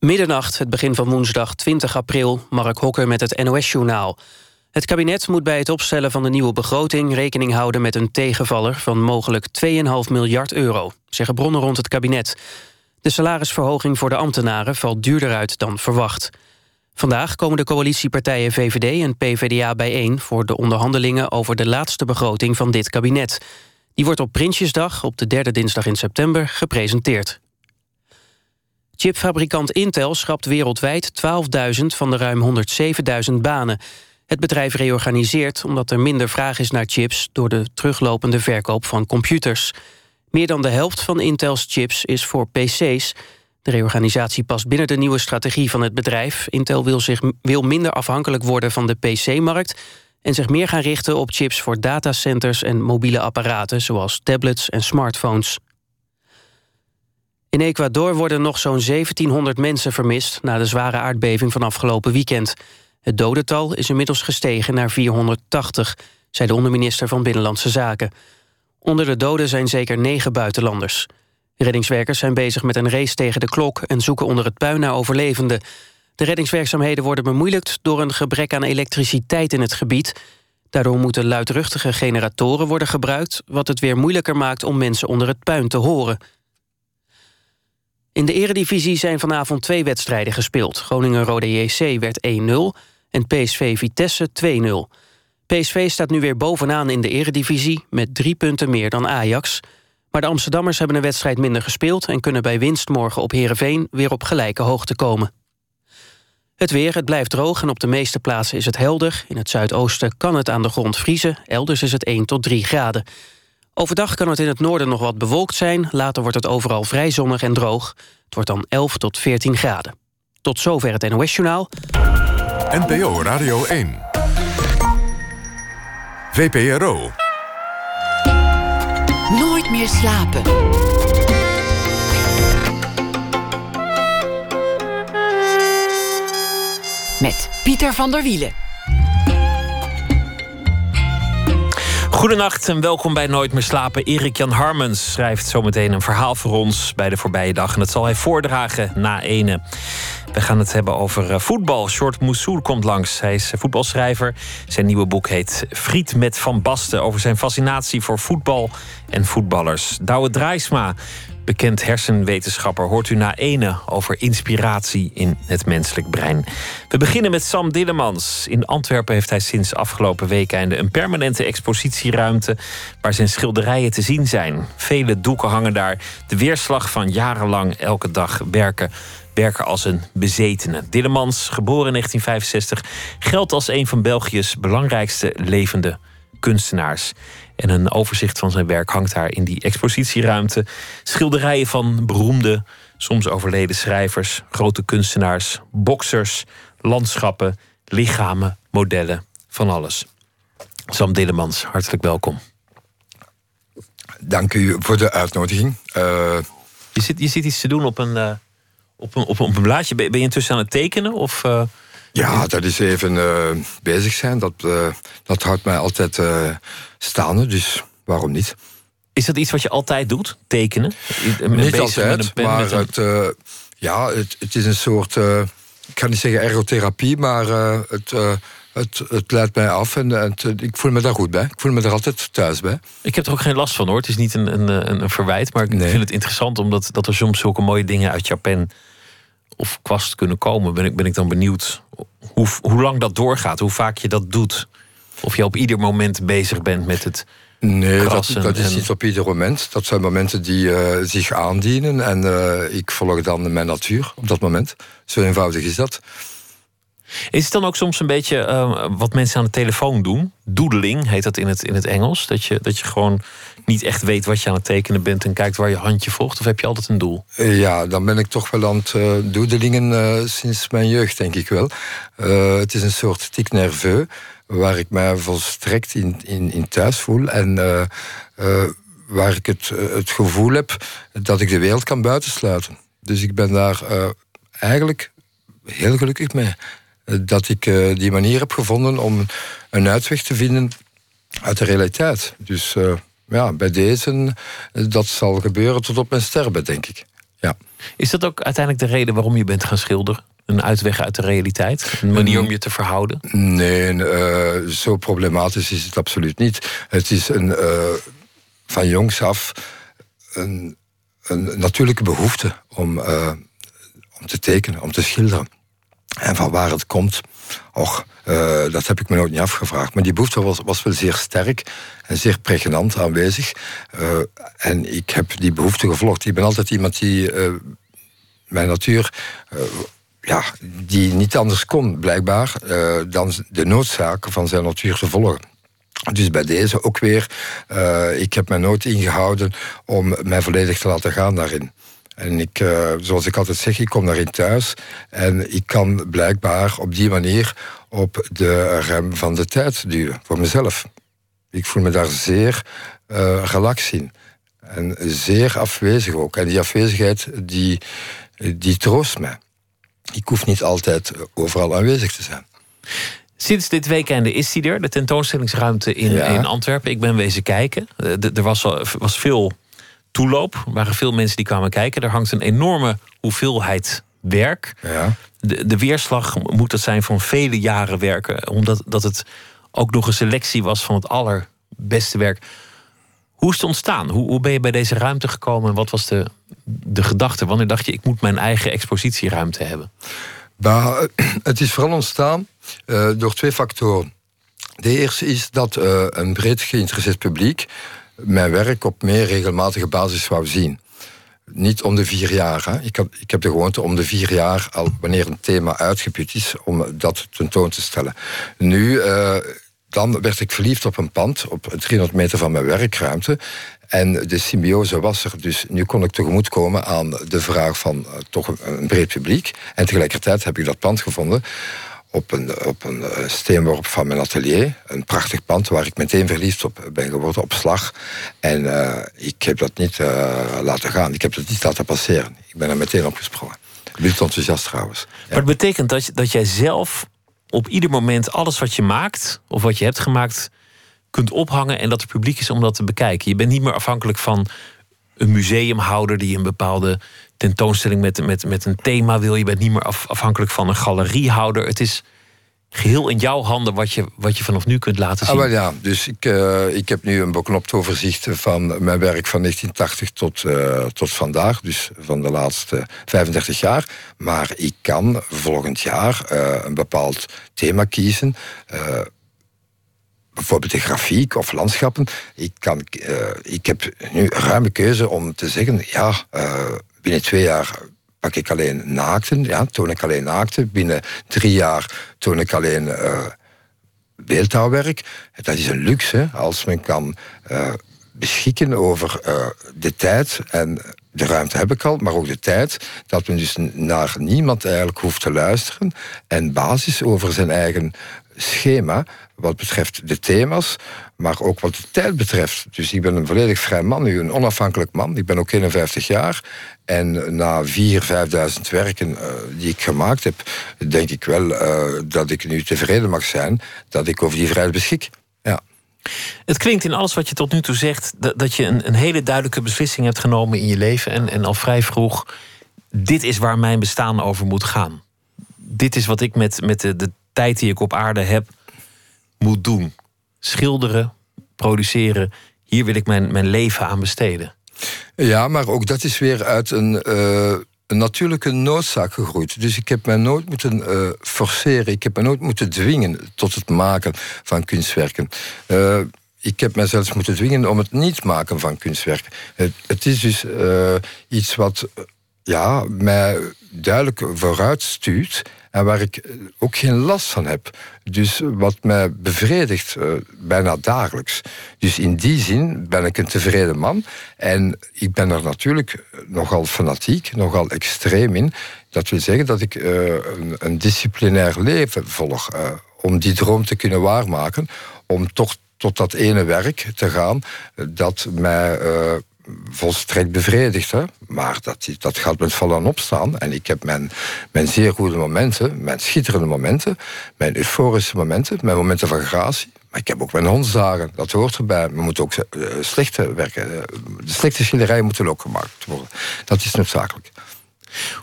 Middernacht, het begin van woensdag 20 april, Mark Hokker met het NOS-journaal. Het kabinet moet bij het opstellen van de nieuwe begroting... rekening houden met een tegenvaller van mogelijk 2,5 miljard euro... zeggen bronnen rond het kabinet. De salarisverhoging voor de ambtenaren valt duurder uit dan verwacht. Vandaag komen de coalitiepartijen VVD en PVDA bijeen... voor de onderhandelingen over de laatste begroting van dit kabinet. Die wordt op Prinsjesdag, op de derde dinsdag in september, gepresenteerd. Chipfabrikant Intel schrapt wereldwijd 12.000 van de ruim 107.000 banen. Het bedrijf reorganiseert omdat er minder vraag is naar chips... door de teruglopende verkoop van computers. Meer dan de helft van Intels chips is voor pc's. De reorganisatie past binnen de nieuwe strategie van het bedrijf. Intel wil, zich, wil minder afhankelijk worden van de pc-markt... en zich meer gaan richten op chips voor datacenters en mobiele apparaten... zoals tablets en smartphones. In Ecuador worden nog zo'n 1700 mensen vermist... na de zware aardbeving van afgelopen weekend. Het dodental is inmiddels gestegen naar 480... zei de onderminister van Binnenlandse Zaken. Onder de doden zijn zeker negen buitenlanders. Reddingswerkers zijn bezig met een race tegen de klok... en zoeken onder het puin naar overlevenden. De reddingswerkzaamheden worden bemoeilijkt... door een gebrek aan elektriciteit in het gebied... Daardoor moeten luidruchtige generatoren worden gebruikt... wat het weer moeilijker maakt om mensen onder het puin te horen. In de eredivisie zijn vanavond twee wedstrijden gespeeld. Groningen-Rode JC werd 1-0 en PSV Vitesse 2-0. PSV staat nu weer bovenaan in de eredivisie... met drie punten meer dan Ajax. Maar de Amsterdammers hebben een wedstrijd minder gespeeld... en kunnen bij winst morgen op Heerenveen weer op gelijke hoogte komen. Het weer, het blijft droog en op de meeste plaatsen is het helder. In het zuidoosten kan het aan de grond vriezen. Elders is het 1 tot 3 graden. Overdag kan het in het noorden nog wat bewolkt zijn. Later wordt het overal vrij zonnig en droog. Het wordt dan 11 tot 14 graden. Tot zover het NOS-journaal. NPO Radio 1. VPRO. Nooit meer slapen. Met Pieter van der Wielen. Goedenacht en welkom bij Nooit meer slapen. Erik Jan Harmens schrijft zometeen een verhaal voor ons bij de voorbije dag. En dat zal hij voordragen na ene. We gaan het hebben over eh, voetbal. Short Moussoul komt langs. Hij is voetbalschrijver. Zijn nieuwe boek heet Friet met Van Basten... over zijn fascinatie voor voetbal en voetballers. Douwe Draaisma, bekend hersenwetenschapper, hoort u na ene over inspiratie in het menselijk brein. We beginnen met Sam Dillemans. In Antwerpen heeft hij sinds afgelopen weekende een permanente expositieruimte waar zijn schilderijen te zien zijn. Vele doeken hangen daar. De weerslag van jarenlang elke dag werken werken als een bezetene. Dillemans, geboren in 1965, geldt als een van België's belangrijkste levende kunstenaars. En een overzicht van zijn werk hangt daar in die expositieruimte. Schilderijen van beroemde, soms overleden schrijvers, grote kunstenaars, boksers, landschappen, lichamen, modellen, van alles. Sam Dillemans, hartelijk welkom. Dank u voor de uitnodiging. Uh... Je, zit, je zit iets te doen op een, uh, op een, op een, op een blaadje. Ben je intussen aan het tekenen? Of, uh... Ja, dat is even bezig zijn. Dat, dat houdt mij altijd staande, dus waarom niet? Is dat iets wat je altijd doet, tekenen? Niet altijd, maar het, ja, het, het, is een soort, ik ga niet zeggen ergotherapie, maar het, het, het leidt mij af en het, ik voel me daar goed bij. Ik voel me er altijd thuis bij. Ik heb er ook geen last van hoor. Het is niet een, een, een verwijt, maar ik nee. vind het interessant omdat dat er soms zulke mooie dingen uit jouw pen of kwast kunnen komen. Ben ik, ben ik dan benieuwd hoe, hoe lang dat doorgaat, hoe vaak je dat doet. Of je op ieder moment bezig bent met het. Nee, dat, dat, is niet op ieder moment. Dat zijn momenten die uh, zich aandienen. En uh, ik volg dan mijn natuur op dat moment. Zo eenvoudig is dat. Is het dan ook soms een beetje uh, wat mensen aan de telefoon doen? Doedeling heet dat in het, in het Engels. Dat je, dat je gewoon niet echt weet wat je aan het tekenen bent en kijkt waar je handje volgt? Of heb je altijd een doel? Ja, dan ben ik toch wel aan het uh, doedelingen sinds mijn jeugd, denk ik wel. het is een soort tic nerveux waar ik mij volstrekt in, in, in thuis voel. En waar ik het, het gevoel heb dat ik de wereld kan buitensluiten. Dus ik ben daar eigenlijk heel gelukkig mee. Dat ik die manier heb gevonden om een uitweg te vinden uit de realiteit. Dus ja, bij deze, dat zal gebeuren tot op mijn sterven, denk ik. Ja. Is dat ook uiteindelijk de reden waarom je bent gaan schilderen? Een uitweg uit de realiteit? Een manier Mm. om je te verhouden? Nee, eh, zo problematisch is het absoluut niet. Het is een, eh, van jongs af een, een natuurlijke behoefte om, eh, om te tekenen, om te schilderen. En van waar het komt, och, eh, dat heb ik me nooit niet afgevraagd. Maar die behoefte was, was wel zeer sterk en zeer pregnant aanwezig. Eh, en ik heb die behoefte gevolgd. Ik ben altijd iemand die eh, mijn natuur ja, die niet anders kon, blijkbaar, dan de noodzaken van zijn natuur te volgen. Dus bij deze ook weer, ik heb mij nooit ingehouden om mij volledig te laten gaan daarin. En ik, eh, zoals ik altijd zeg, ik kom daarin thuis en ik kan blijkbaar op die manier op de rem van de tijd duwen, voor mezelf. Ik voel me daar zeer relaxed in. En zeer afwezig ook. En die afwezigheid, die, die troost mij. Ik hoef niet altijd overal aanwezig te zijn. Sinds dit weekend is hij er, de tentoonstellingsruimte in, Ja. in Antwerpen. Ik ben wezen kijken. Eh, Er was, was veel toeloop. Er waren veel mensen die kwamen kijken. Er hangt een enorme hoeveelheid werk. Ja. De, de weerslag moet dat zijn van vele jaren werken. Omdat dat het ook nog een selectie was van het allerbeste werk. Hoe is het ontstaan? Hoe, hoe ben je bij deze ruimte gekomen? En wat was de, de gedachte? Wanneer dacht je, ik moet mijn eigen expositieruimte hebben? Eh, het is vooral ontstaan eh, door twee factoren. De eerste is dat eh, een breed geïnteresseerd publiek mijn werk op meer regelmatige basis wou zien. Niet om de vier jaar. Hè. Ik, heb, ik heb de gewoonte om de vier jaar, al wanneer een thema uitgeput is, om dat tentoon te stellen. Nu, eh, dan werd ik verliefd op een pand, op 300 meter van mijn werkruimte. En de symbiose was er. Dus nu kon ik tegemoetkomen aan de vraag van eh, toch een breed publiek. En tegelijkertijd heb ik dat pand gevonden op een, op een eh, steenworp van mijn atelier. Een prachtig pand waar ik meteen verliefd op ben geworden, op slag. En eh, ik heb dat niet eh, laten gaan. Ik heb dat niet laten passeren. Ik ben er meteen opgesprongen. Wild enthousiast trouwens. Maar het betekent dat, dat jij zelf op ieder moment alles wat je maakt, of wat je hebt gemaakt, kunt ophangen en dat er publiek is om dat te bekijken. Je bent niet meer afhankelijk van een museumhouder die een bepaalde tentoonstelling met, met, met een thema wil. Je bent niet meer af- afhankelijk van een galeriehouder. Het is geheel in jouw handen wat je, wat je vanaf nu kunt laten zien. Ah, wel ja, dus ik, eh, ik heb nu een beknopt overzicht van mijn werk van 1980 tot, eh, tot vandaag. Dus van de laatste 35 jaar. Maar ik kan volgend jaar eh, een bepaald thema kiezen. bijvoorbeeld de grafiek of landschappen. Ik, kan, ik heb nu ruime keuze om te zeggen... ja, binnen twee jaar pak ik alleen naakten. Ja, toon ik alleen naakten. Binnen drie jaar toon ik alleen... eh, beeldhouwwerk. Dat is een luxe als men kan eh, beschikken over eh, de tijd en de ruimte heb ik al, maar ook de tijd dat men dus naar niemand eigenlijk hoeft te luisteren en basis over zijn eigen schema wat betreft de thema's, maar ook wat de tijd betreft. Dus ik ben een volledig vrij man nu, een onafhankelijk man. Ik ben ook 51 jaar en na 4.000, 5.000 werken eh, die ik gemaakt heb, denk ik wel eh, dat ik nu tevreden mag zijn dat ik over die vrijheid beschik. Ja. Het klinkt in alles wat je tot nu toe zegt dat, dat je een, een hele duidelijke beslissing hebt genomen in je leven en, en al vrij vroeg. Dit is waar mijn bestaan over moet gaan. Dit is wat ik met, met de, de tijd die ik op aarde heb moet doen. Schilderen, produceren. Hier wil ik mijn, mijn leven aan besteden. Ja, maar ook dat is weer uit een, eh, een natuurlijke noodzaak gegroeid. Dus ik heb mij nooit moeten eh, forceren. Ik heb mij nooit moeten dwingen tot het maken van kunstwerken. Eh, ik heb mij zelfs moeten dwingen om het niet maken van kunstwerken. Het, het is dus iets wat ja, mij duidelijk vooruit stuurt en waar ik eh, ook geen last van heb. Dus wat mij bevredigt eh, bijna dagelijks. Dus in die zin ben ik een tevreden man. En ik ben er natuurlijk nogal fanatiek, nogal extreem in. Dat wil zeggen dat ik eh, een, een disciplinair leven volg. om die droom te kunnen waarmaken. Om toch tot dat ene werk te gaan dat mij volstrekt bevredigt. Hè? Maar dat, dat gaat met vallen en opstaan. En ik heb mijn, mijn zeer goede momenten, mijn schitterende momenten, mijn euforische momenten, mijn momenten van gratie, Maar ik heb ook mijn hondsdagen, dat hoort erbij. We moeten ook uh, slechte werken. de slechte schilderijen moeten ook gemaakt worden. Dat is noodzakelijk.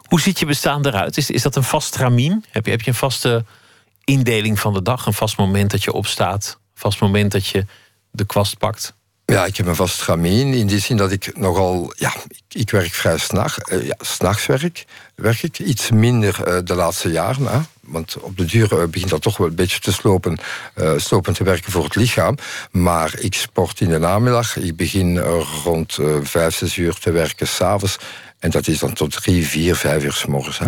Hoe ziet je bestaan eruit? Is, is dat een vast ramien? Heb je, heb je een vaste indeling van de dag? Een vast moment dat je opstaat? Een vast moment dat je de kwast pakt? Ja, ik heb een vast ramien in die zin dat ik nogal... Ja, ik, ik werk vrij s'nachts. Uh, ja, s'nachts werk, werk ik. Iets minder uh, de laatste jaren. Hè? Want op de duur uh, begint dat toch wel een beetje te slopen, slopen te werken voor het lichaam. Maar ik sport in de namiddag. Ik begin rond vijf, zes uur te werken s'avonds. En dat is dan tot drie, vier, vijf uur s morgens.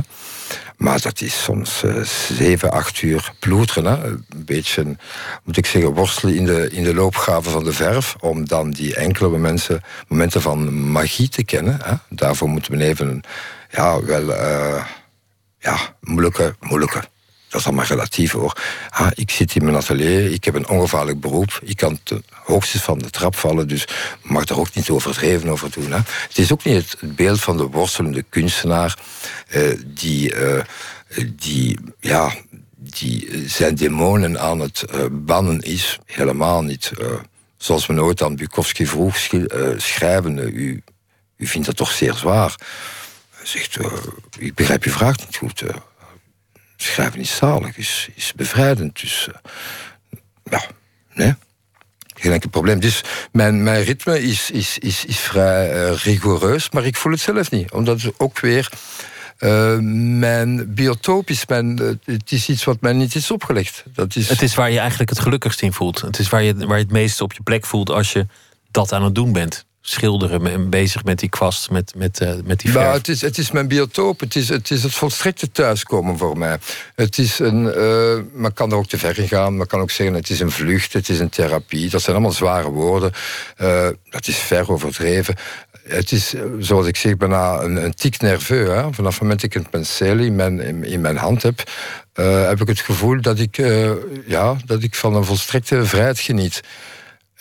Maar dat is soms uh, zeven, acht uur ploeteren. Hè? Een beetje, moet ik zeggen, worstelen in de, in de loopgraven van de verf. Om dan die enkele momenten, momenten van magie te kennen. Hè? Daarvoor moeten we even, ja, wel, uh, ja, moeilijke, moeilijke dat is allemaal relatief hoor. Ah, ik zit in mijn atelier, ik heb een ongevaarlijk beroep. Ik kan ten hoogste van de trap vallen, dus mag er ook niet overdreven over doen. Hè. Het is ook niet het beeld van de worstelende kunstenaar uh, die, uh, die, ja, die zijn demonen aan het bannen is. Helemaal niet. zoals men ooit aan Bukowski vroeg, schrijven, u, u vindt dat toch zeer zwaar. Hij zegt, ik begrijp uw vraag niet goed schrijven is zalig, is, is bevrijdend. Dus uh, ja. Geen enkel probleem. Dus mijn, mijn ritme is, is, is, is vrij uh, rigoureus, maar ik voel het zelf niet. Omdat het ook weer uh, mijn biotoop is. Mijn, het is iets wat mij niet is opgelegd. Dat is... Het is waar je eigenlijk het gelukkigst in voelt. Het is waar je, waar je het meest op je plek voelt als je dat aan het doen bent schilderen en bezig met die kwast, met, met, uh, met die verf? Nou, het, is, het is mijn biotoop. Het is het, is het volstrekte thuiskomen voor mij. Het is een, uh, men kan er ook te ver in gaan. Men kan ook zeggen het is een vlucht, het is een therapie. Dat zijn allemaal zware woorden. Uh, dat is ver overdreven. Het is, zoals ik zeg, bijna een, een tic nerveux. Hè? Vanaf het moment dat ik een penseel in mijn, in, mijn hand heb... heb ik het gevoel dat ik, ja, dat ik van een volstrekte vrijheid geniet.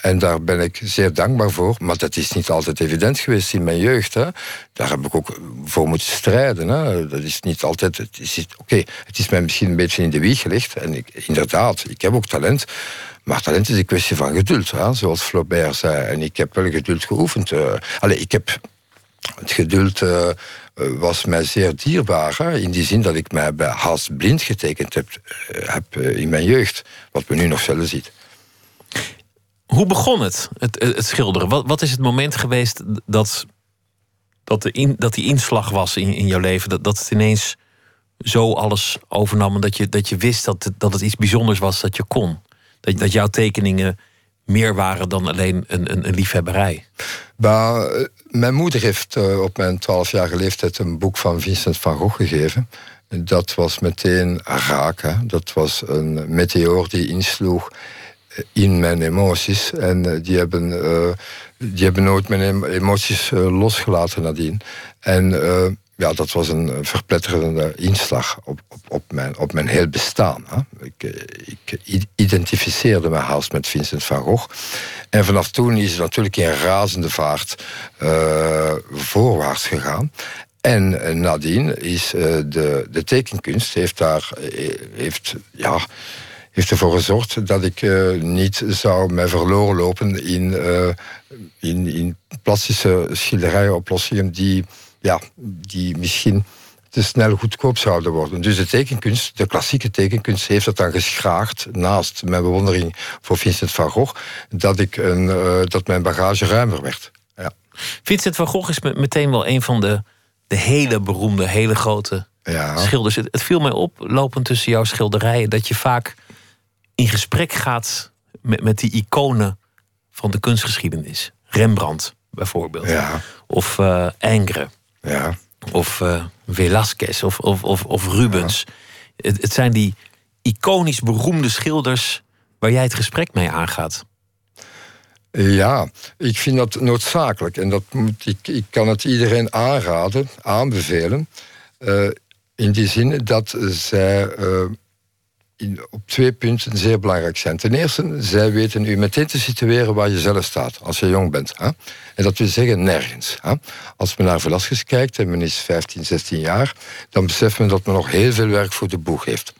En daar ben ik zeer dankbaar voor. Maar dat is niet altijd evident geweest in mijn jeugd. Hè. Daar heb ik ook voor moeten strijden. Hè. Dat is niet altijd. Oké, het is mij misschien een beetje in de wieg gelegd. En inderdaad, ik heb ook talent. Maar talent is een kwestie van geduld, hè, zoals Flaubert zei. En ik heb wel geduld geoefend. Uh, ik heb het geduld. Uh, was mij zeer dierbaar. In die zin dat ik mij bij haast blind getekend heb, heb in mijn jeugd. Wat men nu nog zelden ziet. Hoe begon het, het, het schilderen? Wat, wat, is het moment geweest dat, dat, de in, dat die inslag was in, in jouw leven? Dat, dat het ineens zo alles overnam en dat je, dat je wist dat het, dat het iets bijzonders was dat je kon? Dat, dat jouw tekeningen meer waren dan alleen een, een, een liefhebberij? Eh, mijn moeder heeft uh, op mijn twaalfjarige leeftijd een boek van Vincent van Gogh gegeven. Dat was meteen raak. Dat was een meteoor die insloeg in mijn emoties. En eh, die hebben, uh, die hebben nooit mijn emoties uh, losgelaten nadien. En ja, dat was een verpletterende inslag op, op, op, mijn, op mijn heel bestaan. Hè. Ik, ik identificeerde me haast met Vincent van Gogh. En vanaf toen is het natuurlijk in razende vaart voorwaarts gegaan. En nadien is de, de tekenkunst heeft daar heeft, ja, heeft ervoor gezorgd dat ik uh, niet zou mij verloren lopen in, uh, in, in plastische schilderijoplossingen die, ja, die misschien te snel goedkoop zouden worden. Dus de tekenkunst, de klassieke tekenkunst, heeft dat dan geschraagd naast mijn bewondering voor Vincent van Gogh, dat, ik een, uh, dat mijn bagage ruimer werd. Ja. Vincent van Gogh is meteen wel een van de, de hele beroemde, hele grote ja. schilders. Het, het viel mij op, lopend tussen jouw schilderijen, dat je vaak in gesprek gaat met, met die iconen van de kunstgeschiedenis. Rembrandt bijvoorbeeld. Ja. Of uh, Ingres. Ja. Of uh, Velázquez of, of, of, of Rubens. Het, het zijn die iconisch beroemde schilders waar jij het gesprek mee aangaat. Ja, ik vind dat noodzakelijk. En dat moet, ik, ik kan het iedereen aanraden, aanbevelen. Uh, in die zin dat zij in, op twee punten zeer belangrijk zijn. Ten eerste, zij weten u meteen te situeren waar je zelf staat als je jong bent. Hè? En dat wil zeggen nergens. Hè? Als men naar Velasquez kijkt en men is 15, 16 jaar, dan beseft men dat men nog heel veel werk voor de boeg heeft.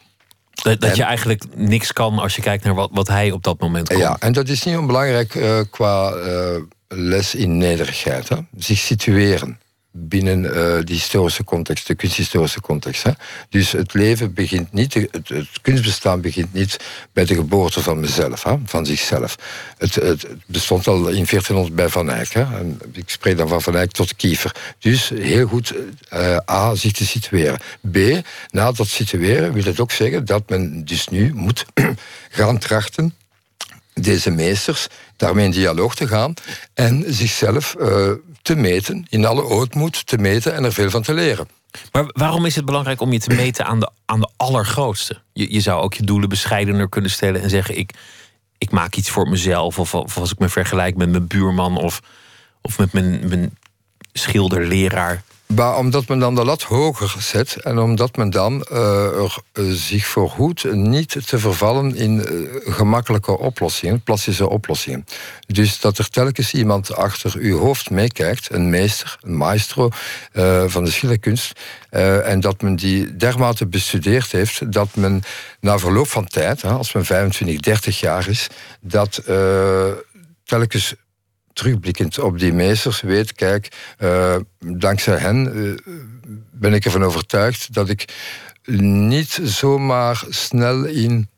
Dat, dat je eigenlijk niks kan als je kijkt naar wat, wat hij op dat moment kon. Ja, en dat is niet onbelangrijk uh, qua uh, les in nederigheid. Hè? Zich situeren binnen uh, de historische context, de kunsthistorische context. Hè. Dus het leven begint niet, het, kunstbestaan begint niet bij de geboorte van mezelf, hè, van zichzelf. Het, het, bestond al in 1400 bij Van Eyck. Hè. En ik spreek dan van Van Eyck tot Kiefer. Dus heel goed, uh, A, zich te situeren. B, na dat situeren wil het ook zeggen dat men dus nu moet gaan trachten deze meesters daarmee in dialoog te gaan en zichzelf uh, te meten, in alle ootmoed te meten en er veel van te leren. Maar waarom is het belangrijk om je te meten aan de, aan de allergrootste? Je, je zou ook je doelen bescheidener kunnen stellen en zeggen: ik, ik maak iets voor mezelf. Of, of als ik me vergelijk met mijn buurman of, of met mijn, mijn schilderleraar. Maar omdat men dan de lat hoger zet en omdat men dan uh, er, uh, zich verhoedt niet te vervallen in uh, gemakkelijke oplossingen, plastische oplossingen. Dus dat er telkens iemand achter uw hoofd meekijkt, een meester, een maestro van de schilderkunst, en dat men die dermate bestudeerd heeft dat men na verloop van tijd, als men 25, 30 jaar is, dat telkens terugblikkend op die meesters weet, kijk, uh, dankzij hen uh, ben ik ervan overtuigd dat ik niet zomaar snel in,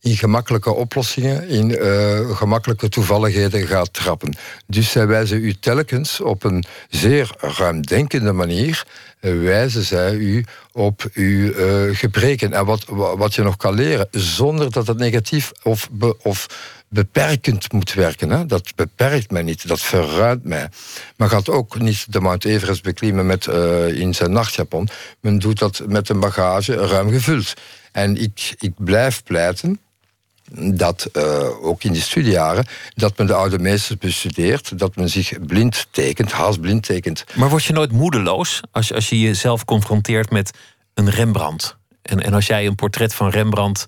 in gemakkelijke oplossingen, in uh, gemakkelijke toevalligheden ga trappen. Dus zij wijzen u telkens op een zeer ruimdenkende manier wijzen zij u op uw gebreken en wat, wat je nog kan leren, zonder dat het negatief of, of beperkend moet werken. Hè? Dat beperkt mij niet, dat verruimt mij. Men gaat ook niet de Mount Everest beklimmen met, uh, in zijn nachtjapon. Men doet dat met een bagage ruim gevuld. En ik, ik blijf pleiten dat, uh, ook in die studiejaren, dat men de oude meesters bestudeert, dat men zich blind tekent, haast blind tekent. Maar word je nooit moedeloos als je, als je jezelf confronteert met een Rembrandt? En, en als jij een portret van Rembrandt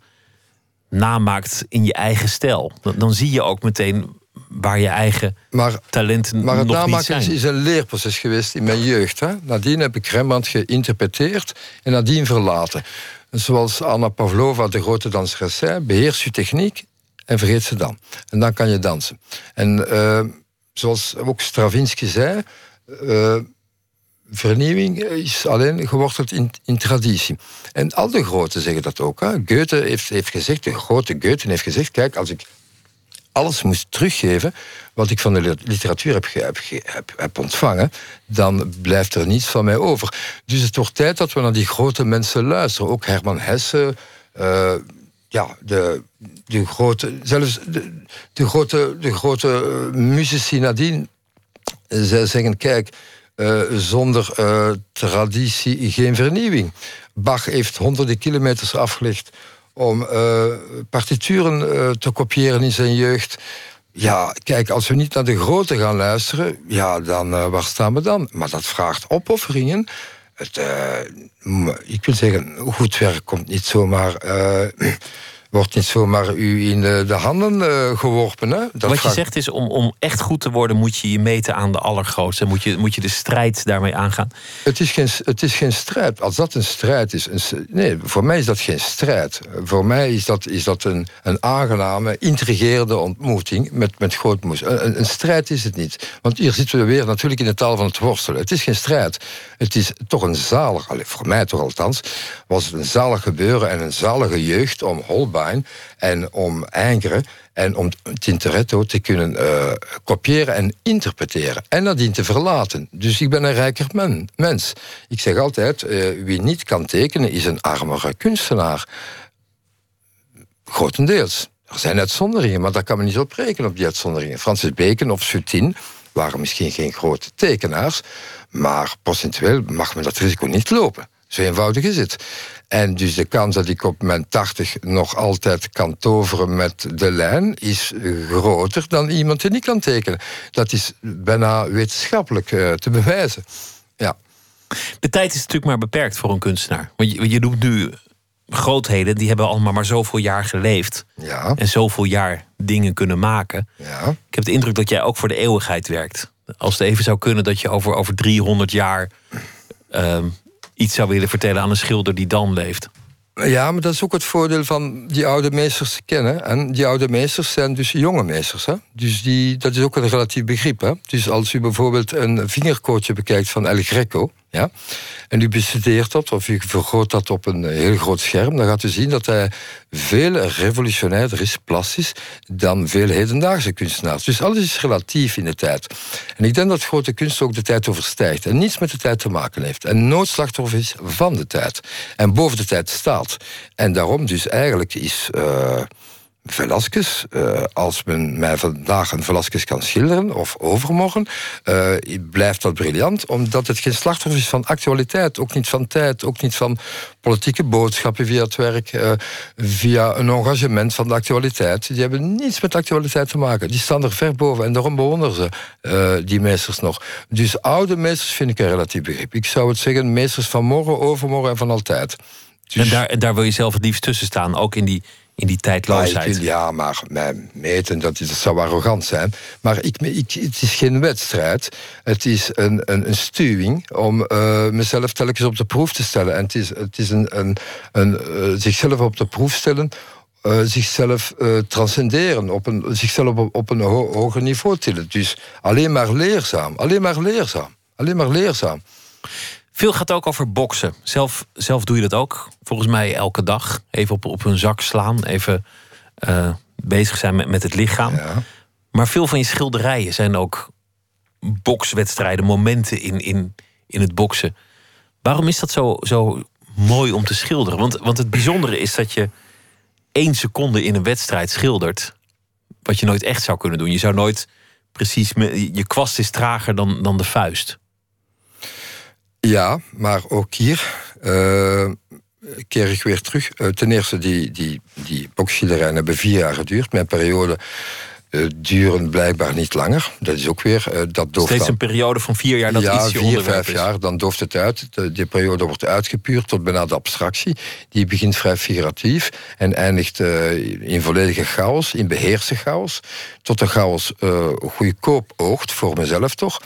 namaakt in je eigen stijl. Dan, zie je ook meteen waar je eigen maar, talenten maar het nog namaken niet zijn. is een leerproces geweest in mijn jeugd. Hè? Nadien heb ik Rembrandt geïnterpreteerd en nadien verlaten. Zoals Anna Pavlova, de grote danseres, zei... beheers je techniek en vergeet ze dan. En dan kan je dansen. En uh, zoals ook Stravinsky zei... Uh, vernieuwing is alleen geworteld in, in traditie. En al de groten zeggen dat ook. Hè. Goethe heeft, heeft gezegd, de grote Goethe heeft gezegd... kijk, als ik alles moest teruggeven wat ik van de literatuur heb, heb, heb, ontvangen, dan blijft er niets van mij over. Dus het wordt tijd dat we naar die grote mensen luisteren. Ook Herman Hesse, uh, ja, de, de grote, zelfs de, de grote, de grote muzici nadien. Zij zeggen, kijk, zonder traditie geen vernieuwing. Bach heeft honderden kilometers afgelegd om uh, partituren te kopiëren in zijn jeugd. Ja, kijk, als we niet naar de grote gaan luisteren, ja, dan waar staan we dan? Maar dat vraagt opofferingen. Het, ik wil zeggen, goed werk komt niet zomaar wordt niet zomaar u in de, de handen uh, geworpen. Hè? Dat Wat je zegt is, om, om echt goed te worden... moet je je meten aan de allergrootste. Moet je, moet je de strijd daarmee aangaan. Het is geen, het is geen strijd. Als dat een strijd is... Een, nee, voor mij is dat geen strijd. Voor mij is dat, is dat een, een aangename, intrigerende ontmoeting... met, met grootmoes. Een, een, strijd is het niet. Want hier zitten we weer natuurlijk in de taal van het worstelen. Het is geen strijd. Het is toch een zalig... Voor mij toch althans... was het een zalig gebeuren en een zalige jeugd... om En om Ingres en om Tintoretto te kunnen uh, kopiëren en interpreteren. En nadien te verlaten. Dus ik ben een rijker men, mens. Ik zeg altijd, uh, wie niet kan tekenen is een armere kunstenaar. Grotendeels. Er zijn uitzonderingen, maar daar kan men niet op rekenen, op die uitzonderingen. Francis Bacon of Sutin waren misschien geen grote tekenaars, maar procentueel mag men dat risico niet lopen. Zo eenvoudig is het. En dus de kans dat ik op mijn 80 nog altijd kan toveren met de lijn is groter dan iemand die niet kan tekenen. Dat is bijna wetenschappelijk uh, te bewijzen. Ja. De tijd is natuurlijk maar beperkt voor een kunstenaar. Want je, je noemt nu grootheden, die hebben allemaal maar zoveel jaar geleefd. Ja. En zoveel jaar dingen kunnen maken. Ja. Ik heb de indruk dat jij ook voor de eeuwigheid werkt. Als het even zou kunnen dat je over, over 300 jaar. Uh, iets zou willen vertellen aan een schilder die dan leeft? Ja, maar dat is ook het voordeel van die oude meesters te kennen. En die oude meesters zijn dus jonge meesters. Hè? Dus die, dat is ook een relatief begrip. Hè? Dus als u bijvoorbeeld een vingerkootje bekijkt van El Greco... Ja? En u bestudeert dat, of u vergroot dat op een heel groot scherm... dan gaat u zien dat hij veel revolutionairder is, plastisch... dan veel hedendaagse kunstenaars. Dus alles is relatief in de tijd. En ik denk dat grote kunst ook de tijd overstijgt... en niets met de tijd te maken heeft. En nooit slachtoffer is van de tijd. En boven de tijd staat. En daarom dus eigenlijk is... Uh, Velasquez, uh, als men mij vandaag een Velasquez kan schilderen, of overmorgen, uh, blijft dat briljant, omdat het geen slachtoffer is van actualiteit, ook niet van tijd, ook niet van politieke boodschappen via het werk, uh, via een engagement van de actualiteit. Die hebben niets met actualiteit te maken. Die staan er ver boven en daarom bewonderen ze die meesters nog. Dus oude meesters vind ik een relatief begrip. Ik zou het zeggen, meesters van morgen, overmorgen en van altijd. Dus... En, daar, en daar wil je zelf het liefst tussen staan, ook in die in die tijdloosheid. Ja, ja maar meten, dat, dat zou arrogant zijn. Maar ik, ik, het is geen wedstrijd. Het is een, een, een stuwing om uh, mezelf telkens op de proef te stellen. En het is, het is een, een, een uh, zichzelf op de proef stellen uh, zichzelf transcenderen, op een, zichzelf op, op een ho hoger niveau tillen. Dus alleen maar leerzaam, alleen maar leerzaam, alleen maar leerzaam. Veel gaat ook over boksen. Zelf, zelf doe je dat ook, volgens mij elke dag. Even op, op een zak slaan, even uh, bezig zijn met, met het lichaam. Ja. Maar veel van je schilderijen zijn ook bokswedstrijden, momenten in, in, in het boksen. Waarom is dat zo, zo mooi om te schilderen? Want, want het bijzondere is dat je één seconde in een wedstrijd schildert. Wat je nooit echt zou kunnen doen. Je zou nooit precies. Je kwast is trager dan, dan de vuist. Ja, maar ook hier uh, keer ik weer terug. Uh, ten eerste, die, die, die hebben vier jaar geduurd. Mijn periode uh, duren blijkbaar niet langer. Dat is ook weer... Uh, dat dooft Steeds een periode van vier jaar dat ja, ietsje vier, vijf jaar, dan dooft het uit. De, die periode wordt uitgepuurd tot bijna de abstractie. Die begint vrij figuratief en eindigt uh, in volledige chaos, in beheerste chaos. Tot de chaos goedkoop oogt, voor mezelf toch.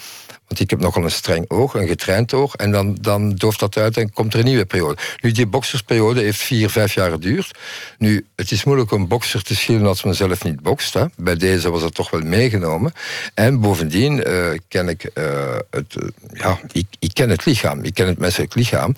Want ik heb nogal een streng oog, een getraind oog. En dan, dan dooft dat uit en komt er een nieuwe periode. Nu, die boksersperiode heeft vier, vijf jaar geduurd. Nu, het is moeilijk om bokser te schillen als men zelf niet bokst. Hè. Bij deze was dat toch wel meegenomen. En bovendien uh, ken ik uh, het... Uh, ja, ik, ik, ken het lichaam. Ik ken het menselijk lichaam.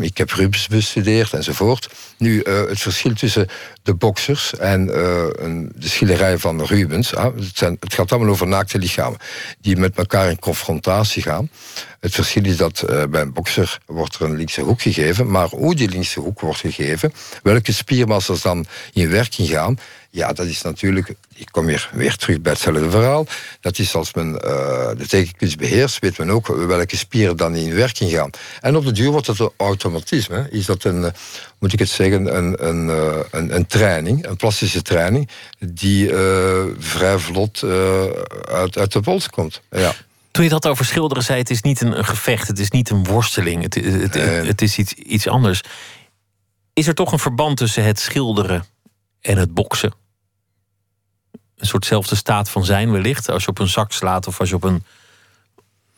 Ik heb Rubens bestudeerd enzovoort. Nu, het verschil tussen de boksers en de schilderij van Rubens... het, zijn, het gaat allemaal over naakte lichamen... die met elkaar in confrontatie gaan. Het verschil is dat uh, bij een bokser wordt er een linkse hoek gegeven, maar hoe die linkse hoek wordt gegeven, welke spiermassa's dan in werking gaan, ja, dat is natuurlijk, ik kom weer, weer terug bij hetzelfde verhaal, dat is als men uh, de tekenkunst beheerst, weet men ook welke spieren dan in werking gaan. En op de duur wordt dat een automatisme, is dat een, eh, moet ik het zeggen, een, een, een, een training, een plastische training, die vrij vlot uit, uit de pols komt. Ja. Toen je dat over schilderen zei, het is niet een, gevecht, het is niet een worsteling, het, het, het, is iets, iets anders. Is er toch een verband tussen het schilderen en het boksen? Een soortzelfde staat van zijn wellicht, als je op een zak slaat of als je op een,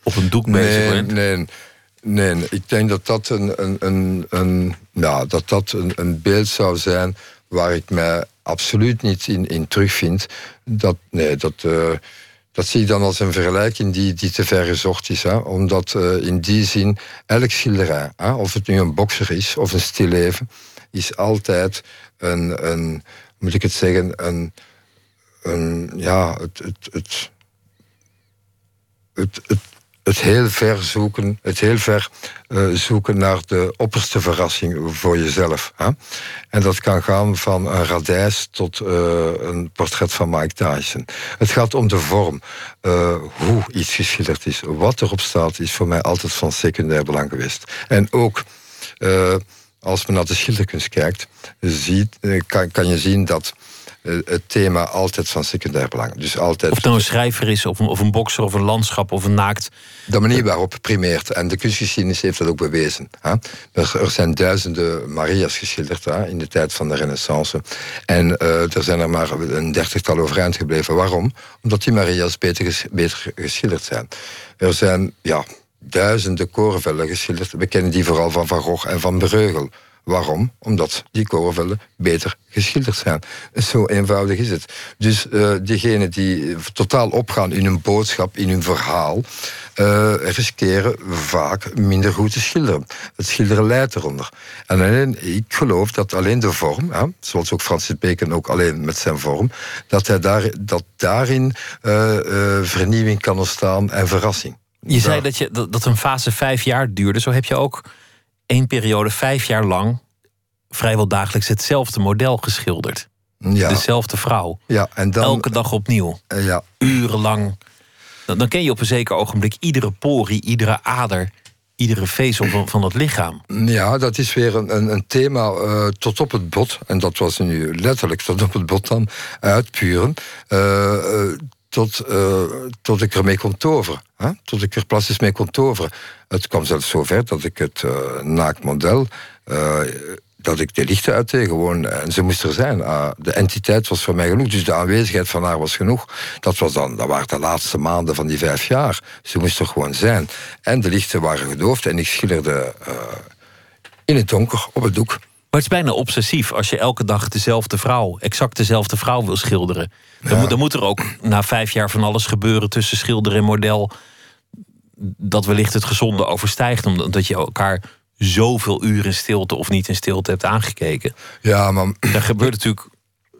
op een doek nee, bezig bent? Nee, nee, ik denk dat dat een, een, een, een, ja, dat dat een, een beeld zou zijn waar ik mij absoluut niet in, in terugvind. Dat, nee, dat... Uh, dat zie ik dan als een vergelijking die, die te ver gezocht is. Hè? Omdat uh, in die zin elk schilderij, hè? of het nu een bokser is of een stilleven, is altijd een, een moet ik het zeggen, een, een ja, het, het, het het heel ver zoeken, het heel ver uh, zoeken naar de opperste verrassing voor jezelf. Hè? En dat kan gaan van een radijs tot uh, een portret van Mike Tyson. Het gaat om de vorm. Uh, hoe iets geschilderd is, wat erop staat, is voor mij altijd van secundair belang geweest. En ook als men naar de schilderkunst kijkt, ziet, kan, kan je zien dat eh, het thema altijd van secundair belang. Dus altijd... Of het nou een schrijver is, of een, of een bokser, of een landschap, of een naakt. De manier waarop primeert. En de kunstgeschiedenis heeft dat ook bewezen. Hè? Er, er, zijn duizenden Maria's geschilderd hè, in de tijd van de Renaissance. En uh, er zijn er maar een dertigtal overeind gebleven. Waarom? Omdat die Maria's beter, beter geschilderd zijn. Er zijn ja, duizenden korenvellen geschilderd. We kennen die vooral van Van Gogh en van Breugel. Waarom? Omdat die korenvelden beter geschilderd zijn. Zo eenvoudig is het. Dus uh, diegenen die totaal opgaan in hun boodschap, in hun verhaal, uh, riskeren vaak minder goed te schilderen. Het schilderen leidt eronder. En alleen, ik geloof dat alleen de vorm, hè, zoals ook Francis Bacon ook alleen met zijn vorm, dat, hij daar, dat daarin uh, vernieuwing kan ontstaan en verrassing. Je zei dat, je, dat, dat een fase vijf jaar duurde. Zo heb je ook één periode vijf jaar lang vrijwel dagelijks hetzelfde model geschilderd. Ja. Dezelfde vrouw. Ja, en dan, Elke dag opnieuw. Uh, ja. Urenlang. Dan, dan, ken je op een zeker ogenblik iedere porie, iedere ader, iedere vezel van, van het lichaam. Ja, dat is weer een, een, een thema uh, tot op het bot. En dat was nu letterlijk tot op het bot dan uitpuren. Uh, tot, uh, tot ik ermee kon toveren. Hè? Tot ik er plastisch mee kon toveren. Het kwam zelfs zover dat ik het uh, naaktmodel... Uh, dat ik de lichten uitdeed gewoon. En ze moest er zijn. de entiteit was voor mij genoeg. Dus de aanwezigheid van haar was genoeg. Dat, was dan, dat waren de laatste maanden van die vijf jaar. Ze moest er gewoon zijn. En de lichten waren gedoofd. En ik schilderde in het donker op het doek. Maar het is bijna obsessief als je elke dag dezelfde vrouw, exact dezelfde vrouw wil schilderen. Dan, moet, dan moet er ook na vijf jaar van alles gebeuren tussen schilder en model. Dat wellicht het gezonde overstijgt, omdat je elkaar zoveel uren in stilte of niet in stilte hebt aangekeken. Ja, maar. Er gebeurt natuurlijk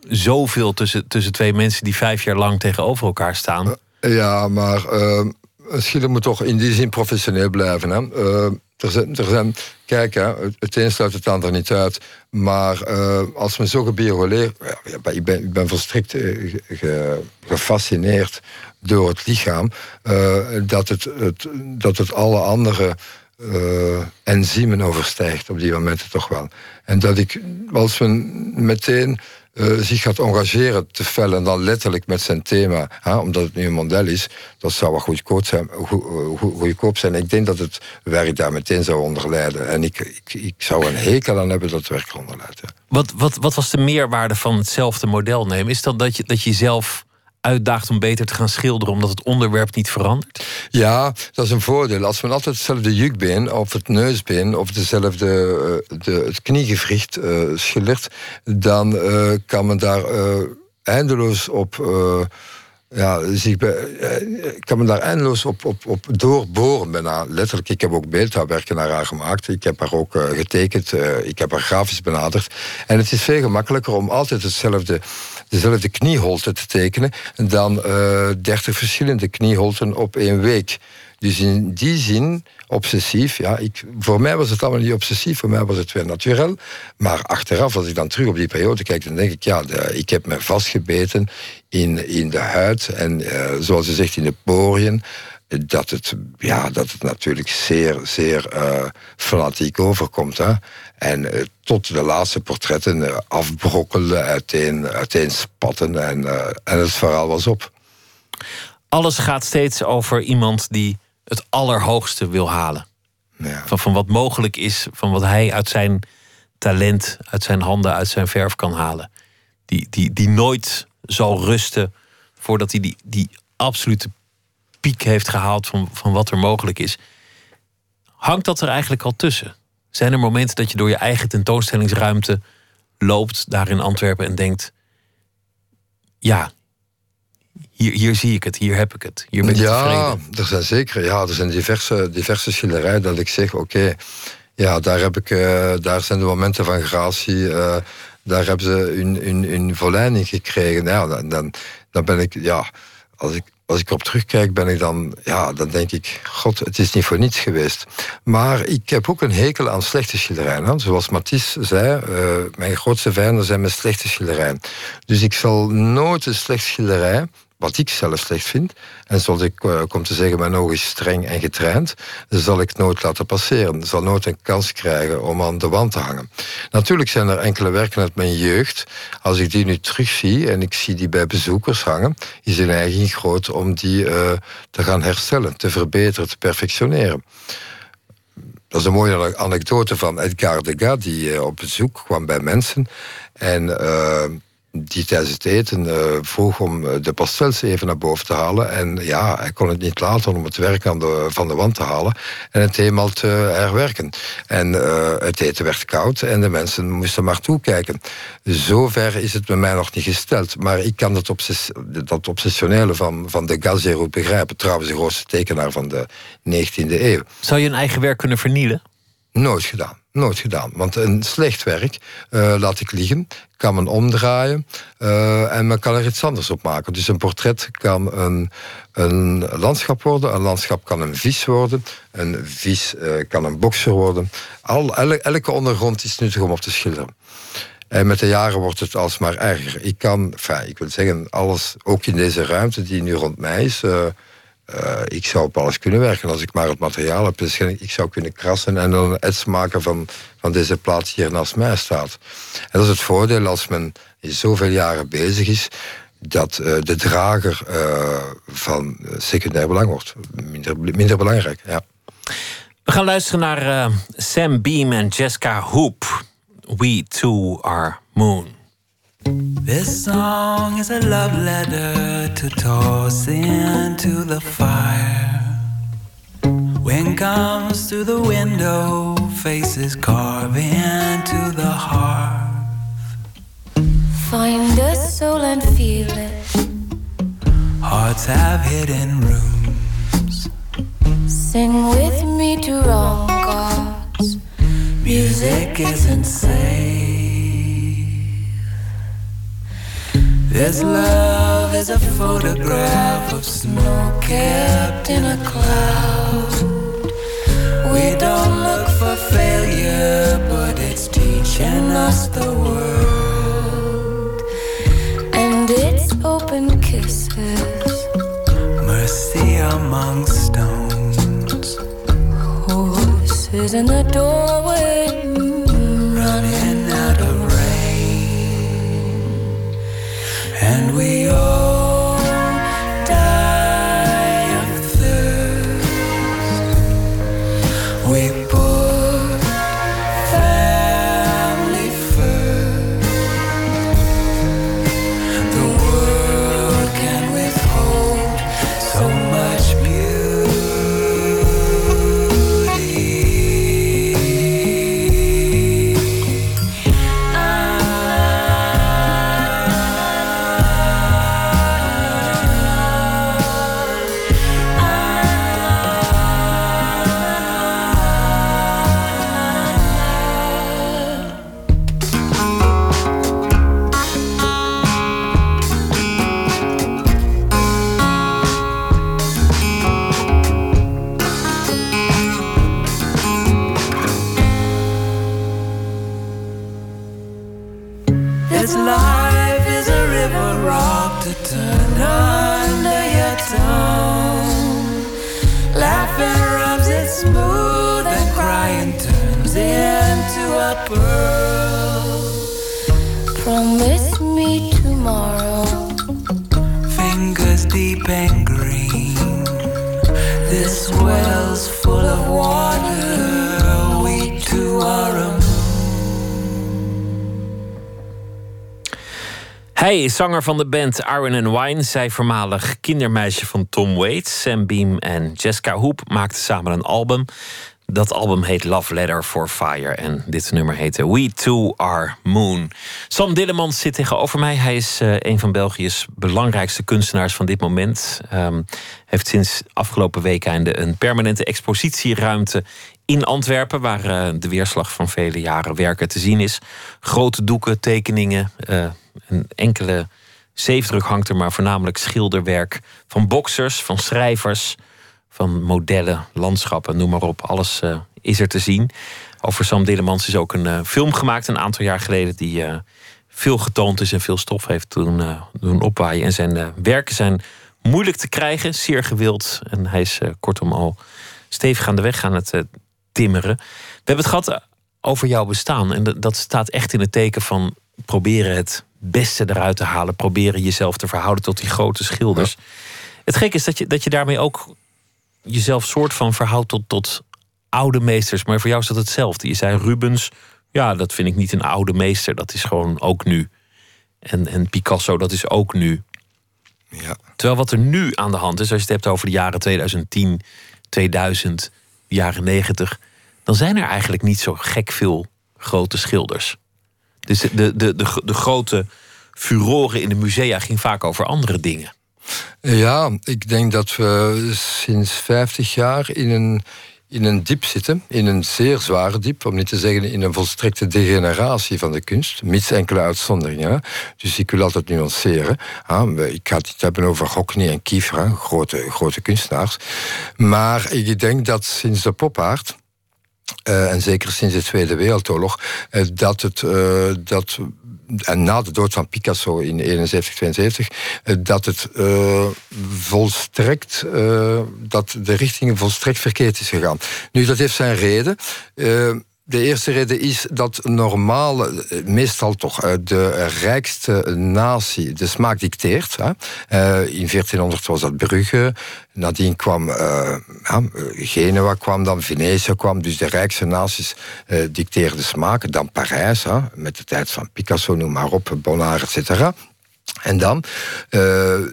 zoveel tussen, tussen twee mensen die vijf jaar lang tegenover elkaar staan. Ja, maar uh, een schilder moet toch in die zin professioneel blijven. Hè? Uh, er zijn, er zijn, kijk, hè, het een sluit het ander niet uit. Maar uh, als men zo gebiologeerd... Ja, ik, ben, ik ben volstrekt uh, ge, gefascineerd door het lichaam... Dat, het, het, dat het alle andere enzymen overstijgt op die momenten toch wel. En dat ik, als men meteen uh, zich gaat engageren te vellen, en dan letterlijk met zijn thema, hè, omdat het nu een model is, dat zou wel goedkoop zijn, go, go, goedkoop zijn. Ik denk dat het werk daar meteen zou onder lijden. En ik, ik, ik zou een hekel aan hebben dat het werk eronder leidt. Wat, wat, wat was de meerwaarde van hetzelfde model nemen? Is dat dat je, dat je zelf uitdaagt om beter te gaan schilderen omdat het onderwerp niet verandert? Ja, dat is een voordeel. Als men altijd hetzelfde jukbeen of het neusbeen of dezelfde uh, de, het kniegewricht uh, schildert, dan uh, kan men daar eindeloos op ja, zie ik, ik kan me daar eindeloos op, op, op doorboren bijna. Letterlijk, ik heb ook beeldhouwwerken naar haar gemaakt. Ik heb haar ook uh, getekend. Uh, ik heb haar grafisch benaderd. En het is veel gemakkelijker om altijd hetzelfde, dezelfde knieholte te tekenen... dan uh, 30 verschillende knieholten op één week. Dus in die zin, obsessief, ja, ik, voor mij was het allemaal niet obsessief, voor mij was het weer natuurlijk. Maar achteraf, als ik dan terug op die periode kijk, dan denk ik, ja, ik heb me vastgebeten in, in de huid en uh, zoals je zegt, in de poriën. Dat het, ja, dat het natuurlijk zeer, zeer uh, fanatiek overkomt. Hè? En uh, tot de laatste portretten afbrokkelde, uiteen, uiteen spatten en, en het verhaal was op. Alles gaat steeds over iemand die het allerhoogste wil halen. Ja. Van, van wat mogelijk is, van wat hij uit zijn talent, uit zijn handen, uit zijn verf kan halen. Die, die, die nooit zal rusten voordat hij die, die absolute piek heeft gehaald van, van wat er mogelijk is. Hangt dat er eigenlijk al tussen? Zijn er momenten dat je door je eigen tentoonstellingsruimte loopt daar in Antwerpen en denkt: ja, hier, hier zie ik het, hier heb ik het, hier ben ik ja, tevreden. er zijn zeker, ja, er zijn diverse, diverse schilderijen dat ik zeg, oké, ja, daar, heb ik, uh, daar zijn de momenten van gratie, uh, daar hebben ze hun, hun, hun volleiding gekregen. Ja, dan, dan, dan ben ik, ja, als ik, als ik erop terugkijk, ben ik dan, ja, dan denk ik, god, het is niet voor niets geweest. Maar ik heb ook een hekel aan slechte schilderijen. Zoals Matisse zei, uh, mijn grootste vijanden zijn mijn slechte schilderijen. Dus ik zal nooit een slecht schilderij wat ik zelf slecht vind, en zoals ik uh, kom te zeggen, mijn oog is streng en getraind, zal ik nooit laten passeren. Zal nooit een kans krijgen om aan de wand te hangen. Natuurlijk zijn er enkele werken uit mijn jeugd. Als ik die nu terugzie en ik zie die bij bezoekers hangen, is de neiging groot om die uh, te gaan herstellen, te verbeteren, te perfectioneren. Dat is een mooie anekdote van Edgar Degas, die uh, op bezoek kwam bij mensen. En die tijdens het eten uh, vroeg om eh, de pastels even naar boven te halen. En ja, hij kon het niet laten om het werk aan de, van de wand te halen en het eenmaal te herwerken. En uh, het eten werd koud en de mensen moesten maar toekijken. Zover is het bij mij nog niet gesteld. Maar ik kan dat, obsess dat obsessionele van, van de Gazero begrijpen. Trouwens, de grootste tekenaar van de 19e eeuw. Zou je een eigen werk kunnen vernielen? Nooit gedaan. Nooit gedaan. Want een slecht werk uh, laat ik liggen, kan men omdraaien uh, en men kan er iets anders op maken. Dus een portret kan een, een landschap worden, een landschap kan een vis worden, een vis uh, kan een bokser worden. Al, elke ondergrond is nuttig om op te schilderen. En met de jaren wordt het alsmaar erger. Ik kan, ik wil zeggen, alles, ook in deze ruimte die nu rond mij is, uh, ik zou op alles kunnen werken als ik maar het materiaal heb. Ik zou kunnen krassen en dan een ets maken van, van deze plaats die hier naast mij staat. En dat is het voordeel als men zoveel jaren bezig is, dat uh, de drager uh, van secundair belang wordt. Minder, minder belangrijk, ja. We gaan luisteren naar Sam Beam en Jessica Hoop. We Too Are Moon. This song is a love letter to toss into the fire. Wind comes through the window, faces carve into the hearth. Find the soul and feel it. Hearts have hidden rooms. Sing with me to wrong gods. Music isn't safe. This love is a photograph of snow kept in a cloud. We don't look for failure, but it's teaching us the world. And it's open kisses. Mercy among stones. Horses in the doorway. And and green. This well's full of water. We two are a Hij is zanger van de band Iron and Wine. Zij voormalig kindermeisje van Tom Waits. Sam Beam en Jessica Hoop maakten samen een album. Dat album heet Love Letter for Fire. En dit nummer heette We Two Are Moon. Sam Dillemans zit tegenover mij. Hij is uh, een van België's belangrijkste kunstenaars van dit moment. Um, heeft sinds afgelopen week einde een permanente expositieruimte in Antwerpen, waar uh, de weerslag van vele jaren werken te zien is. Grote doeken, tekeningen, uh, enkele zeefdruk hangt er, maar voornamelijk schilderwerk van boksers, van schrijvers, van modellen, landschappen, noem maar op. Alles uh, is er te zien. Over Sam Dillemans is ook een film gemaakt een aantal jaar geleden, die veel getoond is en veel stof heeft doen, doen opwaaien. En zijn werken zijn moeilijk te krijgen, zeer gewild. En hij is kortom al stevig aan de weg aan het timmeren. We hebben het gehad over jouw bestaan. En dat staat echt in het teken van proberen het beste eruit te halen. Proberen jezelf te verhouden tot die grote schilders. Ja. Het gekke is dat je, dat je daarmee ook jezelf soort van verhoudt tot, tot oude meesters. Maar voor jou is dat hetzelfde. Je zei Rubens, ja, dat vind ik niet een oude meester. Dat is gewoon ook nu. En, en Picasso, dat is ook nu. Ja. Terwijl wat er nu aan de hand is, als je het hebt over de jaren 2010, 2000, de jaren 90, dan zijn er eigenlijk niet zo gek veel grote schilders. Dus de, de, de, de, de grote furoren in de musea ging vaak over andere dingen. Ja, ik denk dat we sinds 50 jaar in een, in een diep zitten. In een zeer zware diep, om niet te zeggen in een volstrekte degeneratie van de kunst. Mits enkele uitzonderingen. Dus ik wil altijd nuanceren. Ik ga het hebben over Hockney en Kiefer, grote, grote kunstenaars. Maar ik denk dat sinds de popaard. eh, en zeker sinds de Tweede Wereldoorlog, eh, dat het, eh, dat, en na de dood van Picasso in 71, 72, eh, dat het eh, volstrekt, eh, dat de richting volstrekt verkeerd is gegaan. Nu, dat heeft zijn reden. De eerste reden is dat normaal, eh, meestal toch eh, de rijkste natie de smaak dicteert. Hè. Eh, In 1400 was dat Brugge. Nadien kwam ja, Genua, kwam dan Venetië, kwam. Dus de rijkste naties eh, dicteerden de smaak. Dan Parijs, hè, met de tijd van Picasso, noem maar op, Bonnard, et cetera. En dan, eh,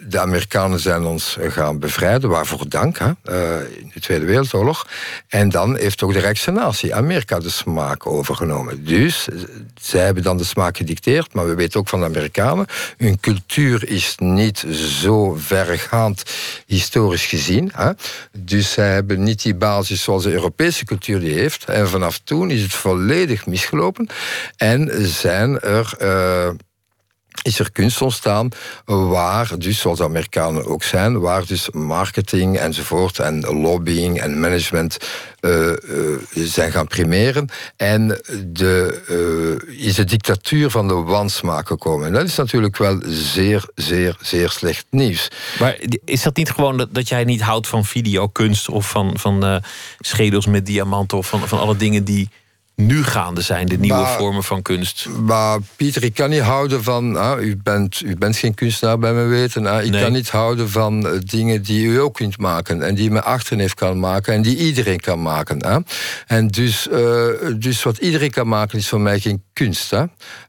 de Amerikanen zijn ons gaan bevrijden, waarvoor dank, hè, eh, in de Tweede Wereldoorlog. En dan heeft ook de rijkste natie, Amerika, de smaak overgenomen. Dus eh, zij hebben dan de smaak gedicteerd, maar we weten ook van de Amerikanen, hun cultuur is niet zo vergaand historisch gezien. Hè. Dus zij hebben niet die basis zoals de Europese cultuur die heeft. En vanaf toen is het volledig misgelopen. En zijn er... is er kunst ontstaan waar, dus zoals Amerikanen ook zijn, waar dus marketing enzovoort en lobbying en management eh, eh, zijn gaan primeren. En de, eh, is de dictatuur van de wansmaak gekomen. En dat is natuurlijk wel zeer, zeer, zeer slecht nieuws. Maar is dat niet gewoon dat, dat jij niet houdt van videokunst of van, van schedels met diamanten of van, van alle dingen die nu gaande zijn, de nieuwe Maar- vormen van kunst? Maar Pieter, ik kan niet houden van. u, bent, u bent geen kunstenaar bij me weten. ik Nee. kan niet houden van eh, dingen die u ook kunt maken. En die mijn achterneef kan maken. En die iedereen kan maken. En dus, eh, dus wat iedereen kan maken is voor mij geen kunst.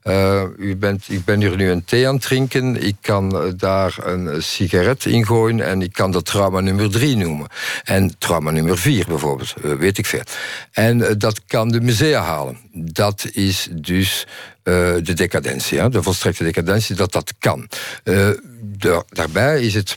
Eh, u bent, ik ben hier nu een thee aan het drinken. Ik kan daar een sigaret in gooien. En ik kan dat trauma nummer drie noemen. En trauma nummer vier bijvoorbeeld. weet ik veel. En dat kan de musea halen. Dat is dus eh, de decadentie, hè, de volstrekte decadentie, dat dat kan. Eh, daar- daarbij is het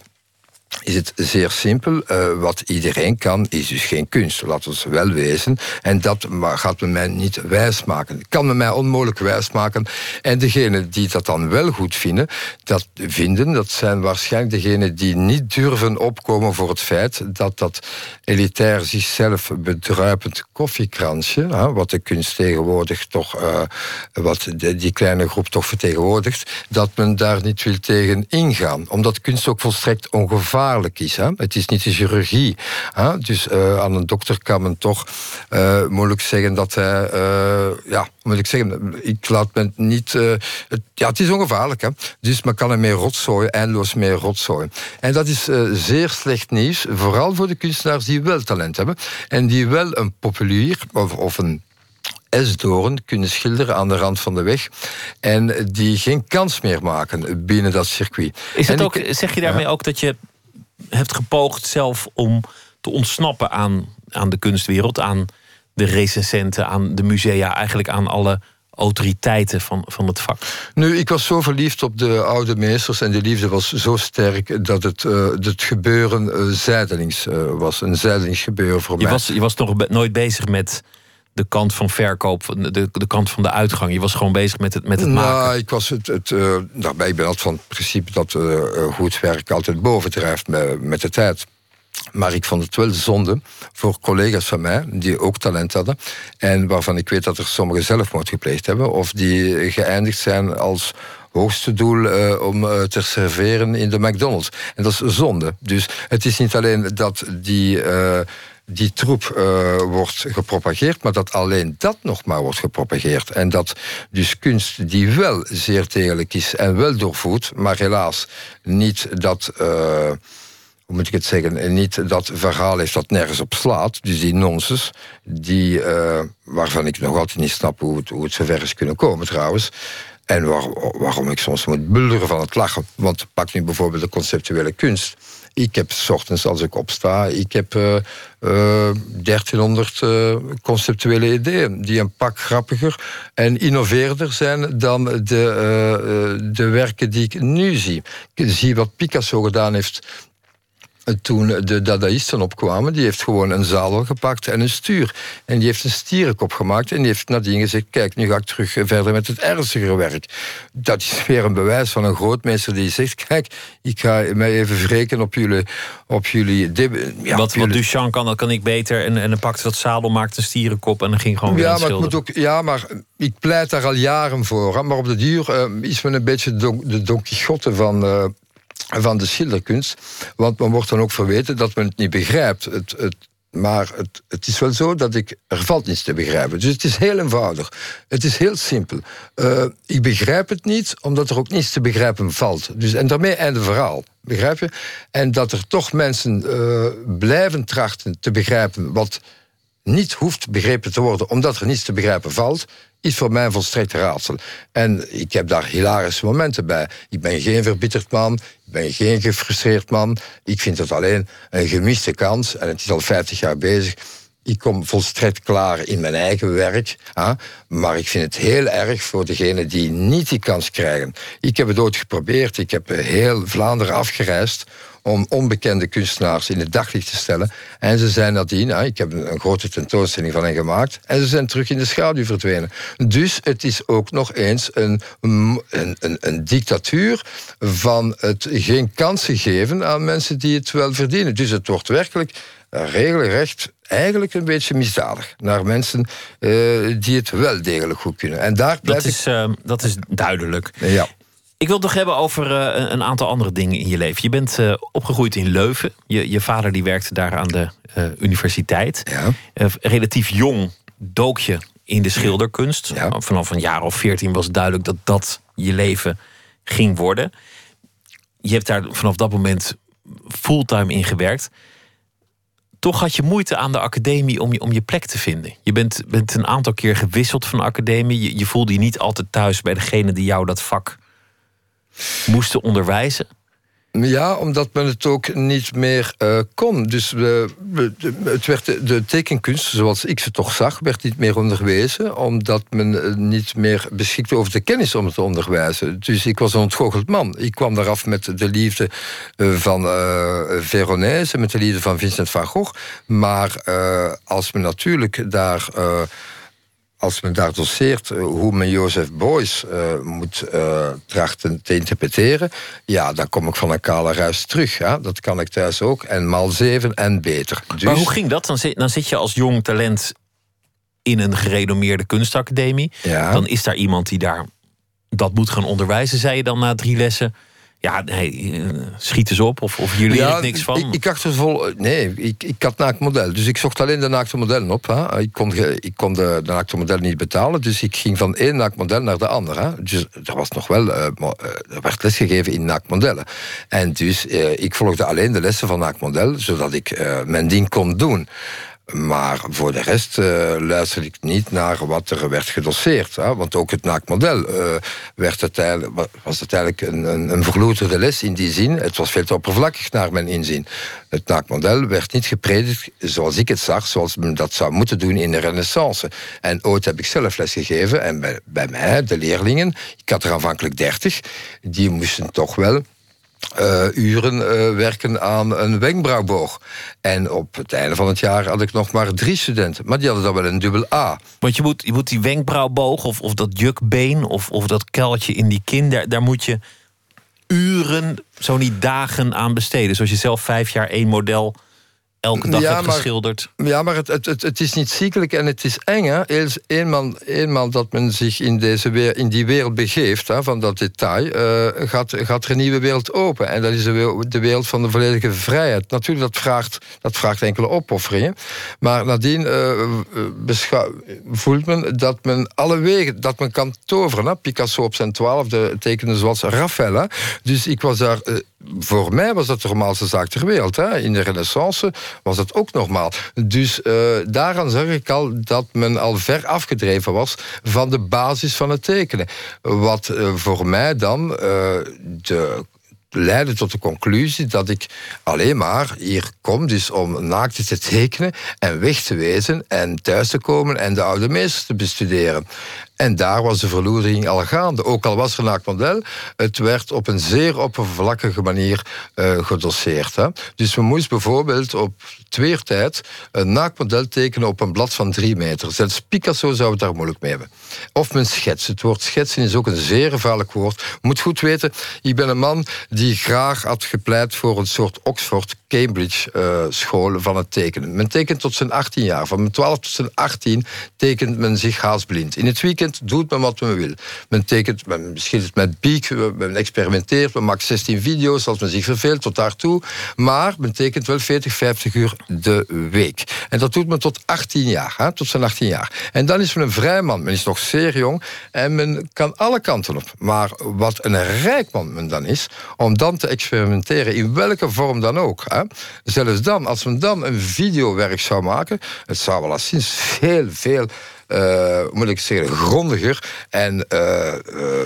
is het zeer simpel. Eh, wat iedereen kan, is dus geen kunst. Laat ons wel wezen. En dat gaat men mij niet wijsmaken. Kan men mij onmogelijk wijsmaken. En degenen die dat dan wel goed vinden, dat vinden, dat zijn waarschijnlijk degenen die niet durven opkomen voor het feit dat dat elitair zichzelf bedruipend koffiekransje, hè, wat de kunst tegenwoordig toch, eh, wat die kleine groep toch vertegenwoordigt, dat men daar niet wil tegen ingaan. Omdat kunst ook volstrekt ongevaarlijk is. Hè. Het is niet de chirurgie. Hè. Dus eh, aan een dokter kan men toch eh, moeilijk zeggen dat hij, eh, ja, moet ik zeggen, ik laat me niet, het, ja, het is ongevaarlijk. Hè. Dus men kan er mee rotzooien, eindeloos mee rotzooien. En dat is zeer slecht nieuws, vooral voor de kunstenaars die wel talent hebben en die wel een populier of, of een esdoorn kunnen schilderen aan de rand van de weg. En die geen kans meer maken binnen dat circuit. Is het ook, ik- zeg je daarmee Ja. ook dat je hebt gepoogd zelf om te ontsnappen aan, aan de kunstwereld, aan de recensenten, aan de musea, eigenlijk aan alle autoriteiten van, van het vak? Nu, ik was zo verliefd op de oude meesters en die liefde was zo sterk dat het, eh, het gebeuren eh, zijdelings eh, was. Een zijdelings gebeuren voor Je mij. was, je was nog be- nooit bezig met de kant van verkoop, de, de kant van de uitgang. Je was gewoon bezig met het, met het maken. Nou, ik was het, het eh, daarbij ik ben altijd van het principe dat eh, eh, goed werk altijd bovendrijft met, met de tijd. Maar ik vond het wel zonde voor collega's van mij die ook talent hadden. En waarvan ik weet dat er sommigen zelfmoord gepleegd hebben. Of die geëindigd zijn als hoogste doel eh, om eh, te serveren in de McDonald's. En dat is zonde. Dus het is niet alleen dat die. eh, die troep eh, wordt gepropageerd, maar dat alleen dat nog maar wordt gepropageerd. En dat dus kunst die wel zeer degelijk is en wel doorvoed, maar helaas niet dat. eh, hoe moet ik het zeggen, niet dat verhaal heeft dat nergens op slaat. Dus die nonsens, die, eh, waarvan ik nog altijd niet snap hoe het, hoe het zover is kunnen komen trouwens. En waarom ik soms moet bulderen van het lachen. Want pak nu bijvoorbeeld de conceptuele kunst. Ik heb s ochtends als ik opsta, ik heb uh, uh, 1300 uh, conceptuele ideeën die een pak grappiger en innoveerder zijn dan de, de werken die ik nu zie. Ik zie wat Picasso gedaan heeft toen de dadaïsten opkwamen, die heeft gewoon een zadel gepakt en een stuur. En die heeft een stierenkop gemaakt en die heeft nadien gezegd... kijk, nu ga ik terug verder met het ernstigere werk. Dat is weer een bewijs van een grootmeester die zegt... kijk, ik ga mij even wreken op jullie... Op jullie ja, wat, wat Duchamp kan, dat kan ik beter. En, en dan pakte dat zadel, maakte een stierenkop en dan ging gewoon weer ja, maar ik moet ook, Ja, maar ik pleit daar al jaren voor. Maar op de duur uh, is men een beetje de Don Quixote van... Uh, van de schilderkunst. Want men wordt dan ook verweten dat men het niet begrijpt. Het, het, maar het, het, is wel zo dat ik... Er valt niets te begrijpen. Dus het is heel eenvoudig. Het is heel simpel. Uh, ik begrijp het niet, omdat er ook niets te begrijpen valt. Dus, en daarmee einde verhaal. Begrijp je? En dat er toch mensen uh, blijven trachten te begrijpen... wat niet hoeft begrepen te worden, omdat er niets te begrijpen valt is voor mij een volstrekt raadsel. En ik heb daar hilarische momenten bij. Ik ben geen verbitterd man, ik ben geen gefrustreerd man. Ik vind het alleen een gemiste kans, en het is al 50 jaar bezig. Ik kom volstrekt klaar in mijn eigen werk. Hè? Maar ik vind het heel erg voor degenen die niet die kans krijgen. Ik heb het ooit geprobeerd. Ik heb heel Vlaanderen afgereisd om onbekende kunstenaars in het daglicht te stellen. En ze zijn nadien, ik heb een grote tentoonstelling van hen gemaakt, en ze zijn terug in de schaduw verdwenen. Dus het is ook nog eens een, een, een, een dictatuur van het geen kansen geven aan mensen die het wel verdienen. Dus het wordt werkelijk regelrecht eigenlijk een beetje misdadig naar mensen uh, die het wel degelijk goed kunnen. En daar dat, is, uh, dat is duidelijk. Ja. Ik wil het nog hebben over uh, een aantal andere dingen in je leven. Je bent uh, opgegroeid in Leuven. Je, je vader die werkte daar aan de uh, universiteit. Ja. relatief jong dook je in de schilderkunst. Ja. Vanaf een jaar of veertien was duidelijk dat dat je leven ging worden. Je hebt daar vanaf dat moment fulltime in gewerkt. Toch had je moeite aan de academie om je, om je plek te vinden. Je bent, bent een aantal keer gewisseld van academie. Je, je voelde je niet altijd thuis bij degene die jou dat vak moesten onderwijzen? Ja, omdat men het ook niet meer uh, kon. Dus uh, het werd de, tekenkunst, zoals ik ze toch zag, werd niet meer onderwezen. Omdat men uh, niet meer beschikte over de kennis om het te onderwijzen. Dus ik was een ontgoocheld man. Ik kwam daaraf met de liefde van Veronese, met de liefde van Vincent van Gogh. Maar als men natuurlijk daar als men daar doseert eh, hoe men Jozef Beuys uh, moet uh, trachten te interpreteren, ja, dan kom ik van een kale ruis terug. Ja? Dat kan ik thuis ook. En maal zeven en beter. Dus... Maar hoe ging dat? Dan zit, dan zit je als jong talent in een gerenommeerde kunstacademie. Ja. Dan is daar iemand die daar dat moet gaan onderwijzen, zei je dan na drie lessen. Ja, nee, eh, schiet eens op. Of, of jullie ja, niks van. Ik, ik achtervol, nee, ik, ik had naakt model. Dus ik zocht alleen de naakte modellen op. Hè. Ik kon, ik kon de, de naakte modellen niet betalen. Dus ik ging van één naakt model naar de andere. Hè. Dus er was nog wel, uh, er werd lesgegeven in naaktmodellen. En dus uh, ik volgde alleen de lessen van naaktmodel, zodat ik uh, mijn ding kon doen. Maar voor de rest uh, luisterde ik niet naar wat er werd gedoseerd. Hè? Want ook het naakmodel uh, werd uiteindelijk, was uiteindelijk een, een, een les in die zin. Het was veel te oppervlakkig naar mijn inzien. Het naakmodel werd niet gepredikt zoals ik het zag, zoals men dat zou moeten doen in de renaissance. En ooit heb ik zelf les gegeven en bij, bij mij, de leerlingen, ik had er aanvankelijk dertig, die moesten toch wel uh, uren uh, werken aan een wenkbrauwboog. En op het einde van het jaar had ik nog maar drie studenten. Maar die hadden dan wel een dubbel A. Want je moet, je moet die wenkbrauwboog of, of dat jukbeen of, of dat kuiltje in die kin... daar, daar moet je uren, zo niet dagen aan besteden. Zoals je zelf vijf jaar één model elke dag ja, hebt geschilderd. Ja, maar het, het, het, het, is niet ziekelijk en het is eng. Hè? Eenmaal, eenmaal dat men zich in, deze weer, in die wereld begeeft, hè, van dat detail, uh, gaat, gaat er een nieuwe wereld open. En dat is de, de wereld van de volledige vrijheid. Natuurlijk, dat vraagt, dat vraagt enkele opofferingen. Maar nadien uh, voelt men dat men alle wegen, dat men kan toveren. Hè? Picasso op zijn twaalfde tekende zoals Raphaël. Hè? Dus ik was daar voor mij was dat de normaalste zaak ter wereld. Hè. In de renaissance was dat ook normaal. Dus uh, daaraan zag ik al dat men al ver afgedreven was van de basis van het tekenen. Wat uh, voor mij dan de leidde tot de conclusie dat ik alleen maar hier kom dus om naakten te tekenen en weg te wezen en thuis te komen en de oude meesters te bestuderen. En daar was de verloedering al gaande. Ook al was er een het werd op een zeer oppervlakkige manier uh, gedosseerd. Hè. Dus we moesten bijvoorbeeld op tweertijd een naakmodel tekenen op een blad van drie meter. Zelfs Picasso zou het daar moeilijk mee hebben. Of men schets. Het woord schetsen is ook een zeer gevaarlijk woord. Moet goed weten, ik ben een man die graag had gepleit voor een soort Oxford Cambridge uh, school van het tekenen. Men tekent tot zijn 18 jaar. Van mijn 12 tot zijn 18 tekent men zich haasblind. In het weekend doet men wat men wil. Men tekent, men schildert met piek, men experimenteert, men maakt 16 video's als men zich verveelt tot daartoe. Maar men tekent wel 40, 50 uur de week. En dat doet men tot 18 jaar, hè, tot zijn 18 jaar. En dan is men een vrij man. Men is nog zeer jong en men kan alle kanten op. Maar wat een rijk man men dan is, om dan te experimenteren in welke vorm dan ook. Hè. Zelfs dan, als men dan een videowerk zou maken, het zou wel eens veel, veel moet ik zeggen, grondiger en uh, uh,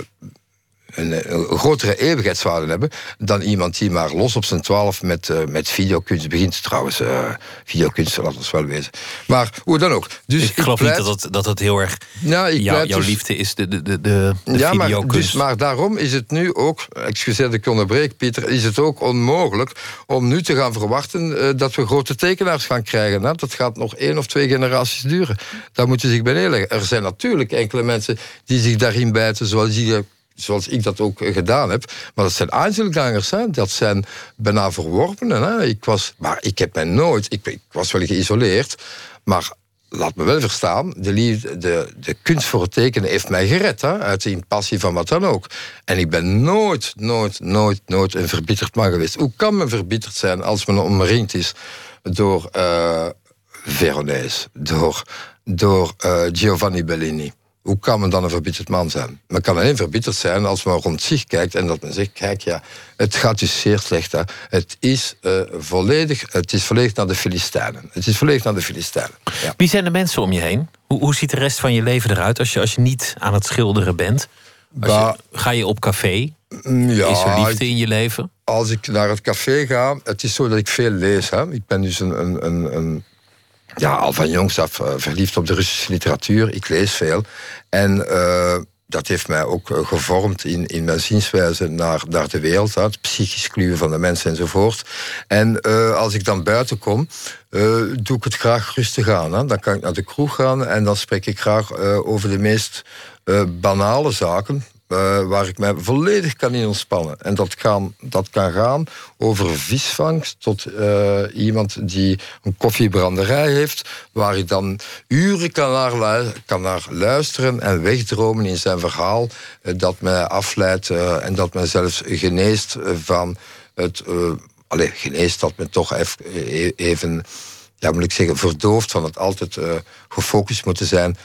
een, een, grotere eeuwigheidswaarde hebben dan iemand die maar los op zijn twaalf met, uh, met videokunst begint. Trouwens, uh, videokunst, laat ons wel wezen. Maar hoe dan ook. Dus ik, ik geloof pleit... niet dat het, dat het heel erg nou, ik jou, jouw dus... liefde is, de, de, de, de ja, videokunst. Maar, dus, maar daarom is het nu ook, excuseer dat ik onderbreek, Pieter, is het ook onmogelijk om nu te gaan verwachten uh, dat we grote tekenaars gaan krijgen. Hè? Dat gaat nog één of twee generaties duren. Daar moeten ze zich bij neerleggen. Er zijn natuurlijk enkele mensen die zich daarin bijten, zoals die zoals ik dat ook gedaan heb. Maar dat zijn Einzelgangers, hè. dat zijn bijna verworpenen. Hè. Ik was, maar ik heb mij nooit, ik, was wel geïsoleerd, maar laat me wel verstaan, de, liefde, de, de kunst voor het tekenen heeft mij gered. Hè, uit die passie van wat dan ook. En ik ben nooit, nooit, nooit, nooit een verbitterd man geweest. Hoe kan men verbitterd zijn als men omringd is door uh, Veronese, door, door uh, Giovanni Bellini? Hoe kan men dan een verbitterd man zijn? Men kan alleen verbitterd zijn als men rond zich kijkt en dat men zegt: kijk, ja, het gaat dus zeer slecht. Hè. Het, is, uh, volledig, het is volledig naar de Filistijnen. Het is volledig naar de Filistijnen. Ja. Wie zijn de mensen om je heen? Hoe, hoe ziet de rest van je leven eruit als je, als je niet aan het schilderen bent? Je, ga je op café? Mm, ja, is er liefde in je leven? Als ik naar het café ga, het is zo dat ik veel lees. Hè. Ik ben dus een, een, een, een ja, al van jongs af uh, verliefd op de Russische literatuur. Ik lees veel. En uh, dat heeft mij ook uh, gevormd in, in mijn zienswijze naar, naar de wereld. Het psychisch kluwen van de mensen enzovoort. En als ik dan buiten kom, doe ik het graag rustig aan. Hè. Dan kan ik naar de kroeg gaan en dan spreek ik graag over de meest banale zaken. Uh, waar ik mij volledig kan in ontspannen. En dat kan, dat kan gaan over visvangst tot uh, iemand die een koffiebranderij heeft, waar ik dan uren kan naar, kan naar luisteren en wegdromen in zijn verhaal, uh, dat mij afleidt en dat mij zelfs geneest van het. Allee, geneest dat me toch even, even ja, moet ik zeggen, verdoofd van het altijd gefocust moeten zijn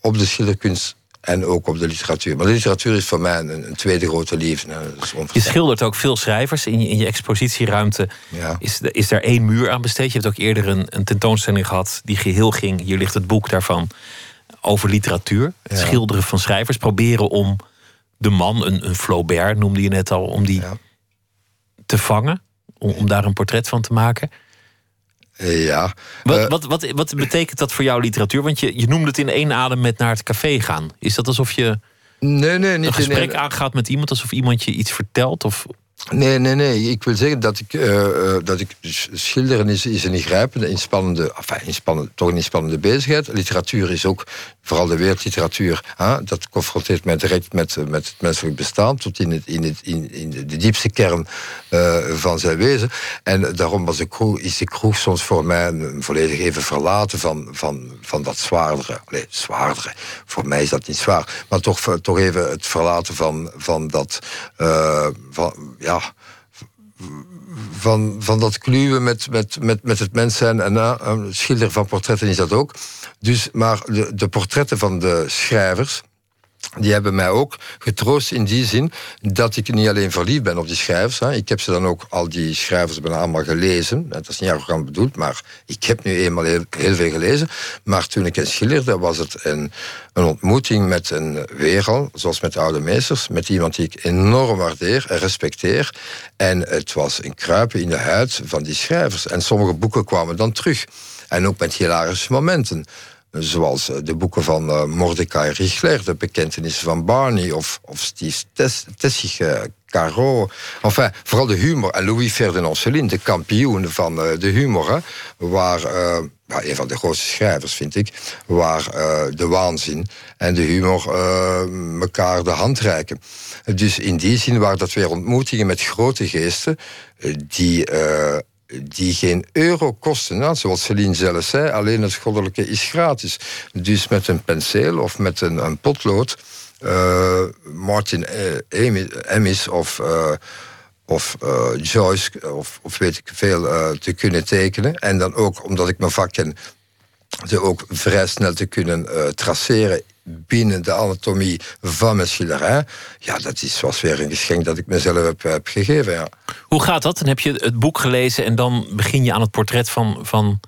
op de schilderkunst en ook op de literatuur. Maar de literatuur is voor mij een, een tweede grote liefde. Je schildert ook veel schrijvers. In je, in je expositieruimte ja. is, is daar één muur aan besteed. Je hebt ook eerder een, een tentoonstelling gehad die geheel ging. Hier ligt het boek daarvan over literatuur. Het schilderen van schrijvers. Proberen om de man, een, een Flaubert noemde je net al, om die ja. te vangen. Om, om daar een portret van te maken. Ja. Wat, uh, wat, wat, wat betekent dat voor jouw literatuur? Want je, je noemde het in één adem met naar het café gaan. Is dat alsof je nee, nee, niet een gesprek in aangaat met iemand, alsof iemand je iets vertelt? Of... Nee, nee, nee. Ik wil zeggen dat ik, uh, dat ik schilderen is, is een ingrijpende, inspannende, enfin, inspannende, toch een inspannende bezigheid. Literatuur is ook, vooral de wereldliteratuur, dat confronteert mij direct met, met het menselijk bestaan, tot in, het, in, het, in, in de diepste kern uh, van zijn wezen. En daarom was de kroeg, is de kroeg soms voor mij een volledig even verlaten van, van, van dat zwaardere. Nee, zwaardere. Voor mij is dat niet zwaar. Maar toch, toch even het verlaten van, van dat. Van, ja, van, van dat kluwen met, met, met, met het mens zijn. En uh, een schilder van portretten is dat ook. Dus, maar de, de portretten van de schrijvers die hebben mij ook getroost in die zin dat ik niet alleen verliefd ben op die schrijvers. Hè. Ik heb ze dan ook, al die schrijvers, bijna allemaal gelezen. Dat is niet arrogant bedoeld, maar ik heb nu eenmaal heel, veel gelezen. Maar toen ik hen schilderde, was het een, een ontmoeting met een wereld, zoals met de oude meesters, met iemand die ik enorm waardeer en respecteer. En het was een kruipen in de huid van die schrijvers. En sommige boeken kwamen dan terug. En ook met hilarische momenten. Zoals eh, de boeken van uh, Mordecai Richler, de bekentenissen van Barney of, of Steve Tessig, uh, Caro. Enfin, vooral de humor. En Louis Ferdinand Céline, de kampioen van uh, de humor. Hè, waar, een van de grootste schrijvers, vind ik. Waar de waanzin en de humor elkaar de hand reiken. Dus in die zin waren dat weer ontmoetingen met grote geesten. die die geen euro kosten. Nou, zoals Celine zelf zei, alleen het goddelijke is gratis. Dus met een penseel of met een, een potlood... Uh, Martin Emis of, uh, of Joyce of, of, weet ik veel te kunnen tekenen. En dan ook, omdat ik mijn vak ken... ze ook vrij snel te kunnen traceren binnen de anatomie van mijn schilderij. Ja, dat is, was weer een geschenk dat ik mezelf heb, heb gegeven. Ja. Hoe gaat dat? Dan heb je het boek gelezen en dan begin je aan het portret van, van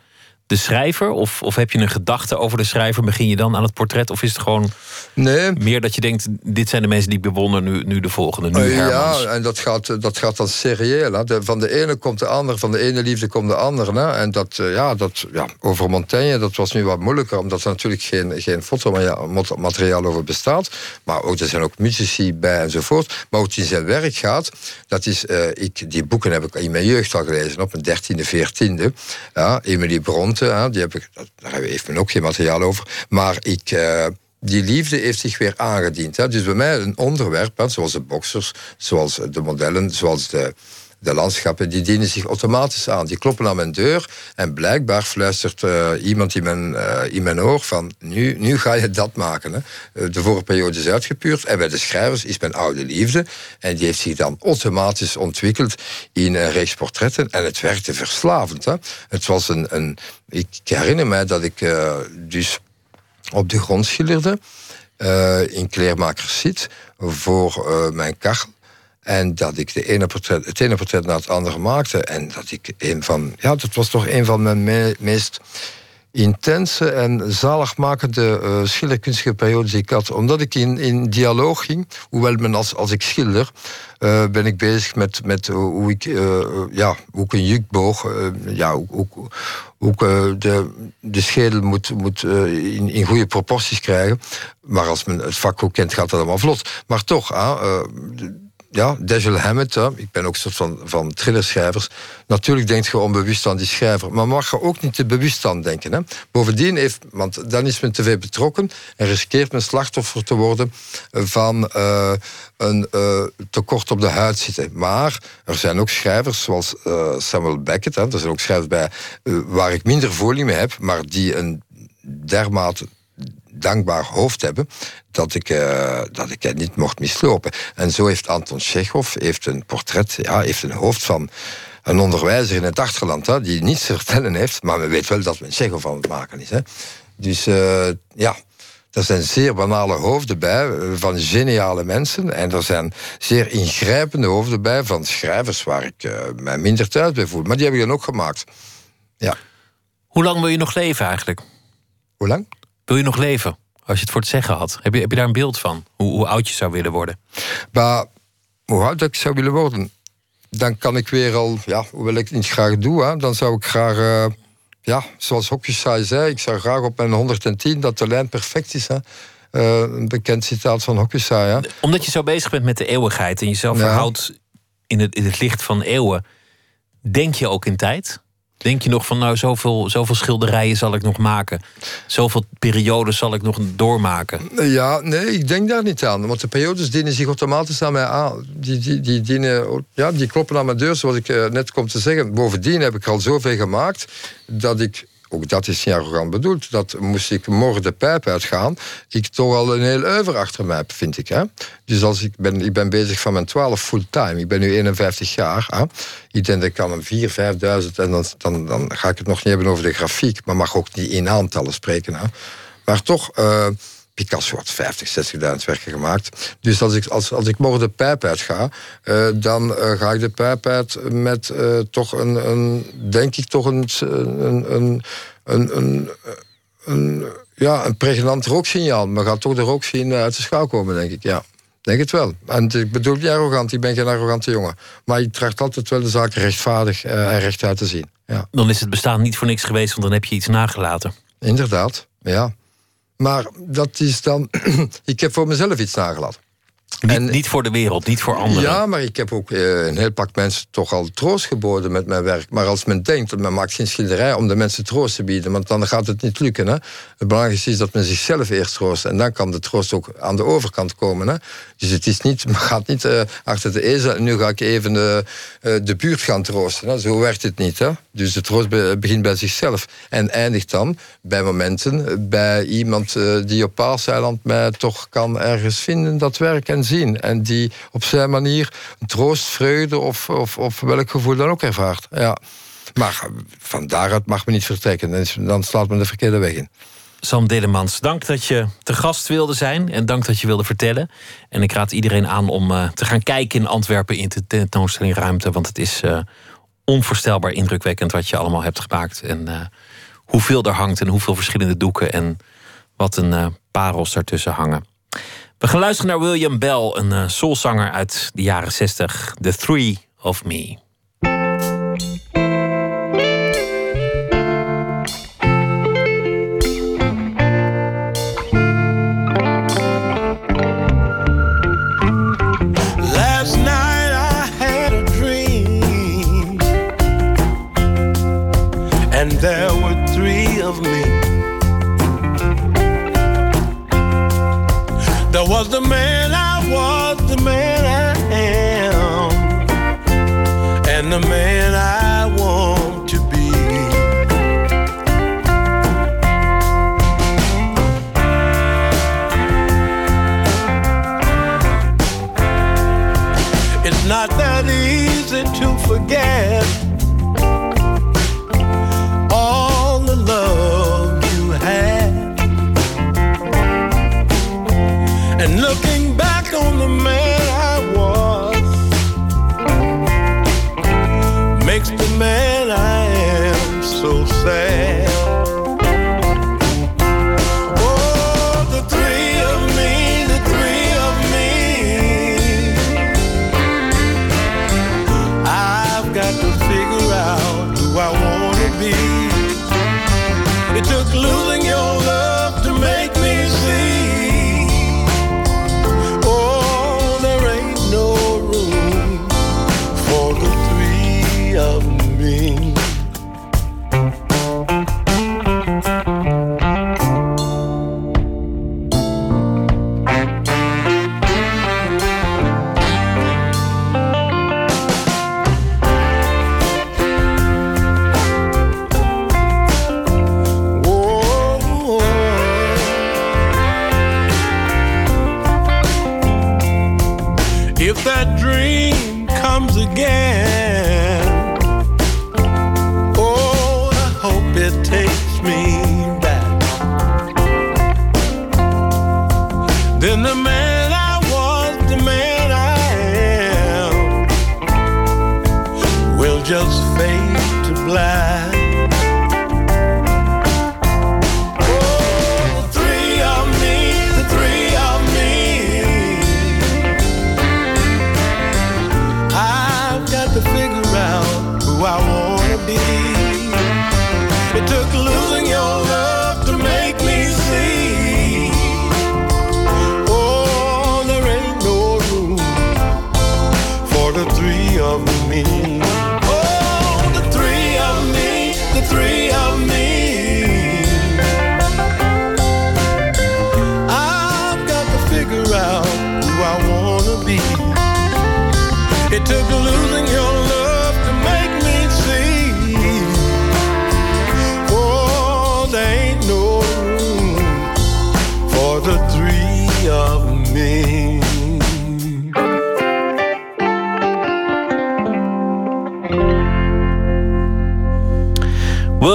de schrijver? Of, of heb je een gedachte over de schrijver? Begin je dan aan het portret? Of is het gewoon nee. meer dat je denkt... dit zijn de mensen die ik bewonder, nu, nu de volgende, nu uh, Ja, en dat gaat, dat gaat dan serieel. Hè. van de ene komt de ander, van de ene liefde komt de andere. Hè. En dat, uh, ja, dat, ja, over Montaigne, dat was nu wat moeilijker... omdat er natuurlijk geen, geen fotomateriaal over bestaat. Maar ook, er zijn ook muzici bij enzovoort. Maar ook in zijn werk gaat... dat is, uh, ik, die boeken heb ik in mijn jeugd al gelezen, op mijn dertiende, veertiende. Ja, Emily Bront die heb ik, daar heeft men ook geen materiaal over. Maar ik, uh, die liefde heeft zich weer aangediend. Hè. Dus bij mij een onderwerp, hè, zoals de boxers, zoals de modellen, zoals de, de landschappen, die dienen zich automatisch aan. Die kloppen aan mijn deur en blijkbaar fluistert uh, iemand in mijn, uh, in mijn oor van nu, nu ga je dat maken. Hè. De vorige periode is uitgepuurd en bij de schrijvers is mijn oude liefde en die heeft zich dan automatisch ontwikkeld in uh, reeks portretten en het werkte verslavend. Hè. Het was een, een, ik herinner mij dat ik dus op de grond schilderde in kleermakers zit voor mijn kachel. En dat ik de het ene portret na het andere maakte. En dat ik een van. Ja, dat was toch een van mijn meest intense en zaligmakende uh, schilderkunstige periodes die ik had. Omdat ik in, in dialoog ging, hoewel men als, als ik schilder, uh, ben ik bezig met, met hoe, ik, uh, ja, hoe ik een jukboog, ja, hoe, hoe, ik de, de schedel moet, moet in, in goede proporties krijgen. Maar als men het vak goed kent, gaat dat allemaal vlot. Maar toch, ah, ja, Dashiell Hammett, ik ben ook een soort van, van thrillerschrijvers. Natuurlijk denkt je onbewust aan die schrijver, maar mag je ook niet te bewust aan denken. Hè. Bovendien heeft, want dan is men te veel betrokken en riskeert men slachtoffer te worden van uh, een uh, tekort op de huid zitten. Maar er zijn ook schrijvers zoals uh, Samuel Beckett, hè. er zijn ook schrijvers bij waar ik minder voeling mee heb, maar die een dermate dankbaar hoofd hebben dat ik, uh, dat ik het niet mocht mislopen. En zo heeft Anton Chekhov heeft een portret, ja, heeft een hoofd van een onderwijzer in het achterland, hè, die niets te vertellen heeft, maar men weet wel dat men Chekhov aan het maken is. Hè. Dus uh, ja, er zijn zeer banale hoofden bij eh, van geniale mensen. En er zijn zeer ingrijpende hoofden bij van schrijvers waar ik uh, mij minder thuis bij voel. Maar die heb ik dan ook gemaakt. Ja. Hoe lang wil je nog leven eigenlijk? Hoe lang? Wil je nog leven? Als je het voor het zeggen had. Heb je, heb je daar een beeld van? Hoe, hoe oud je zou willen worden? Maar hoe oud ik zou willen worden? Dan kan ik weer al, ja, hoewel ik het niet graag doe, hè, dan zou ik graag, uh, ja, zoals Hokusai zei, ik zou graag op mijn 110 dat de lijn perfect is. Hè. Uh, een bekend citaat van Hokusai. Hè. Omdat je zo bezig bent met de eeuwigheid en jezelf ja. verhoudt in het, in het licht van eeuwen, denk je ook in tijd? Denk je nog van, nou, zoveel, zoveel schilderijen zal ik nog maken? Zoveel periodes zal ik nog doormaken? Ja, nee, ik denk daar niet aan. Want de periodes dienen zich automatisch aan mij aan. Die, die, die, dienen, ja, die kloppen aan mijn deur, zoals ik eh, net kom te zeggen. Bovendien heb ik al zoveel gemaakt dat ik ook dat is niet arrogant bedoeld, dat moest ik morgen de pijp uitgaan, ik toch al een heel uiver achter mij heb, vind ik. Hè? Dus als ik, ben, ik ben bezig van mijn 12 fulltime, ik ben nu 51 jaar. Hè? Ik denk dat ik kan een 4, 5000 en dan, dan, dan ga ik het nog niet hebben over de grafiek, maar mag ook niet in aantallen spreken. Hè? Maar toch, uh, Picasso had 50, 60.000 werken gemaakt. Dus als ik, als, als ik morgen de pijp uit ga, eh, dan eh, ga ik de pijp uit met eh, toch een, een, denk ik toch een, een, een, een, een, een ja, een pregnant rooksignaal. Maar gaat toch de rook zien uit de schouw komen, denk ik, ja. Denk het wel. En ik bedoel niet arrogant, ik ben geen arrogante jongen. Maar je tracht altijd wel de zaken rechtvaardig en rechtuit te zien. Ja. Dan is het bestaan niet voor niks geweest, want dan heb je iets nagelaten. Inderdaad, ja. Maar dat is dan. ik heb voor mezelf iets nagelaten. Niet, en, niet voor de wereld, niet voor anderen. Ja, maar ik heb ook eh, een heel pak mensen toch al troost geboden met mijn werk. Maar als men denkt, men maakt geen schilderij om de mensen troost te bieden. Want dan gaat het niet lukken. Hè? Het belangrijkste is dat men zichzelf eerst troost. En dan kan de troost ook aan de overkant komen. Hè? Dus het is niet, men gaat niet uh, achter de ezel. En nu ga ik even de, uh, de buurt gaan troosten. Hè? Zo werkt het niet. Hè? Dus de troost begint bij zichzelf. En eindigt dan bij momenten bij iemand die op Paaseiland mij toch kan ergens vinden, dat werk en zien. En die op zijn manier troost, vreugde of, of, of welk gevoel dan ook ervaart. Ja. Maar van daaruit mag men niet vertrekken. Dan slaat men de verkeerde weg in. Sam Delemans, dank dat je te gast wilde zijn en dank dat je wilde vertellen. En ik raad iedereen aan om uh, te gaan kijken in Antwerpen in de tentoonstelling Ruimte, want het is uh, onvoorstelbaar indrukwekkend wat je allemaal hebt gemaakt. En uh, hoeveel er hangt en hoeveel verschillende doeken en wat een parels daartussen hangen. We gaan luisteren naar William Bell, een uh, soulzanger uit de jaren 60. The Three of Me. Was the man I was, the man I am, and the man I want to be. It's not that easy to forget the man I was. Makes the man I am so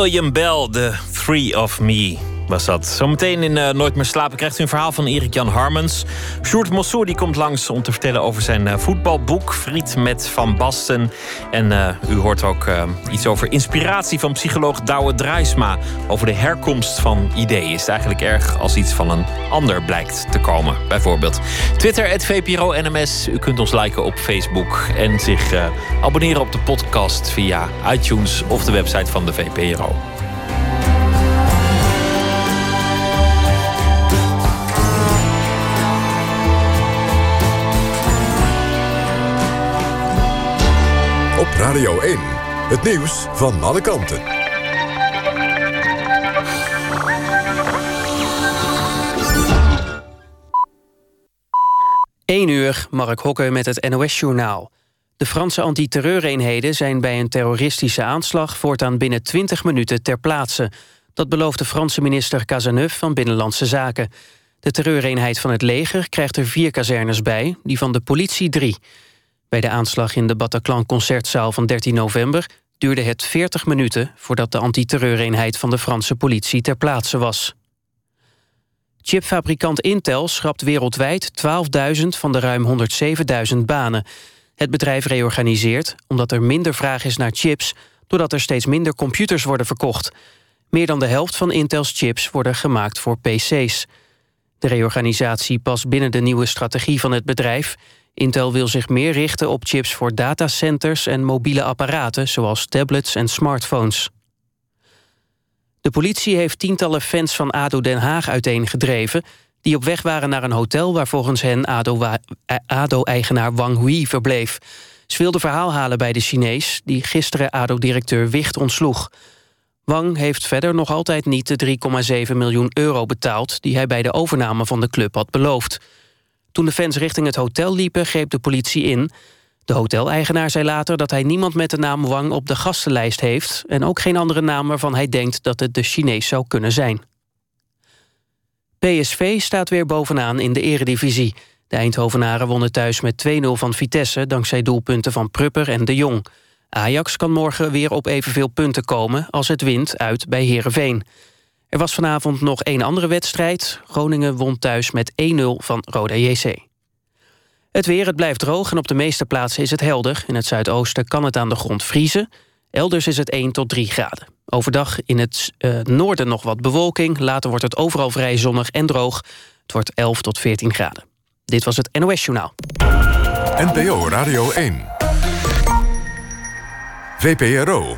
William Bell, The Three of Me. Was dat. Zometeen in uh, Nooit meer slapen krijgt u een verhaal van Erik-Jan Harmens. Sjoerd Mossou die komt langs om te vertellen over zijn uh, voetbalboek... Friet met Van Basten. En uh, u hoort ook iets over inspiratie van psycholoog Douwe Draaisma... over de herkomst van ideeën. Is het eigenlijk erg als iets van een ander blijkt te komen, bijvoorbeeld. Twitter, VPRO NMS. U kunt ons liken op Facebook. En zich abonneren op de podcast via iTunes of de website van de VPRO. Radio 1, het nieuws van alle kanten. 1 uur, Mark Hokke met het NOS-journaal. De Franse antiterreureenheden zijn bij een terroristische aanslag... voortaan binnen 20 minuten ter plaatse. Dat belooft de Franse minister Cazeneuve van Binnenlandse Zaken. De terreureenheid van het leger krijgt er vier kazernes bij... die van de politie drie. Bij de aanslag in de Bataclan-concertzaal van 13 november... duurde het 40 minuten voordat de antiterreureenheid van de Franse politie ter plaatse was. Chipfabrikant Intel schrapt wereldwijd 12.000 van de ruim 107.000 banen. Het bedrijf reorganiseert omdat er minder vraag is naar chips... doordat er steeds minder computers worden verkocht. Meer dan de helft van Intels chips worden gemaakt voor pc's. De reorganisatie past binnen de nieuwe strategie van het bedrijf... Intel wil zich meer richten op chips voor datacenters en mobiele apparaten... zoals tablets en smartphones. De politie heeft tientallen fans van ADO Den Haag uiteengedreven... die op weg waren naar een hotel waar volgens hen ADO-eigenaar Wang Hui verbleef. Ze wilden verhaal halen bij de Chinees... die gisteren ADO-directeur Wicht ontsloeg. Wang heeft verder nog altijd niet de 3,7 miljoen euro betaald... die hij bij de overname van de club had beloofd. Toen de fans richting het hotel liepen, greep de politie in. De hoteleigenaar zei later dat hij niemand met de naam Wang op de gastenlijst heeft... en ook geen andere naam waarvan hij denkt dat het de Chinees zou kunnen zijn. PSV staat weer bovenaan in de eredivisie. De Eindhovenaren wonnen thuis met 2-0 van Vitesse... dankzij doelpunten van Prupper en De Jong. Ajax kan morgen weer op evenveel punten komen... als het wint uit bij Heerenveen. Er was vanavond nog één andere wedstrijd. Groningen won thuis met 1-0 van Roda JC. Het weer, het blijft droog en op de meeste plaatsen is het helder. In het zuidoosten kan het aan de grond vriezen. Elders is het 1 tot 3 graden. Overdag in het uh, noorden nog wat bewolking. Later wordt het overal vrij zonnig en droog. Het wordt 11 tot 14 graden. Dit was het NOS Journaal. NPO Radio 1. VPRO.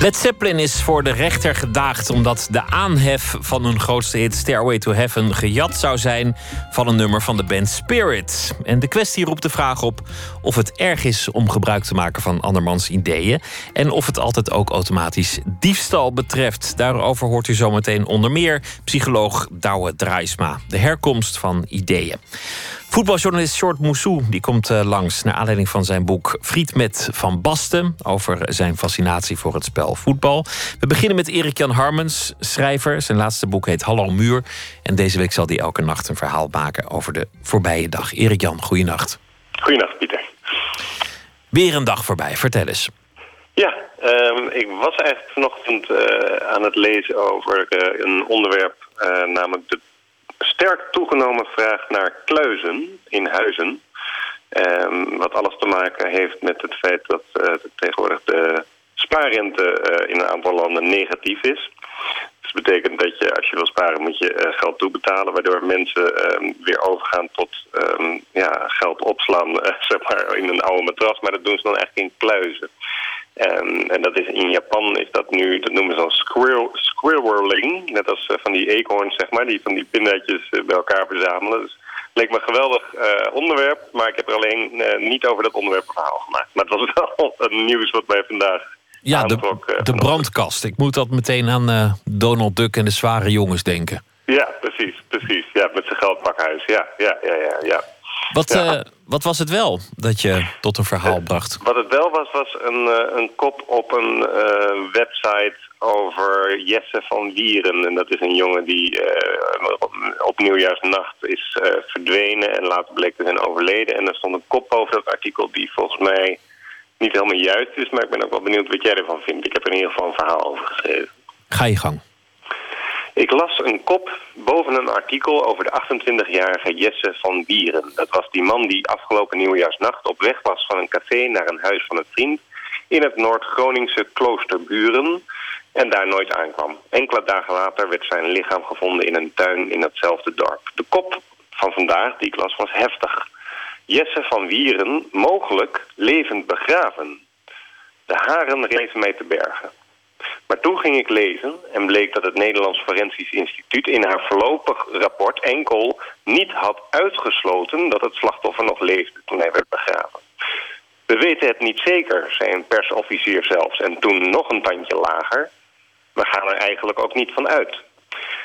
Led Zeppelin is voor de rechter gedaagd omdat de aanhef van hun grootste hit Stairway to Heaven gejat zou zijn van een nummer van de band Spirit. En de kwestie roept de vraag op of het erg is om gebruik te maken van andermans ideeën en of het altijd ook automatisch diefstal betreft. Daarover hoort u zometeen onder meer psycholoog Douwe Draaisma, de herkomst van ideeën. Voetbaljournalist Short Moussou die komt uh, langs naar aanleiding van zijn boek Friet met Van Basten over zijn fascinatie voor het spel voetbal. We beginnen met Erik-Jan Harmens, schrijver. Zijn laatste boek heet Hallo Muur. En deze week zal hij elke nacht een verhaal maken over de voorbije dag. Erik-Jan, goeienacht. Goeienacht, Pieter. Weer een dag voorbij, vertel eens. Ja, um, ik was eigenlijk vanochtend uh, aan het lezen over uh, een onderwerp, namelijk de sterk toegenomen vraag naar kluizen in huizen. Um, wat alles te maken heeft met het feit dat uh, tegenwoordig de spaarrente uh, in een aantal landen negatief is. Dus dat betekent dat je als je wil sparen moet je uh, geld toebetalen... waardoor mensen um, weer overgaan tot um, ja, geld opslaan zeg maar in een oude matras. Maar dat doen ze dan echt in kluizen. Um, en dat is in Japan is dat nu, dat noemen ze als squirrel, squirreling. Net als uh, van die eekhoorns, zeg maar, die van die pindaatjes uh, bij elkaar verzamelen. Dus het leek me een geweldig uh, onderwerp, maar ik heb er alleen niet over dat onderwerp een verhaal gemaakt. Maar het was wel een nieuws wat mij vandaag Ja, de, de brandkast. Ik moet dat meteen aan Donald Duck en de zware jongens denken. Ja, precies, precies. Ja, met zijn geldpakhuis. Ja, ja, ja, ja. ja. Wat, ja. uh, wat was het wel dat je tot een verhaal bracht? Wat het wel was, was een, eh, een kop op een eh, website over Jesse van Wieren. En dat is een jongen die eh, op, nieuwjaarsnacht is eh, verdwenen en later bleek te zijn overleden. En er stond een kop over dat artikel die volgens mij niet helemaal juist is. Maar ik ben ook wel benieuwd wat jij ervan vindt. Ik heb er in ieder geval een verhaal over geschreven. Ga je gang. Ik las een kop boven een artikel over de 28-jarige Jesse van Wieren. Dat was die man die afgelopen nieuwjaarsnacht op weg was van een café naar een huis van een vriend in het Noord-Groningse Kloosterburen en daar nooit aankwam. Enkele dagen later werd zijn lichaam gevonden in een tuin in datzelfde dorp. De kop van vandaag die ik las was heftig. Jesse van Wieren mogelijk levend begraven. De haren rezen mij te bergen. Maar toen ging ik lezen en bleek dat het Nederlands Forensisch Instituut in haar voorlopig rapport enkel niet had uitgesloten dat het slachtoffer nog leefde toen hij werd begraven. We weten het niet zeker, zei een persofficier zelfs, en toen nog een tandje lager. We gaan er eigenlijk ook niet van uit.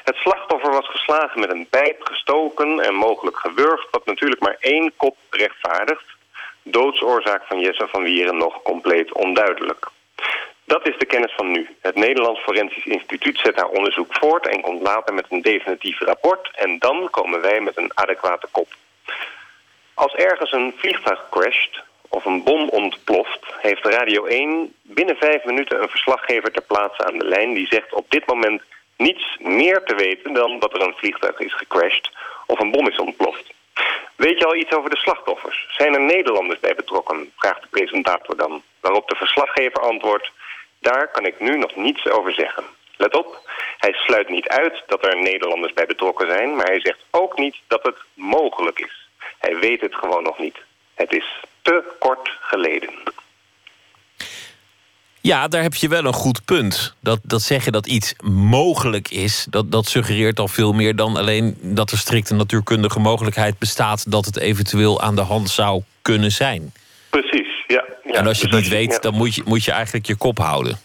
Het slachtoffer was geslagen met een pijp, gestoken en mogelijk gewurgd, wat natuurlijk maar één kop rechtvaardigt. Doodsoorzaak van Jesse van Wieren nog compleet onduidelijk. Dat is de kennis van nu. Het Nederlands Forensisch Instituut zet haar onderzoek voort en komt later met een definitief rapport. En dan komen wij met een adequate kop. Als ergens een vliegtuig crasht of een bom ontploft, heeft Radio 1 binnen vijf minuten een verslaggever ter plaatse aan de lijn die zegt op dit moment niets meer te weten dan dat er een vliegtuig is gecrashed of een bom is ontploft. Weet je al iets over de slachtoffers? Zijn er Nederlanders bij betrokken? Vraagt de presentator dan. Waarop de verslaggever antwoordt... daar kan ik nu nog niets over zeggen. Let op, hij sluit niet uit dat er Nederlanders bij betrokken zijn... maar hij zegt ook niet dat het mogelijk is. Hij weet het gewoon nog niet. Het is te kort geleden. Ja, daar heb je wel een goed punt. Dat, dat zeggen dat iets mogelijk is, dat, dat suggereert al veel meer dan alleen dat er strikte natuurkundige mogelijkheid bestaat dat het eventueel aan de hand zou kunnen zijn. Precies, ja. Ja. en als je het niet weet, dan moet je, moet je eigenlijk je kop houden.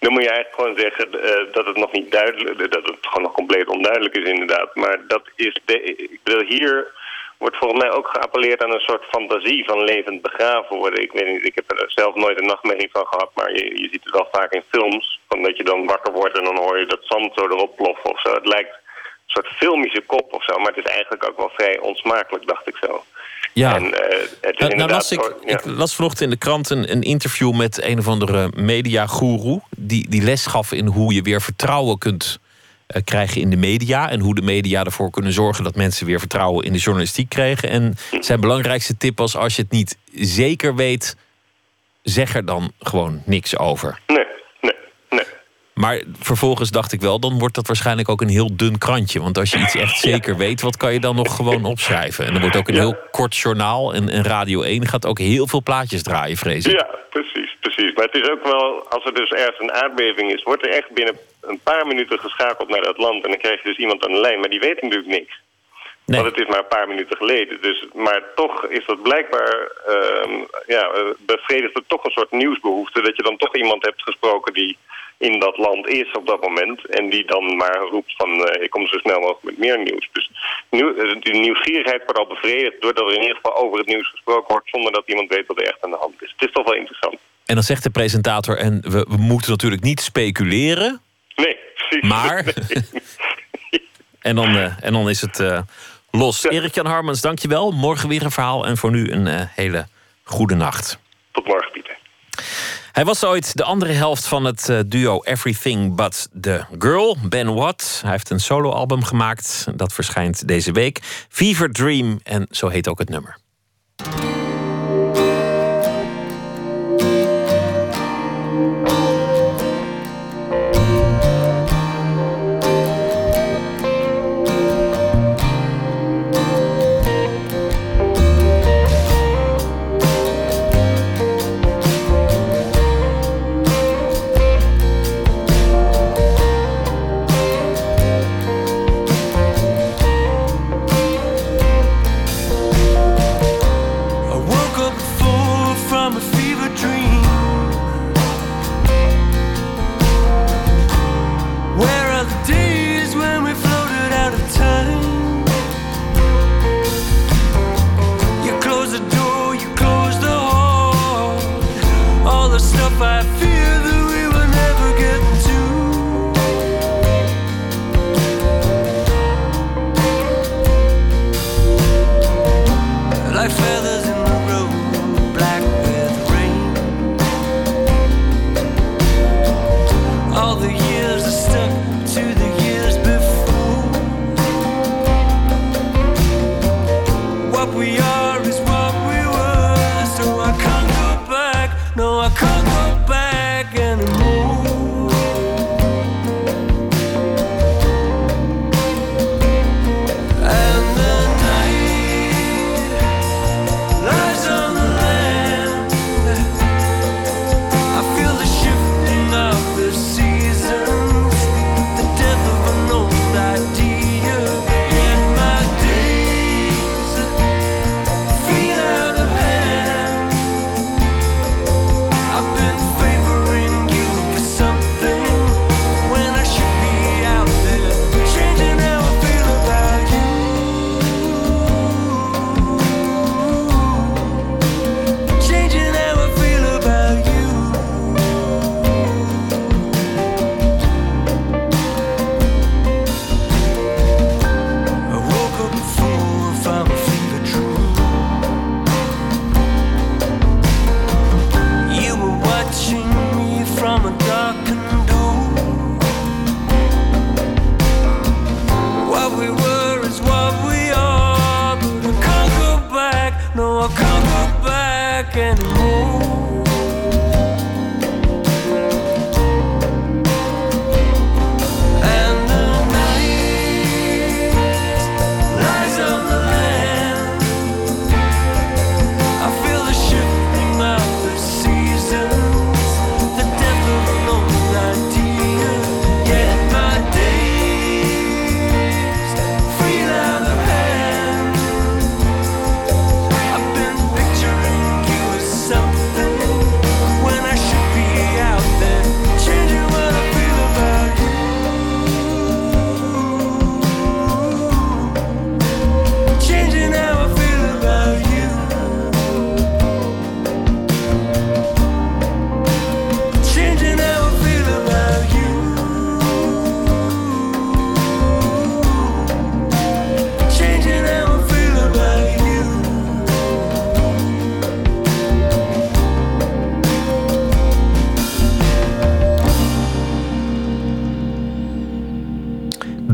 Dan moet je eigenlijk gewoon zeggen eh, dat het nog niet duidelijk, dat het gewoon nog compleet onduidelijk is inderdaad. Maar dat is, de, ik bedoel, hier wordt volgens mij ook geappelleerd aan een soort fantasie van levend begraven worden. Ik weet niet, ik heb er zelf nooit een nachtmerrie van gehad, maar je, je ziet het wel vaak in films. Van dat je dan wakker wordt en dan hoor je dat zand zo erop ploffen of zo. Het lijkt een soort filmische kop of zo, maar het is eigenlijk ook wel vrij onsmakelijk, dacht ik zo. Ja. En eh, het is Nou, nou las ik, zo- ja. ik las vanochtend in de krant een, een interview met een of andere mediagoeroe. Die, die les gaf in hoe je weer vertrouwen kunt eh, krijgen in de media. En hoe de media ervoor kunnen zorgen dat mensen weer vertrouwen in de journalistiek krijgen. En zijn belangrijkste tip was: als je het niet zeker weet, zeg er dan gewoon niks over. Nee. Maar vervolgens dacht ik wel, dan wordt dat waarschijnlijk ook een heel dun krantje. Want als je iets echt zeker weet, wat kan je dan nog gewoon opschrijven? En er wordt ook een Ja. heel kort journaal. En, en Radio 1 gaat ook heel veel plaatjes draaien, vrees ik. Ja, precies, precies. Maar het is ook wel, als er dus ergens een aardbeving is, wordt er echt binnen een paar minuten geschakeld naar dat land. En dan krijg je dus iemand aan de lijn, maar die weet natuurlijk niks. Nee. Want het is maar een paar minuten geleden. Dus, maar toch is dat blijkbaar, ehm, ja, eh, bevredigt het toch een soort nieuwsbehoefte. Dat je dan toch iemand hebt gesproken die in dat land is op dat moment. En die dan maar roept van, eh, ik kom zo snel mogelijk met meer nieuws. Dus nieuw, eh, die nieuwsgierigheid wordt al bevredigd doordat er in ieder geval over het nieuws gesproken wordt. Zonder dat iemand weet wat er echt aan de hand is. Het is toch wel interessant. En dan zegt de presentator, en we, we moeten natuurlijk niet speculeren. Nee, precies. Maar- Nee. En dan, en dan is het los. Ja. Erik-Jan Harmans, dankjewel. Morgen weer een verhaal. En voor nu een eh, hele goede nacht. Tot morgen, Pieter. Hij was ooit de andere helft van het eh, duo Everything But The Girl, Ben Watt. Hij heeft een soloalbum gemaakt, dat verschijnt deze week. Fever Dream, en zo heet ook het nummer.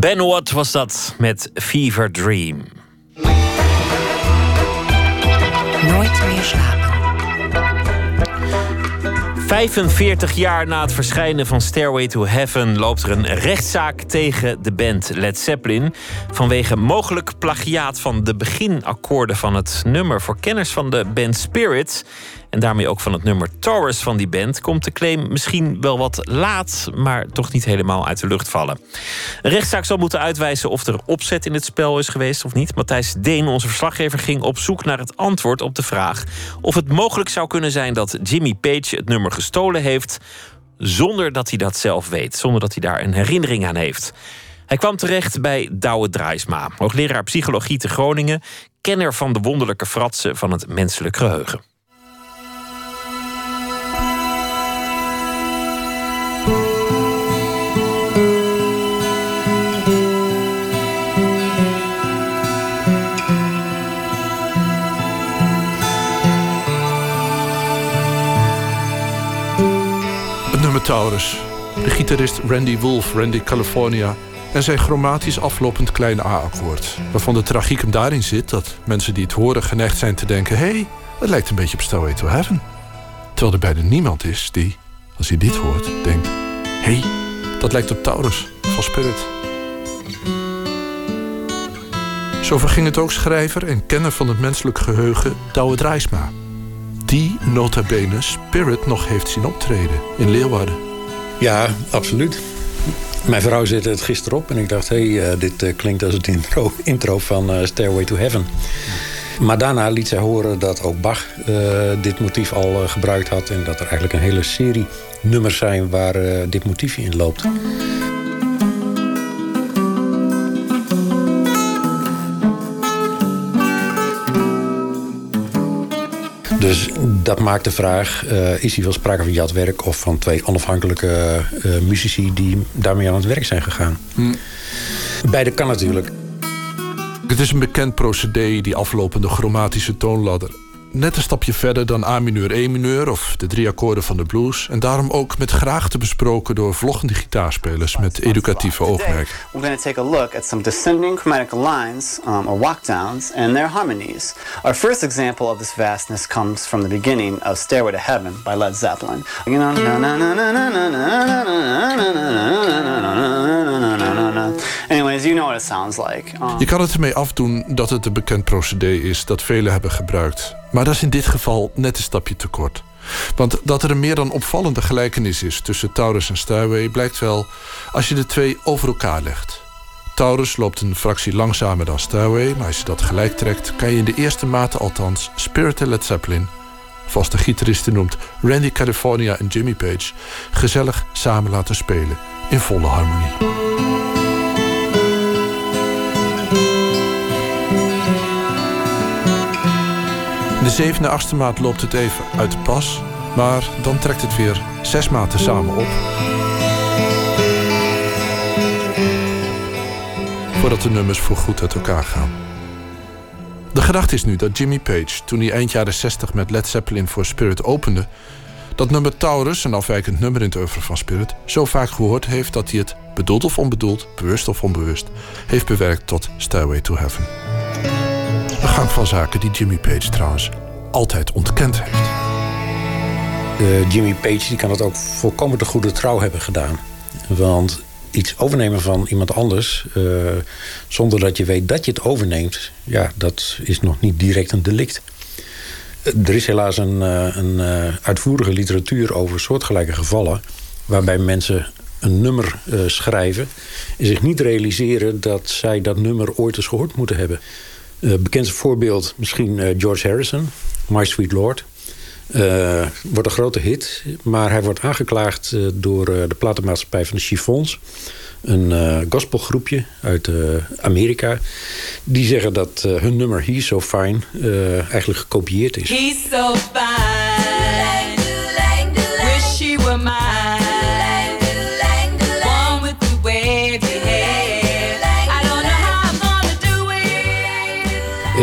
Ben Watt was dat met Fever Dream. Nooit meer slapen. 45 jaar na het verschijnen van Stairway to Heaven loopt er een rechtszaak tegen de band Led Zeppelin. Vanwege mogelijk plagiaat van de beginakkoorden van het nummer. Voor kenners van de band Spirit en daarmee ook van het nummer Taurus van die band komt de claim misschien wel wat laat, maar toch niet helemaal uit de lucht vallen. Een rechtszaak zal moeten uitwijzen of er opzet in het spel is geweest of niet. Matthijs Deen, onze verslaggever, ging op zoek naar het antwoord op de vraag of het mogelijk zou kunnen zijn dat Jimmy Page het nummer gestolen heeft zonder dat hij dat zelf weet, zonder dat hij daar een herinnering aan heeft. Hij kwam terecht bij Douwe Draaisma, hoogleraar psychologie te Groningen, kenner van de wonderlijke fratsen van het menselijk geheugen. Taurus. De gitarist Randy Wolf, Randy California... en zijn chromatisch aflopend kleine A-akkoord. Waarvan de tragiek hem daarin zit dat mensen die het horen geneigd zijn te denken... hé, hey, het lijkt een beetje op Stairway to Heaven. Terwijl er bijna niemand is die, als hij dit hoort, denkt... hé, hey, dat lijkt op Taurus van Spirit. Zo verging het ook schrijver en kenner van het menselijk geheugen Douwe Drijsma. Die nota bene Spirit nog heeft zien optreden in Leeuwarden. Ja, absoluut. Mijn vrouw zette het gisteren op en ik dacht... hé, hey, uh, dit uh, klinkt als het intro, intro van uh, Stairway to Heaven. Maar daarna liet zij horen dat ook Bach dit motief al gebruikt had... en dat er eigenlijk een hele serie nummers zijn waar dit motiefje in loopt. Dus dat maakt de vraag: uh, is hier wel sprake van jatwerk of van twee onafhankelijke uh, muzici die daarmee aan het werk zijn gegaan? Hm. Beide kan natuurlijk. Het is een bekend procedé, die aflopende chromatische toonladder net een stapje verder dan A mineur, E mineur of de drie akkoorden van de blues. En daarom ook met graagte besproken door vloggende gitaarspelers met educatieve oogmerk. We're going to take a look at some descending chromatic lines um, or walkdowns and their harmonies. Our first example of this vastness comes from the beginning of Stairway to Heaven by Led Zeppelin. You know, Anyways, you know what it sounds like. Je kan het ermee afdoen dat het een bekend procedé is dat velen hebben gebruikt. Maar dat is in dit geval net een stapje te kort. Want dat er een meer dan opvallende gelijkenis is tussen Taurus en Stairway blijkt wel als je de twee over elkaar legt. Taurus loopt een fractie langzamer dan Stairway, maar als je dat gelijk trekt, kan je in de eerste mate althans Spirit en Led Zeppelin, de gitaristen noemt Randy California en Jimmy Page, gezellig samen laten spelen in volle harmonie. De zevende achtste maat loopt het even uit de pas. Maar dan trekt het weer zes maten samen op. Voordat de nummers voorgoed uit elkaar gaan. De gedachte is nu dat Jimmy Page, toen hij eind jaren 60 met Led Zeppelin voor Spirit opende, dat nummer Taurus, een afwijkend nummer in het oeuvre van Spirit, zo vaak gehoord heeft dat hij het, bedoeld of onbedoeld, bewust of onbewust, heeft bewerkt tot Stairway to Heaven. Van zaken die Jimmy Page trouwens altijd ontkend heeft. Jimmy Page die kan het ook volkomen de goede trouw hebben gedaan. Want iets overnemen van iemand anders... Uh, zonder dat je weet dat je het overneemt... ja, dat is nog niet direct een delict. Er is helaas een, uh, een uh, uitvoerige literatuur over soortgelijke gevallen... waarbij mensen een nummer schrijven... en zich niet realiseren dat zij dat nummer ooit eens gehoord moeten hebben... Uh, bekendste voorbeeld misschien uh, George Harrison, My Sweet Lord. Uh, wordt een grote hit, maar hij wordt aangeklaagd door de platenmaatschappij van de Chiffons. Een gospelgroepje uit Amerika. Die zeggen dat hun nummer He's So Fine eigenlijk gekopieerd is. He's so fine.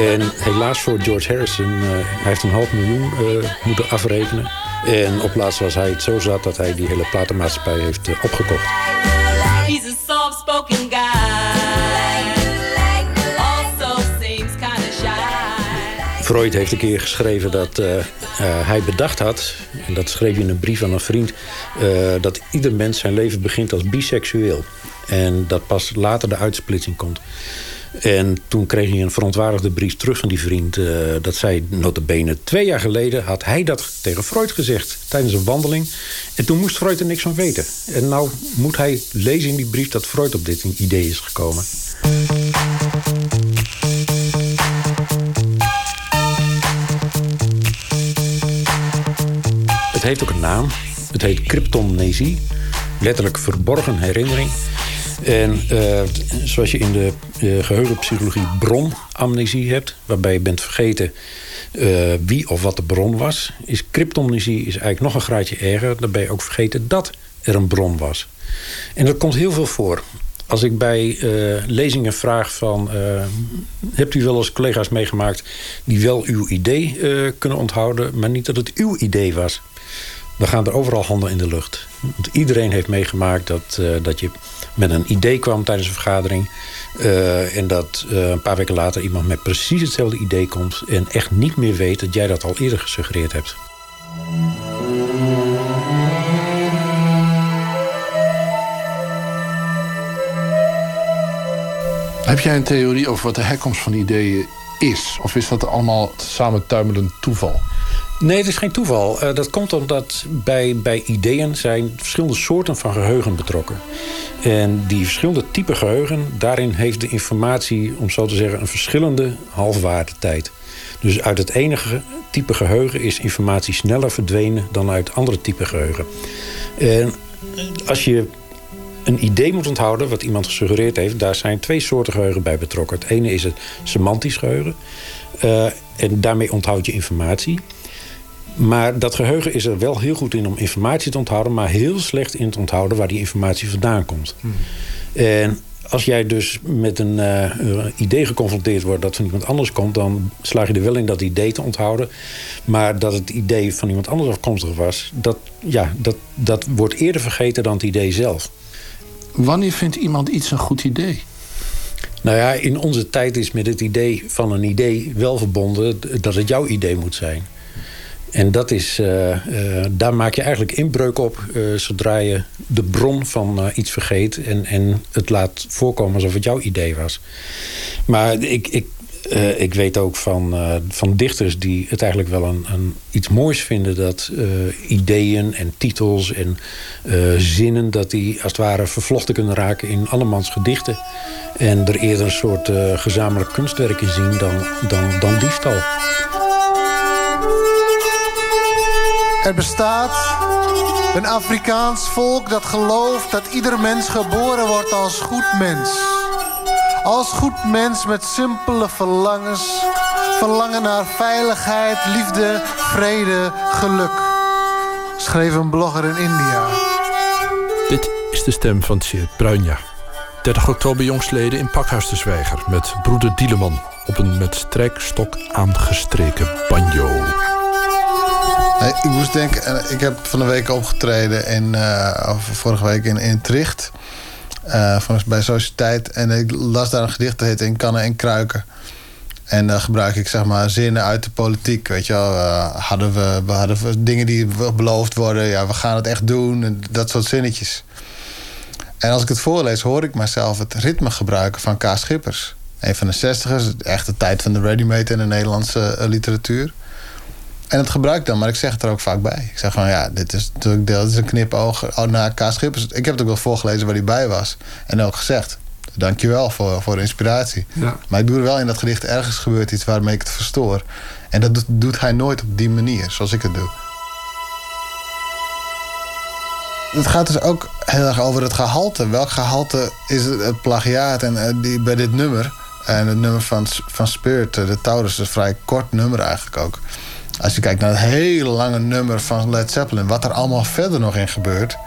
En helaas voor George Harrison, uh, hij heeft een half miljoen uh, moeten afrekenen. En op laatst was hij het zo zat dat hij die hele platenmaatschappij heeft uh, opgekocht. He's a soft-spoken guy. Also seems kind of shy. Freud heeft een keer geschreven dat hij bedacht had... en dat schreef hij in een brief aan een vriend... dat ieder mens zijn leven begint als biseksueel. En dat pas later de uitsplitsing komt. En toen kreeg hij een verontwaardigde brief terug van die vriend. Uh, dat zei notabene twee jaar geleden had hij dat tegen Freud gezegd. Tijdens een wandeling. En toen moest Freud er niks van weten. En nou moet hij lezen in die brief dat Freud op dit idee is gekomen. Het heeft ook een naam. Het heet cryptomnesie. Letterlijk verborgen herinnering. En uh, zoals je in de geheugenpsychologie bronamnesie hebt, waarbij je bent vergeten uh, wie of wat de bron was, is cryptomnesie is eigenlijk nog een graadje erger. Dan ben je ook vergeten dat er een bron was. En dat komt heel veel voor. Als ik bij lezingen vraag van... hebt u wel eens collega's meegemaakt... die wel uw idee kunnen onthouden... maar niet dat het uw idee was? Dan gaan er overal handen in de lucht. Want iedereen heeft meegemaakt dat, dat je met een idee kwam tijdens een vergadering. Uh, en dat uh, een paar weken later iemand met precies hetzelfde idee komt... en echt niet meer weet dat jij dat al eerder gesuggereerd hebt. Heb jij een theorie over wat de herkomst van ideeën is? Of is dat allemaal samen tuimelend toeval? Nee, het is geen toeval. Uh, dat komt omdat bij, bij ideeën zijn verschillende soorten van geheugen betrokken. En die verschillende typen geheugen, daarin heeft de informatie, om zo te zeggen, een verschillende halfwaardetijd. Dus uit het enige type geheugen is informatie sneller verdwenen dan uit andere type geheugen. En als je een idee moet onthouden, wat iemand gesuggereerd heeft, daar zijn twee soorten geheugen bij betrokken. Het ene is het semantisch geheugen. Uh, en daarmee onthoud je informatie. Maar dat geheugen is er wel heel goed in om informatie te onthouden, maar heel slecht in te onthouden waar die informatie vandaan komt. En als jij dus met een uh, idee geconfronteerd wordt dat van iemand anders komt, dan slaag je er wel in dat idee te onthouden. Maar dat het idee van iemand anders afkomstig was, dat, ja, dat, dat wordt eerder vergeten dan het idee zelf. Wanneer vindt iemand iets een goed idee? Nou ja, in onze tijd is met het idee van een idee wel verbonden dat het jouw idee moet zijn. En dat is, uh, uh, daar maak je eigenlijk inbreuk op uh, zodra je de bron van iets vergeet en, en het laat voorkomen alsof het jouw idee was. Maar ik, ik, ik weet ook van, van dichters die het eigenlijk wel een, een iets moois vinden dat ideeën en titels en zinnen, dat die als het ware vervlochten kunnen raken in allemans gedichten. En er eerder een soort gezamenlijk kunstwerk in zien dan, dan, dan diefstal. Er bestaat een Afrikaans volk dat gelooft dat ieder mens geboren wordt als goed mens. Als goed mens met simpele verlangens. Verlangen naar veiligheid, liefde, vrede, geluk. Schreef een blogger in India. Dit is de stem van Tjeerd Bruinja. 30 oktober jongstleden in Pakhuis de Zwijger... met broeder Dieleman op een met strijkstok aangestreken banjo. Ik moest denken, ik heb van de week opgetreden in, uh, vorige week in, Tricht. Uh, bij Sociëteit. En ik las daar een gedicht dat heet In kannen en kruiken. En dan gebruik ik zeg maar zinnen uit de politiek. Weet je wel, hadden we, hadden dingen die beloofd worden. Ja, we gaan het echt doen. En dat soort zinnetjes. En als ik het voorlees, hoor ik mezelf het ritme gebruiken van K. Schippers. Een van de zestigers, echt de tijd van de ready-made in de Nederlandse literatuur. En het gebruik ik dan, maar ik zeg het er ook vaak bij. Ik zeg van ja, dit is natuurlijk dit is een knipoog oh, naar K. Schippers. Ik heb het ook wel voorgelezen waar hij bij was. En ook gezegd. Dankjewel voor, voor de inspiratie. Ja. Maar ik doe er wel in dat gedicht ergens gebeurt iets waarmee ik het verstoor. En dat doet, doet hij nooit op die manier, zoals ik het doe. Het gaat dus ook heel erg over het gehalte. Welk gehalte is het, plagiaat? En uh, die, bij dit nummer, en het nummer van, van Spirit, de Taurus, is een vrij kort nummer eigenlijk ook. Als je kijkt naar het hele lange nummer van Led Zeppelin, wat er allemaal verder nog in gebeurt.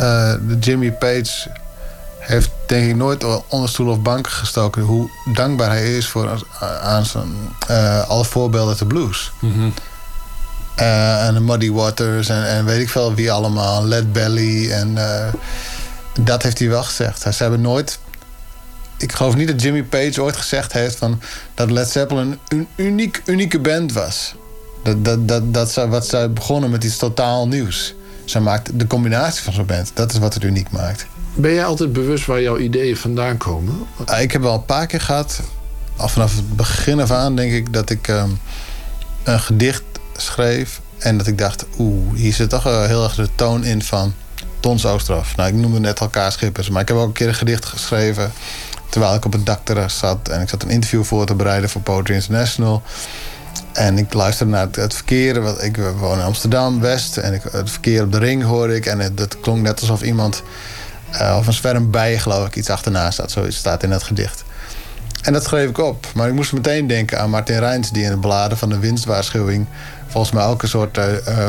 Uh, Jimmy Page heeft denk ik nooit onder stoel of banken gestoken hoe dankbaar hij is voor aan zijn, uh, alle voorbeelden de blues. Mm -hmm. uh, en Muddy Waters en, en, weet ik veel wie allemaal, Led Belly. En dat heeft hij wel gezegd. Ze hebben nooit ik geloof niet dat Jimmy Page ooit gezegd heeft van dat Led Zeppelin een uniek, unieke band was. Dat, dat, dat, dat ze, wat zij begonnen met iets totaal nieuws. Zij maakt de combinatie van zo'n band. Dat is wat het uniek maakt. Ben jij altijd bewust waar jouw ideeën vandaan komen? Uh, ik heb wel een paar keer gehad. Al vanaf het begin af aan denk ik dat ik um, een gedicht schreef. En dat ik dacht, oeh, hier zit toch heel erg de toon in van Tons Oosterhof. Nou, ik noemde net al Schippers. Maar ik heb ook een keer een gedicht geschreven terwijl ik op het dakterras zat. En ik zat een interview voor te bereiden voor Poetry International. En ik luisterde naar het, verkeer. Want ik woon in Amsterdam West. En ik, het verkeer op de ring hoorde ik. En het, dat klonk net alsof iemand. Uh, of een zwerm bijen, geloof ik, iets achterna staat. Zoiets staat in het gedicht. En dat schreef ik op. Maar ik moest meteen denken aan Martin Rijns, die in de bladen van de winstwaarschuwing. volgens mij een soort. Uh, uh,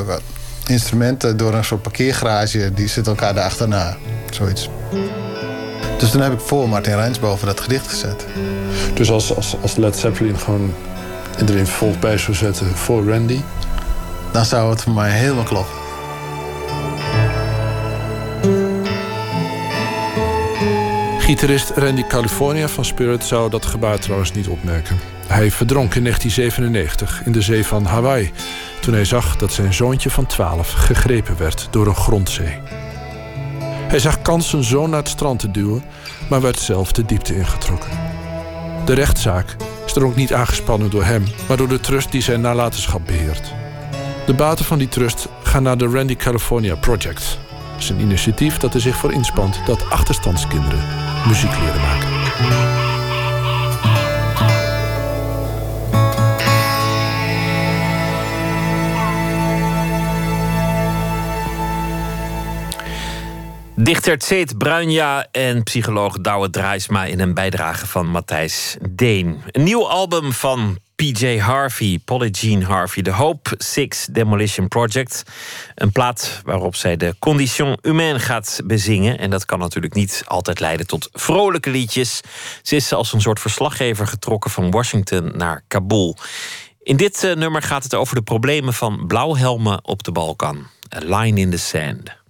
instrumenten door een soort parkeergarage. die zitten elkaar daar achterna. Zoiets. Dus toen heb ik voor Martin Rijns boven dat gedicht gezet. Dus als, als, als Led Zeppelin gewoon erin volk bij zou zetten voor Randy? Dan zou het voor mij helemaal kloppen. Gitarist Randy California van Spirit zou dat gebaar trouwens niet opmerken. Hij verdronk in 1997 in de zee van Hawaii... toen hij zag dat zijn zoontje van 12 gegrepen werd door een grondzee. Hij zag kans zijn zoon naar het strand te duwen, maar werd zelf de diepte ingetrokken. De rechtszaak is er ook niet aangespannen door hem, maar door de trust die zijn nalatenschap beheert. De baten van die trust gaan naar de Randy California Project. Dat is een initiatief dat er zich voor inspant dat achterstandskinderen muziek leren maken. Dichter Tseet Bruinja en psycholoog Douwe Draaisma in een bijdrage van Matthijs Deen. Een nieuw album van PJ Harvey, Polly Jean Harvey, de Hope Six Demolition Project. Een plaat waarop zij de condition humaine gaat bezingen. En dat kan natuurlijk niet altijd leiden tot vrolijke liedjes. Ze is als een soort verslaggever getrokken van Washington naar Kabul. In dit eh, nummer gaat het over de problemen van blauwhelmen op de Balkan. A line in the sand.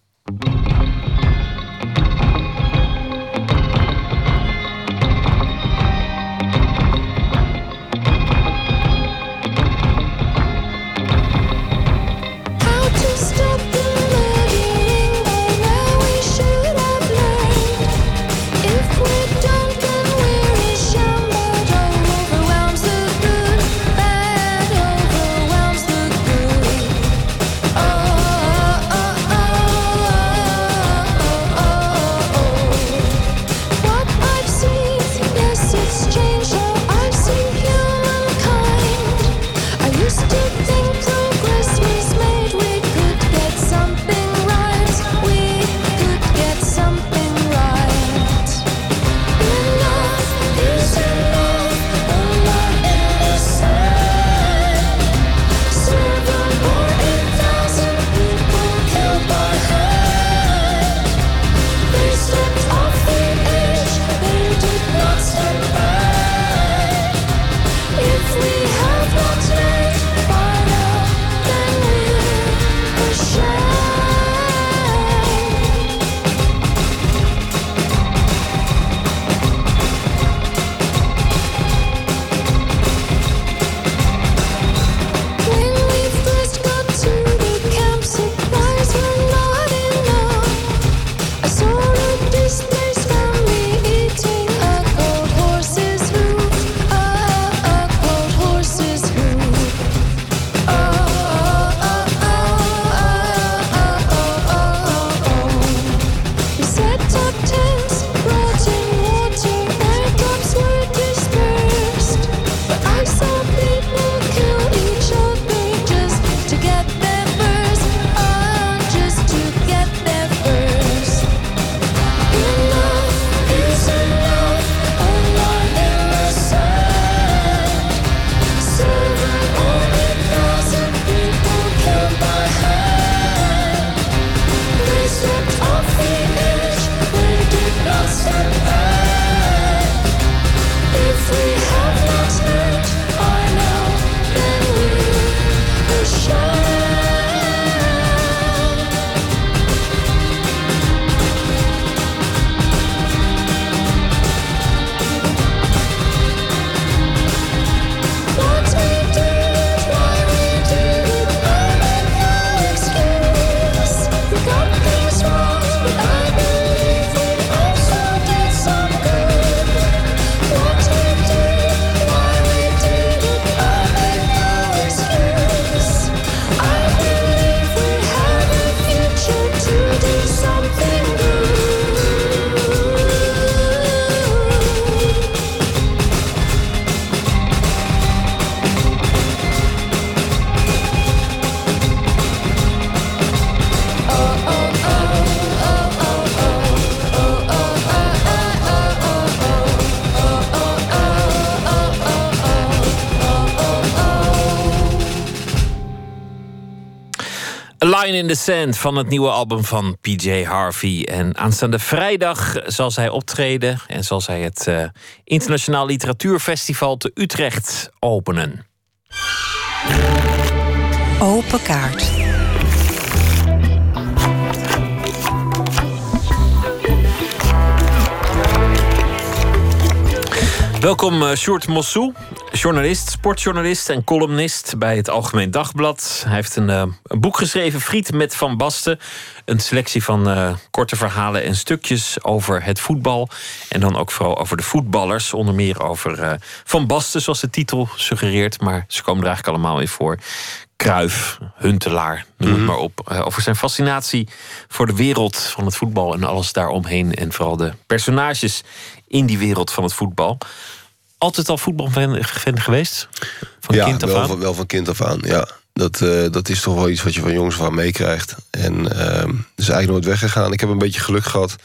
Line in the Sand van het nieuwe album van PJ Harvey. En aanstaande vrijdag zal zij optreden en zal zij het eh, Internationaal Literatuurfestival te Utrecht openen. Open kaart. Welkom uh, Sjoerd Mossou, journalist, sportjournalist en columnist bij het Algemeen Dagblad. Hij heeft een, uh, een boek geschreven, Friet met Van Basten. Een selectie van uh, korte verhalen en stukjes over het voetbal. En dan ook vooral over de voetballers. Onder meer over Van Basten, zoals de titel suggereert. Maar ze komen er eigenlijk allemaal in voor. Kruif, Huntelaar, noem het maar op. Uh, over zijn fascinatie voor de wereld van het voetbal en alles daaromheen. En vooral de personages in die wereld van het voetbal. Altijd al voetbalfan geweest? Van ja, kind af wel, aan? Van, wel van kind af aan, ja. Dat, eh, dat is toch wel iets wat je van jongens van meekrijgt. En ehm is eigenlijk nooit weggegaan. Ik heb een beetje geluk gehad.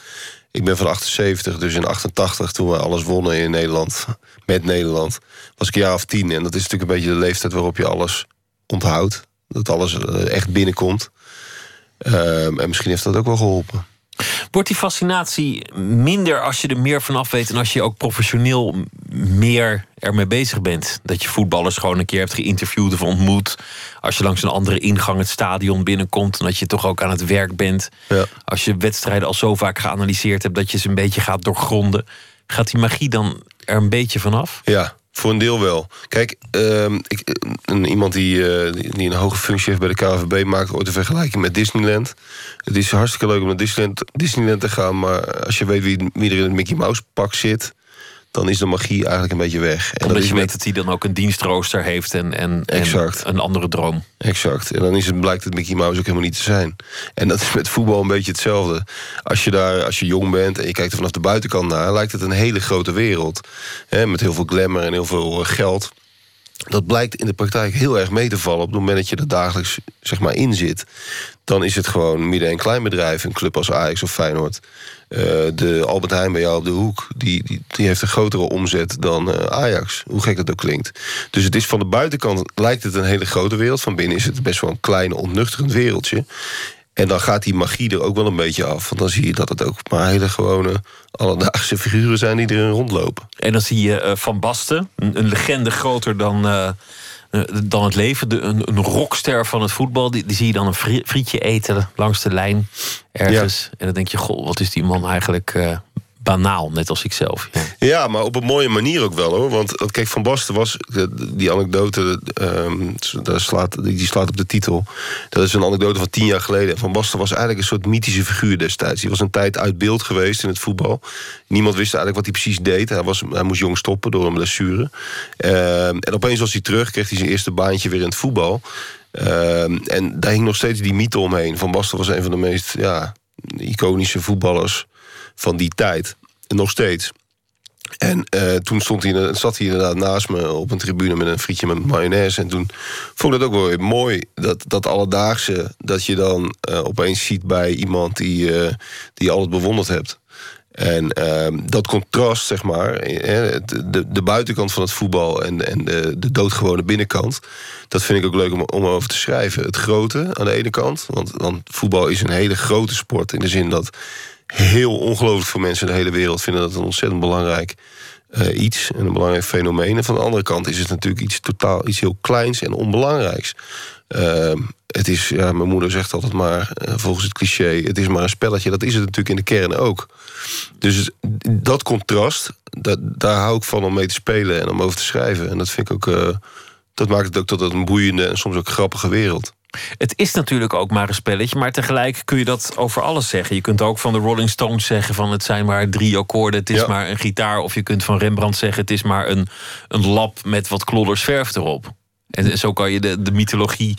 Ik ben van 78, dus in 88, toen we alles wonnen in Nederland, met Nederland, was ik een jaar of tien. En dat is natuurlijk een beetje de leeftijd waarop je alles onthoudt. Dat alles eh, echt binnenkomt. Ehm, en misschien heeft dat ook wel geholpen. Wordt die fascinatie minder als je er meer vanaf weet en als je ook professioneel meer ermee bezig bent? Dat je voetballers gewoon een keer hebt geïnterviewd of ontmoet. Als je langs een andere ingang het stadion binnenkomt en dat je toch ook aan het werk bent. Als je wedstrijden al zo vaak geanalyseerd hebt dat je ze een beetje gaat doorgronden. Gaat die magie dan er een beetje vanaf? Ja, voor een deel wel. Kijk, ehm, ik, een, iemand die, eh, die die een hoge functie heeft bij de KVB maakt ooit een vergelijking met Disneyland. Het is hartstikke leuk om naar Disneyland, Disneyland te gaan, maar als je weet wie, wie er in het Mickey Mouse pak zit, dan is de magie eigenlijk een beetje weg. En Omdat je weet dat hij dan ook een dienstrooster heeft en, en, en een andere droom. Exact. En dan is het, blijkt het Mickey Mouse ook helemaal niet te zijn. En dat is met voetbal een beetje hetzelfde. Als je daar, als je jong bent en je kijkt er vanaf de buitenkant naar, lijkt het een hele grote wereld. Hè, met heel veel glamour en heel veel eh, geld. Dat blijkt in de praktijk heel erg mee te vallen op het moment dat je er dagelijks zeg maar, in zit. Dan is het gewoon midden- en kleinbedrijf, een club als Ajax of Feyenoord. Eh, de Albert Heijn bij jou op de hoek, die, die, die heeft een grotere omzet dan eh, Ajax. Hoe gek dat ook klinkt. Dus het is van de buitenkant lijkt het een hele grote wereld. Van binnen is het best wel een klein, ontnuchterend wereldje. En dan gaat die magie er ook wel een beetje af. Want dan zie je dat het ook maar hele gewone alledaagse figuren zijn die erin rondlopen. En dan zie je eh, Van Basten, een, een legende groter dan, eh, eh, dan het leven. De, een, een rockster van het voetbal. Die, die zie je dan een fri- frietje eten langs de lijn ergens. En dan denk je, goh, wat is die man eigenlijk banaal. Net als ikzelf. Ja. Ja, maar op een mooie manier ook wel hoor. Want want kijk, Van Basten was. Die anekdote. ehm, daar slaat, die slaat op de titel. Dat is een anekdote van tien jaar geleden. Van Basten was eigenlijk een soort mythische figuur destijds. Die was een tijd uit beeld geweest in het voetbal. Niemand wist eigenlijk wat hij precies deed. Hij, was, hij moest jong stoppen door een blessure. Ehm, en opeens was hij terug. Kreeg hij zijn eerste baantje weer in het voetbal. Ehm, en daar hing nog steeds die mythe omheen. Van Basten was een van de meest ja, iconische voetballers van die tijd. Nog steeds. En eh, toen stond hij, zat hij inderdaad naast me op een tribune met een frietje met mayonaise. En toen vond ik dat ook wel weer mooi. Dat, dat alledaagse, dat je dan eh, opeens ziet bij iemand die, eh, die je altijd bewonderd hebt. En ehm, dat contrast, zeg maar, de, de, de buitenkant van het voetbal en, en de, de doodgewone binnenkant, dat vind ik ook leuk om, om over te schrijven. Het grote aan de ene kant, want, want voetbal is een hele grote sport in de zin dat heel ongelooflijk veel mensen in de hele wereld vinden dat een ontzettend belangrijk eh, iets en een belangrijk fenomeen. En van de andere kant is het natuurlijk iets totaal iets heel kleins en onbelangrijks. Ehm, het is, ja, mijn moeder zegt altijd maar, eh, volgens het cliché, het is maar een spelletje. Dat is het natuurlijk in de kern ook. Dus dat contrast, dat, daar hou ik van om mee te spelen en om over te schrijven. En dat vind ik ook, eh, dat maakt het ook tot een boeiende en soms ook grappige wereld. Het is natuurlijk ook maar een spelletje, maar tegelijk kun je dat over alles zeggen. Je kunt ook van de Rolling Stones zeggen van het zijn maar drie akkoorden, het is Ja. maar een gitaar. Of je kunt van Rembrandt zeggen het is maar een, een lap met wat klodders verf erop. En zo kan je de, de mythologie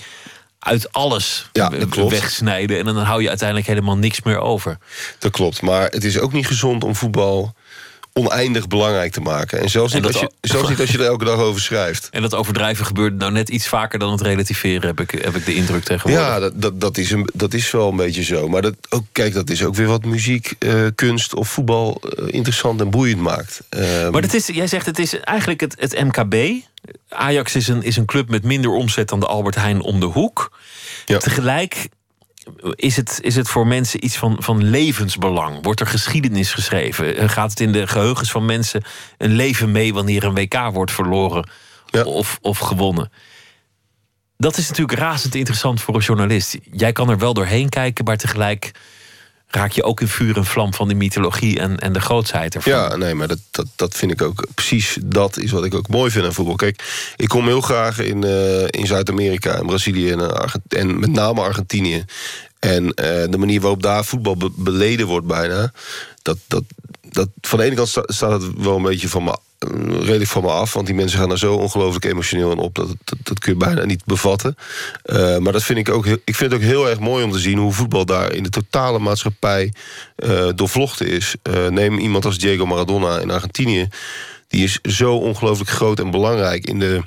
uit alles Ja, klopt. wegsnijden. En dan hou je uiteindelijk helemaal niks meer over. Dat klopt, maar het is ook niet gezond om voetbal oneindig belangrijk te maken. En zelfs, En niet, dat als je, zelfs niet als je er elke dag over schrijft. En dat overdrijven gebeurt nou net iets vaker dan het relativeren, heb ik, heb ik de indruk tegenwoordig. Ja, dat, dat, dat, is een, dat is wel een beetje zo. Maar dat, ook, kijk, dat is ook weer wat muziek, eh, kunst of voetbal eh, interessant en boeiend maakt. Ehm, Maar het is, jij zegt het is eigenlijk het, het MKB. Ajax is een, is een club met minder omzet dan de Albert Heijn om de hoek. Tegelijk is het, is het voor mensen iets van, van levensbelang. Wordt er geschiedenis geschreven? Eh, Gaat het in de geheugens van mensen een leven mee wanneer een WK wordt verloren of, of gewonnen? Dat is natuurlijk razend interessant voor een journalist. Jij kan er wel doorheen kijken, maar tegelijk raak je ook in vuur en vlam van die mythologie en, en de grootsheid ervan. Ja, nee, maar dat, dat, dat vind ik ook precies. Dat is wat ik ook mooi vind aan voetbal. Kijk, ik kom heel graag in, eh, in Zuid-Amerika, in Brazilië en, eh, Argent- en met name Argentinië. En eh, de manier waarop daar voetbal be- beleden wordt bijna. Dat, dat, dat, van de ene kant sta- staat het wel een beetje van me, redelijk van me af. Want die mensen gaan er zo ongelooflijk emotioneel in op. Dat, dat, kun je bijna niet bevatten. Eh, maar dat vind ik ook ik vind het ook heel erg mooi om te zien hoe voetbal daar in de totale maatschappij eh, doorvlochten is. Eh, neem iemand als Diego Maradona in Argentinië. Die is zo ongelooflijk groot en belangrijk in de,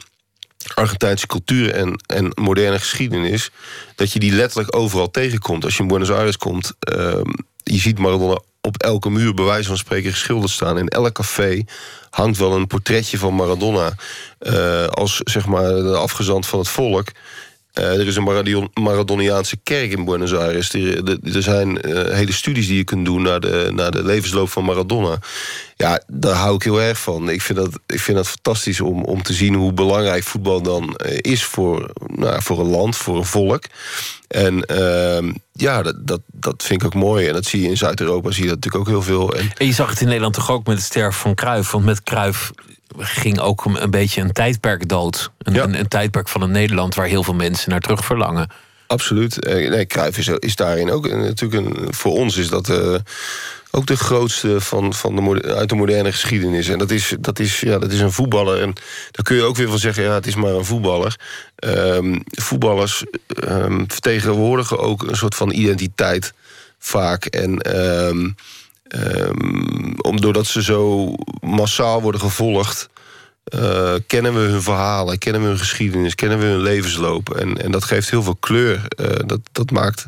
Argentijnse cultuur en, en moderne geschiedenis... dat je die letterlijk overal tegenkomt. Als je in Buenos Aires komt, je ziet Maradona op elke muur... bij wijze van spreken geschilderd staan. In elk café hangt wel een portretje van Maradona... eh, als zeg maar de afgezant van het volk... Eh, er is een Maradion- Maradoniaanse kerk in Buenos Aires. Er, zijn eh, hele studies die je kunt doen naar de, naar de levensloop van Maradona. Ja, daar hou ik heel erg van. Ik vind dat, ik vind dat fantastisch om, om te zien hoe belangrijk voetbal dan eh, is voor, nou, voor een land, voor een volk. En ehm, ja, dat, dat, dat vind ik ook mooi. En dat zie je in Zuid-Europa, zie je dat natuurlijk ook heel veel. En je zag het in Nederland toch ook met het sterven van Cruijff. Want met Cruijff ging ook een, een beetje een tijdperk dood. Een, een, een tijdperk van een Nederland waar heel veel mensen naar terug verlangen. Absoluut. Eh, Nee, Cruijff is, is daarin ook natuurlijk een, voor ons is dat eh, ook de grootste van, van de, uit de moderne geschiedenis. En dat is, dat, is, ja, dat is een voetballer. En daar kun je ook weer van zeggen, ja, het is maar een voetballer. Ehm, voetballers ehm, vertegenwoordigen ook een soort van identiteit vaak. En ehm, ehm, om, doordat ze zo massaal worden gevolgd. eh, kennen we hun verhalen, kennen we hun geschiedenis, kennen we hun levensloop. En, en dat geeft heel veel kleur. Eh, dat, dat maakt.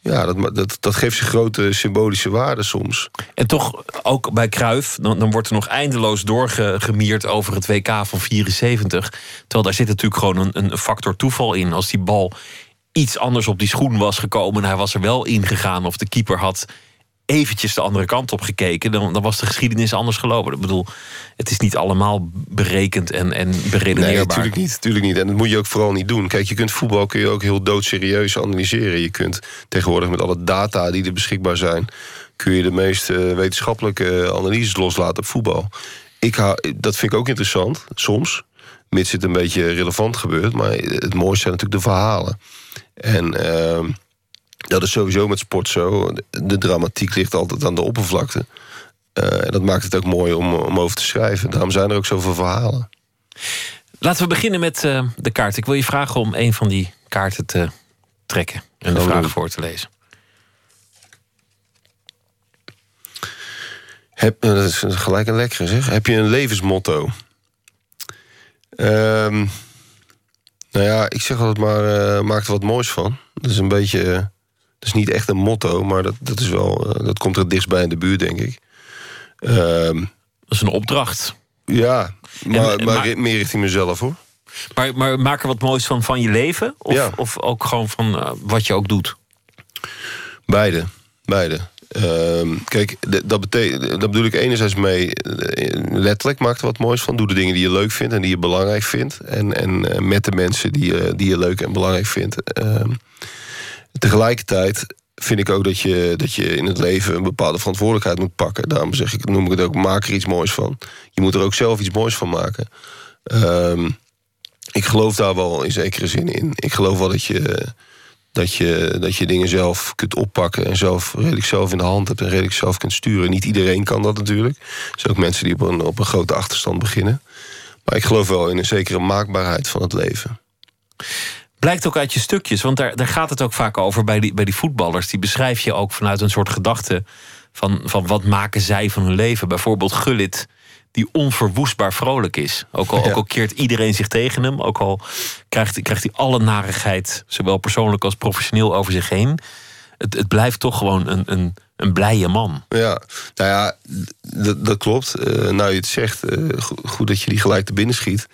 Ja, dat, dat, dat geeft ze grote symbolische waarde soms. En toch, ook bij Cruijff, dan, dan wordt er nog eindeloos doorgemierd over het WK van 74. Terwijl daar zit natuurlijk gewoon een, een factor toeval in. Als die bal iets anders op die schoen was gekomen... en hij was er wel ingegaan of de keeper had eventjes de andere kant op gekeken... dan, dan was de geschiedenis anders gelopen. Ik bedoel, het is niet allemaal berekend en, en Nee, beredeneerbaar. natuurlijk niet, natuurlijk niet. En dat moet je ook vooral niet doen. Kijk, je kunt voetbal kun je ook heel doodserieus analyseren. Je kunt tegenwoordig met alle data die er beschikbaar zijn... kun je de meest eh, wetenschappelijke analyses loslaten op voetbal. Ik hou, dat vind ik ook interessant, soms. Mits het een beetje relevant gebeurt. Maar het mooiste zijn natuurlijk de verhalen. En ehm, dat is sowieso met sport zo. De, dramatiek ligt altijd aan de oppervlakte. Eh, en dat maakt het ook mooi om, om over te schrijven. Daarom zijn er ook zoveel verhalen. Laten we beginnen met eh, de kaart. Ik wil je vragen om een van die kaarten te trekken... en de vragen doen. voor te lezen. Heb, eh, dat is gelijk een lekkere zeg. Heb je een levensmotto? Ehm, nou ja, ik zeg altijd maar, eh, maak er wat moois van. Dat is een beetje, dat is niet echt een motto, maar dat, dat, is wel, eh, dat komt er het dichtst bij in de buurt, denk ik. Ehm, dat is een opdracht. Ja, maar, En- maar, meer richting mezelf hoor. Maar, maar maak er wat moois van van je leven? Of, Ja. of ook gewoon van eh, wat je ook doet? Beide, beide. Ehm, kijk, dat, betekent, dat bedoel ik enerzijds mee, eh, letterlijk maak er wat moois van. Doe de dingen die je leuk vindt en die je belangrijk vindt. En, en met de mensen die, je- die je leuk en belangrijk vindt. Ehm, tegelijkertijd vind ik ook dat je, dat je in het leven een bepaalde verantwoordelijkheid moet pakken. Daarom zeg ik, noem ik het ook, maak er iets moois van. Je moet er ook zelf iets moois van maken. Ehm, ik geloof daar wel in zekere zin in. Ik geloof wel dat je, dat je, dat je dingen zelf kunt oppakken en zelf redelijk zelf in de hand hebt en redelijk zelf kunt sturen. Niet iedereen kan dat natuurlijk. Er zijn ook mensen die op een, op een grote achterstand beginnen. Maar ik geloof wel in een zekere maakbaarheid van het leven. Blijkt ook uit je stukjes, want daar, daar gaat het ook vaak over bij die, bij die voetballers. Die beschrijf je ook vanuit een soort gedachte van, van wat maken zij van hun leven. Bijvoorbeeld Gullit, die onverwoestbaar vrolijk is. Ook al, ook al keert iedereen zich tegen hem, ook al krijgt, krijgt hij alle narigheid, zowel persoonlijk als professioneel, over zich heen. Het, het blijft toch gewoon een, een, een blije man. Ja, nou ja, dat klopt. Eh, nou, je het zegt, eh, go- goed dat je die gelijk te binnen schiet.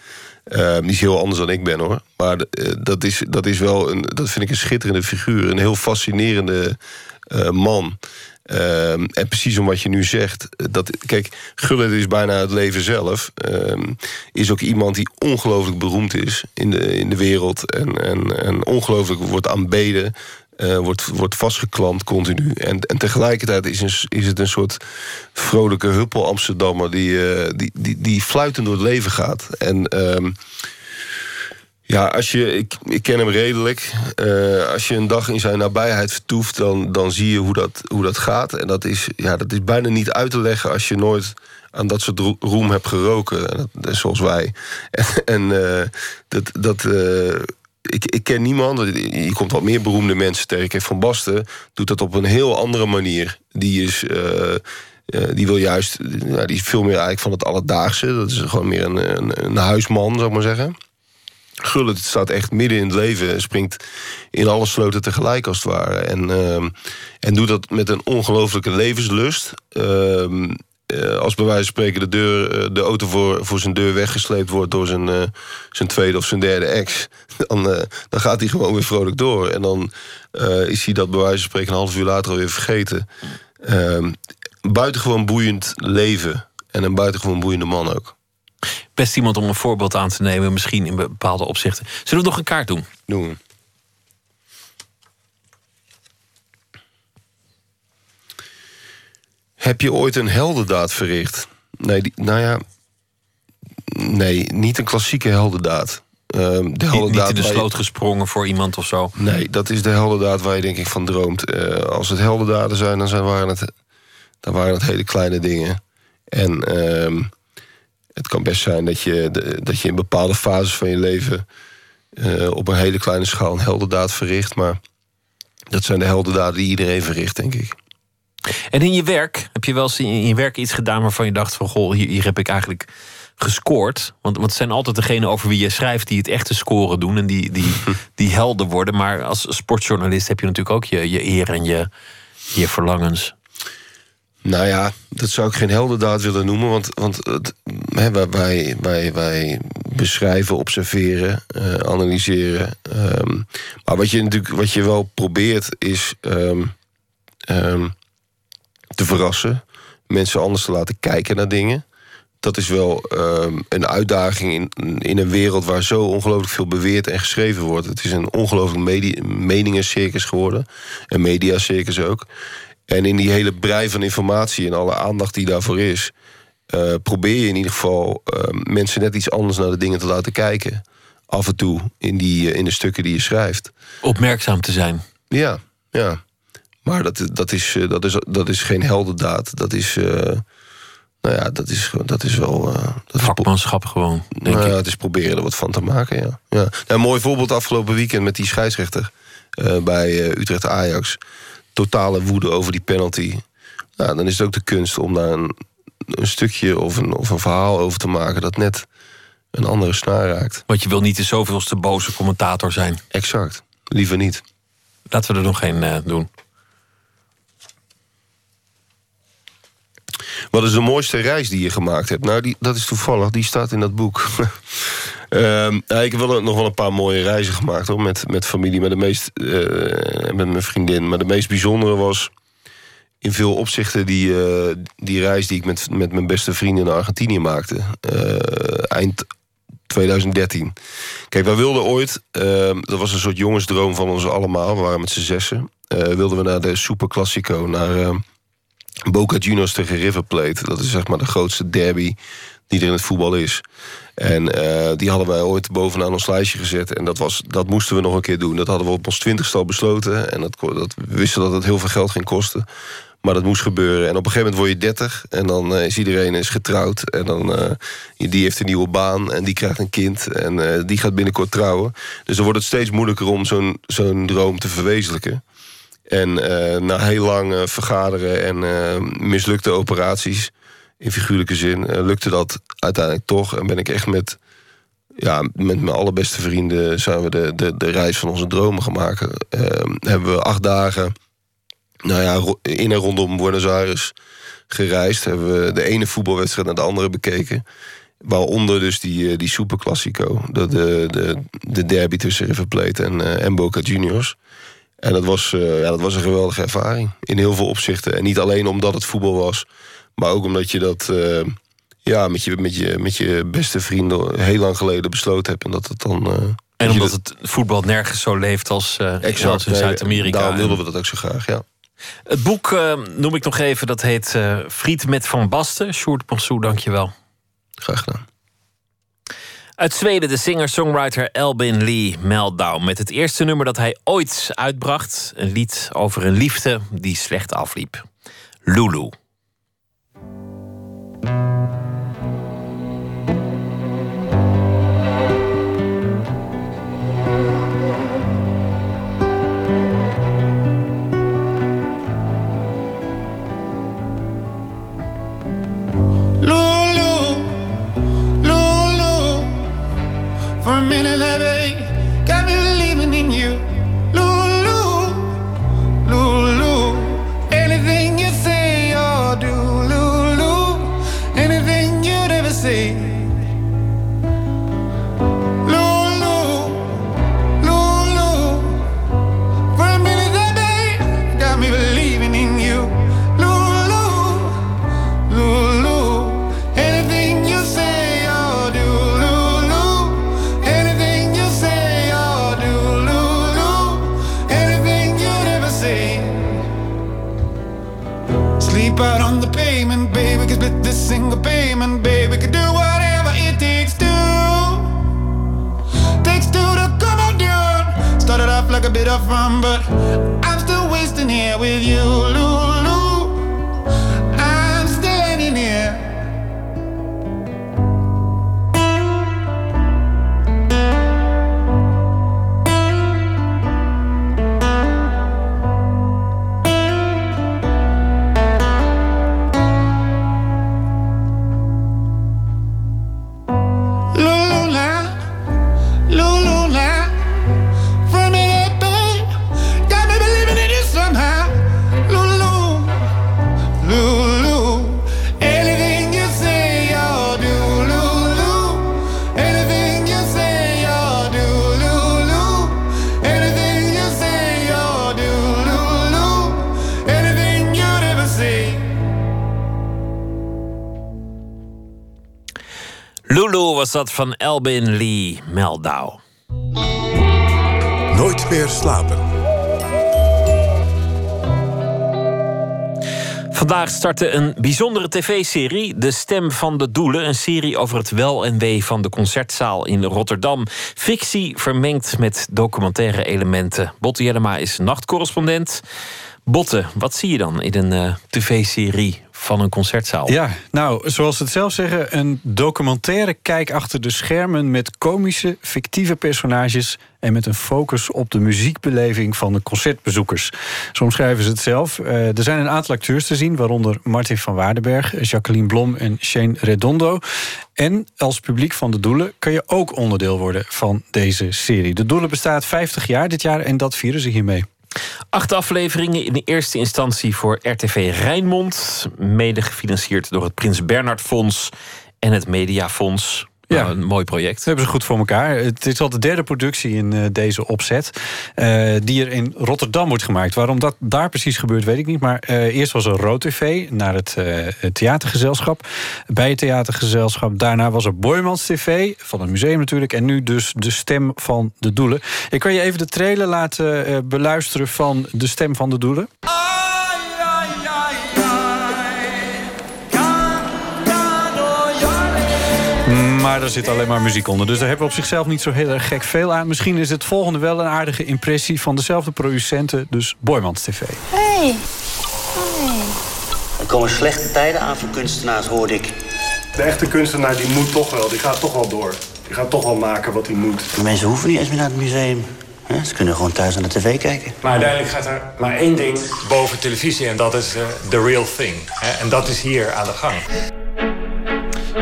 Eh, die is heel anders dan ik ben hoor. Maar eh, dat, is, dat is wel een, dat vind ik een schitterende figuur. Een heel fascinerende eh, man. Ehm, en precies om wat je nu zegt. eh, Dat, kijk, Gullit is bijna het leven zelf. Ehm, is ook iemand die ongelooflijk beroemd is in de, in de wereld. En, en, en ongelooflijk wordt aanbeden. Eh, wordt, wordt vastgeklampt continu. En, en tegelijkertijd is, is het een soort vrolijke huppel Amsterdammer... die, eh, die, die, die fluitend door het leven gaat. En ehm, ja, als je, ik, ik ken hem redelijk. Eh, als je een dag in zijn nabijheid vertoeft, dan, dan zie je hoe dat, hoe dat gaat. En dat is, ja, dat is bijna niet uit te leggen als je nooit aan dat soort ro- roem hebt geroken. Zoals wij. En, dat. dat ik, ik ken niemand, je komt wat meer beroemde mensen tegen. Van Basten doet dat op een heel andere manier. Die is. eh, eh, die wil juist, ja, die is veel meer eigenlijk van het alledaagse. Dat is gewoon meer een, een, een huisman, zou ik maar zeggen. Gullit staat echt midden in het leven en springt in alle sloten tegelijk als het ware. En, ehm, en doet dat met een ongelooflijke levenslust. Ehm, eh, als bij wijze van spreken de, deur, eh, de auto voor, voor zijn deur weggesleept wordt door zijn, eh, zijn tweede of zijn derde ex, dan, dan gaat hij gewoon weer vrolijk door. En dan is hij dat bij wijze van spreken een half uur later alweer vergeten. Ehm, buitengewoon boeiend leven. En een buitengewoon boeiende man ook. Best iemand om een voorbeeld aan te nemen, misschien in bepaalde opzichten. Zullen we nog een kaart doen? Doen we. Heb je ooit een heldendaad verricht? Nee, die, nou ja. Nee, niet een klassieke heldendaad. Ehm, de Niet, niet heldendaad in de je- sloot gesprongen voor iemand of zo. Nee, dat is de heldendaad waar je denk ik van droomt. Eh, als het heldendaden zijn, dan, zijn, waren, het, dan waren het hele kleine dingen. En ehm, het kan best zijn dat je, de- dat je in bepaalde fases van je leven... eh, op een hele kleine schaal een heldendaad verricht. Maar dat zijn de heldendaden die iedereen verricht, denk ik. En in je werk, heb je wel eens in je werk iets gedaan waarvan je dacht van goh, hier, hier heb ik eigenlijk gescoord? Want, want het zijn altijd degenen over wie je schrijft die het echte scoren doen en die, die, die helden worden. Maar als sportjournalist heb je natuurlijk ook je, je eer en je, je verlangens. Nou ja, dat zou ik geen heldendaad willen noemen. Want, want het, hè, wij, wij, wij, wij beschrijven, observeren, eh, analyseren. Ehm, maar wat je natuurlijk wat je wel probeert is ehm, ehm, te verrassen. Mensen anders te laten kijken naar dingen. Dat is wel ehm, een uitdaging in, in een wereld waar zo ongelooflijk veel beweerd en geschreven wordt. Het is een ongelooflijk meningencircus geworden. Een mediacircus ook. En in die hele brei van informatie en alle aandacht die daarvoor is, eh, probeer je in ieder geval eh, mensen net iets anders naar de dingen te laten kijken. Af en toe in, die, eh, in de stukken die je schrijft. Opmerkzaam te zijn. Ja, ja. Maar dat, dat, is, eh, dat, is, dat is geen heldendaad. Dat is, eh, nou ja, dat is, dat is wel. eh, dat Vakmanschap gewoon. Denk nou, ja, ik. het is proberen er wat van te maken, ja. ja. Nou, een mooi voorbeeld afgelopen weekend met die scheidsrechter bij Utrecht Ajax. Totale woede over die penalty. Nou, dan is het ook de kunst om daar een, een stukje of een, of een verhaal over te maken dat net een andere snaar raakt. Want je wil niet de zoveelste boze commentator zijn. Exact. Liever niet. Laten we er nog geen doen. Wat is de mooiste reis die je gemaakt hebt? Nou, die, dat is toevallig, die staat in dat boek. Ehm, ik heb wel nog wel een paar mooie reizen gemaakt hoor, met, met familie, maar de meest, eh, met mijn vriendin. Maar de meest bijzondere was in veel opzichten die, eh, die reis die ik met, met mijn beste vrienden naar Argentinië maakte. Eh, eind 2013. Kijk, wij wilden ooit, ehm, dat was een soort jongensdroom van ons allemaal, we waren met z'n zessen, wilden we naar de Super Classico, naar ehm, Boca Juniors tegen River Plate. Dat is zeg maar de grootste derby die er in het voetbal is. En eh, die hadden wij ooit bovenaan ons lijstje gezet. En dat, was, dat moesten we nog een keer doen. Dat hadden we op ons twintigste al besloten. En dat, dat, we wisten dat het heel veel geld ging kosten. Maar dat moest gebeuren. En op een gegeven moment word je 30 en dan eh, is iedereen is getrouwd. En dan eh, die heeft een nieuwe baan en die krijgt een kind. En die gaat binnenkort trouwen. Dus dan wordt het steeds moeilijker om zo'n zo'n droom te verwezenlijken. En eh, na heel lang eh, vergaderen en eh, mislukte operaties, in figuurlijke zin, lukte dat uiteindelijk toch. En ben ik echt met, ja, met mijn allerbeste vrienden zijn we de, de, de reis van onze dromen. Eh, hebben we acht dagen nou ja, in en rondom Buenos Aires gereisd. Hebben we de ene voetbalwedstrijd naar de andere bekeken. Waaronder dus die, die Super Classico. De, de, de, de derby tussen River Plate en, en Boca Juniors. En dat was, eh, ja, dat was een geweldige ervaring. In heel veel opzichten. En niet alleen omdat het voetbal was. Maar ook omdat je dat eh, ja, met, je, met, je, met je beste vrienden heel lang geleden besloten hebt. En dat het dan... eh, En dat je omdat dat- het voetbal nergens zo leeft als, Exact, als in nee, Zuid-Amerika. Daarom wilden En we dat ook zo graag, ja. Het boek noem ik nog even, dat heet Friet met Van Basten. Sjoerd Ponsou, dankjewel. Graag gedaan. Uit Zweden de singer-songwriter Elbin Lee Meltdown. Met het eerste nummer dat hij ooit uitbracht. Een lied over een liefde die slecht afliep. Lulu. Off like a bit of fun, but I'm still wasting here with you, Lulu. Dat van Elbin Lee Meldau. Nooit meer slapen. Vandaag startte een bijzondere tv-serie, De Stem van de Doelen. Een serie over het wel en wee van de concertzaal in Rotterdam. Fictie vermengd met documentaire elementen. Botte Jellema is nachtcorrespondent. Botte, wat zie je dan in een eh, tv-serie van een concertzaal? Ja, nou, zoals ze het zelf zeggen, een documentaire kijk achter de schermen met komische, fictieve personages en met een focus op de muziekbeleving van de concertbezoekers. Zo omschrijven ze het zelf. Eh, er zijn een aantal acteurs te zien, waaronder Martin van Waardenberg, Jacqueline Blom en Shane Redondo. En als publiek van de Doelen kan je ook onderdeel worden van deze serie. De Doelen bestaat 50 jaar dit jaar en dat vieren ze hiermee. Acht afleveringen in de eerste instantie voor RTV Rijnmond. Mede gefinancierd door het Prins Bernhard Fonds en het Mediafonds. Ja. Nou, een mooi project. Dat hebben ze goed voor elkaar. Het is al de derde productie in eh, deze opzet. eh, die er in Rotterdam wordt gemaakt. Waarom dat daar precies gebeurt, weet ik niet. Maar eh, eerst was er Rood TV naar het, eh, theatergezelschap. Bij het theatergezelschap. Daarna was er Boymans TV. Van het museum natuurlijk. En nu dus de stem van de doelen. Ik kan je even de trailer laten eh, beluisteren van de stem van de doelen. Maar er zit alleen maar muziek onder. Dus daar hebben we op zichzelf niet zo heel erg gek veel aan. Misschien is het volgende wel een aardige impressie van dezelfde producenten, dus Boymans TV. Hey. Er komen slechte tijden aan voor kunstenaars, hoorde ik. De echte kunstenaar die moet toch wel, die gaat toch wel door. Die gaat toch wel maken wat hij moet. De mensen hoeven niet eens meer naar het museum. Hè, Ze kunnen gewoon thuis naar de tv kijken. Maar uiteindelijk gaat er maar één ding boven televisie en dat is eh, the real thing. Hè? En dat is hier aan de gang.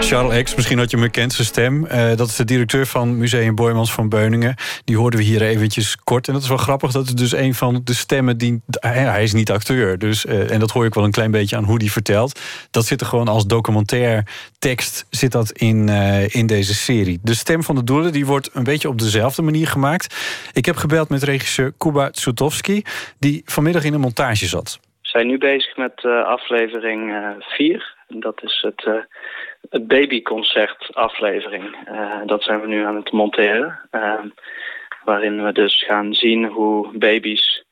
Charles X, misschien had je hem bekend, zijn stem. Eh, dat is de directeur van Museum Boymans van Beuningen. Die hoorden we hier eventjes kort. En dat is wel grappig, dat is dus een van de stemmen die... Hij, is niet acteur, dus, eh, en dat hoor ik wel een klein beetje aan hoe die vertelt. Dat zit er gewoon als documentair tekst zit dat in, eh, in deze serie. De stem van de doelen die wordt een beetje op dezelfde manier gemaakt. Ik heb gebeld met regisseur Kuba Tsutowski... die vanmiddag in een montage zat. We zijn nu bezig met aflevering 4. dat is het, het babyconcert aflevering. Eh, dat zijn we nu aan het monteren. eh, waarin we dus gaan zien hoe baby's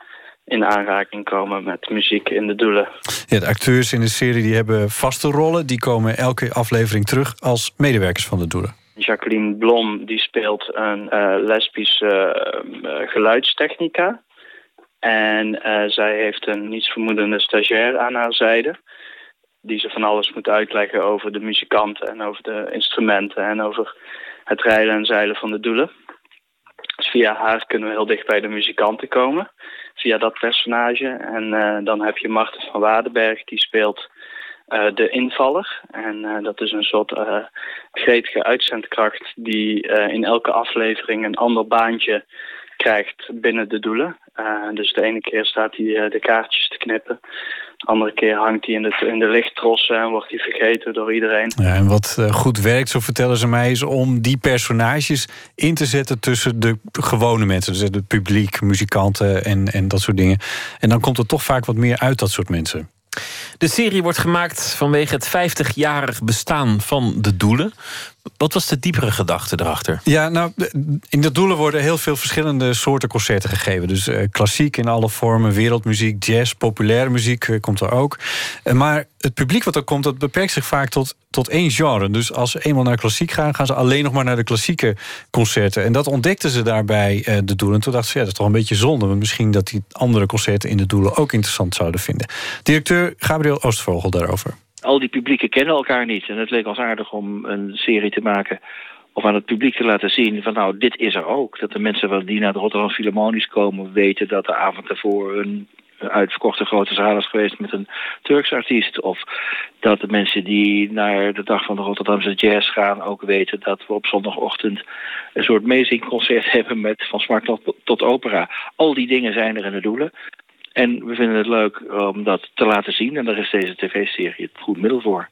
in aanraking komen met muziek in de doelen. Ja, de acteurs in de serie die hebben vaste rollen. Die komen elke aflevering terug als medewerkers van de doelen. Jacqueline Blom die speelt een eh, lesbische eh, geluidstechnica. En zij heeft een nietsvermoedende stagiair aan haar zijde. Die ze van alles moet uitleggen over de muzikanten en over de instrumenten en over het rijden en zeilen van de doelen. Dus via haar kunnen we heel dicht bij de muzikanten komen. Via dat personage. En eh, dan heb je Marten van Waardenberg, die speelt eh, de invaller. En eh, dat is een soort gretige uitzendkracht die in elke aflevering een ander baantje krijgt binnen de doelen. Dus de ene keer staat hij de kaartjes te knippen. De andere keer hangt hij in de, in de lichttrossen en wordt hij vergeten door iedereen. Ja, en wat eh, goed werkt, zo vertellen ze mij, is om die personages in te zetten tussen de gewone mensen. Dus het publiek, muzikanten en, en dat soort dingen. En dan komt er toch vaak wat meer uit dat soort mensen. De serie wordt gemaakt vanwege het 50-jarig bestaan van de doelen. Wat was de diepere gedachte erachter? Ja, nou, in de doelen worden heel veel verschillende soorten concerten gegeven. Dus eh, klassiek in alle vormen, wereldmuziek, jazz, populaire muziek eh, komt er ook. Eh, maar het publiek wat er komt, dat beperkt zich vaak tot, tot één genre. Dus als ze eenmaal naar klassiek gaan, gaan ze alleen nog maar naar de klassieke concerten. En dat ontdekten ze daarbij de doelen. En toen dachten ze, ja, dat is toch een beetje zonde. Want misschien dat die andere concerten in de doelen ook interessant zouden vinden. Directeur Gabriel Oostvogel daarover. al die publieken kennen elkaar niet. En het leek ons aardig om een serie te maken... of aan het publiek te laten zien van nou, dit is er ook. Dat de mensen die naar de Rotterdam Philharmonisch komen... weten dat de avond ervoor een uitverkochte grote zaal is geweest met een Turks artiest. Of dat de mensen die naar de dag van de Rotterdamse jazz gaan ook weten dat we op zondagochtend een soort meezingconcert hebben met van smart tot, tot opera. Al die dingen zijn er in de doelen. En we vinden het leuk om dat te laten zien. En daar is deze tv-serie het goed middel voor.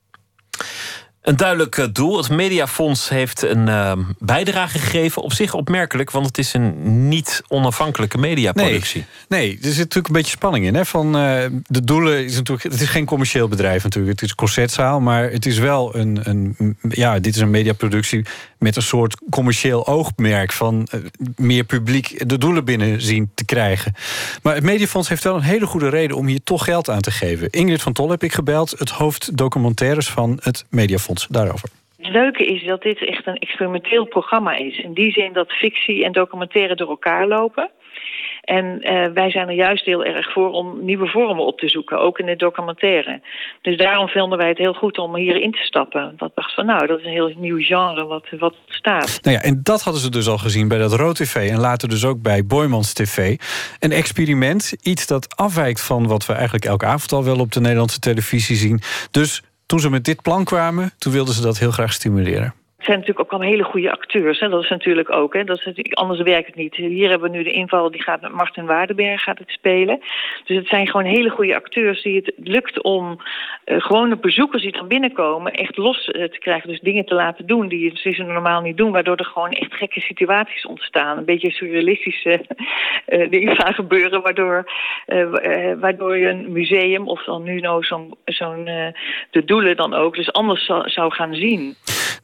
Een duidelijk eh, doel. Het Mediafonds heeft een eh, bijdrage gegeven. Op zich opmerkelijk, want het is een niet onafhankelijke mediaproductie. Nee, er zit natuurlijk een beetje spanning in. Hè? Van, eh, de doelen is natuurlijk. Het is geen commercieel bedrijf natuurlijk. Het is concertzaal, maar het is wel een. een ja, dit is een mediaproductie met een soort commercieel oogmerk van eh, meer publiek de doelen binnen zien te krijgen. Maar het Mediafonds heeft wel een hele goede reden om hier toch geld aan te geven. Ingrid van Tol heb ik gebeld, het hoofd documentaires van het Mediafonds. Daarover. Het leuke is dat dit echt een experimenteel programma is. In die zin dat fictie en documentaire door elkaar lopen. En eh, wij zijn er juist heel erg voor om nieuwe vormen op te zoeken, ook in de documentaire. Dus daarom vonden wij het heel goed om hierin te stappen. Dat dacht van, nou, dat is een heel nieuw genre wat, wat staat. Nou ja, en dat hadden ze dus al gezien bij dat Rood TV en later dus ook bij Boymans TV. Een experiment, iets dat afwijkt van wat we eigenlijk elke avond al wel op de Nederlandse televisie zien. Dus toen ze met dit plan kwamen, toen wilden ze dat heel graag stimuleren. Het zijn natuurlijk ook allemaal hele goede acteurs. Hè? Dat is natuurlijk ook. Hè? Dat anders werkt het niet. Hier hebben we nu de inval, die gaat met Martin Waardenberg gaat het spelen. Dus het zijn gewoon hele goede acteurs die het lukt om uh, gewone bezoekers die dan binnenkomen echt los uh, te krijgen. Dus dingen te laten doen die ze normaal niet doen. Waardoor er gewoon echt gekke situaties ontstaan. Een beetje surrealistische uh, dingen gaan gebeuren. Waardoor, waardoor je een museum of dan nu nou zo'n de doelen dan ook dus anders zou, gaan zien.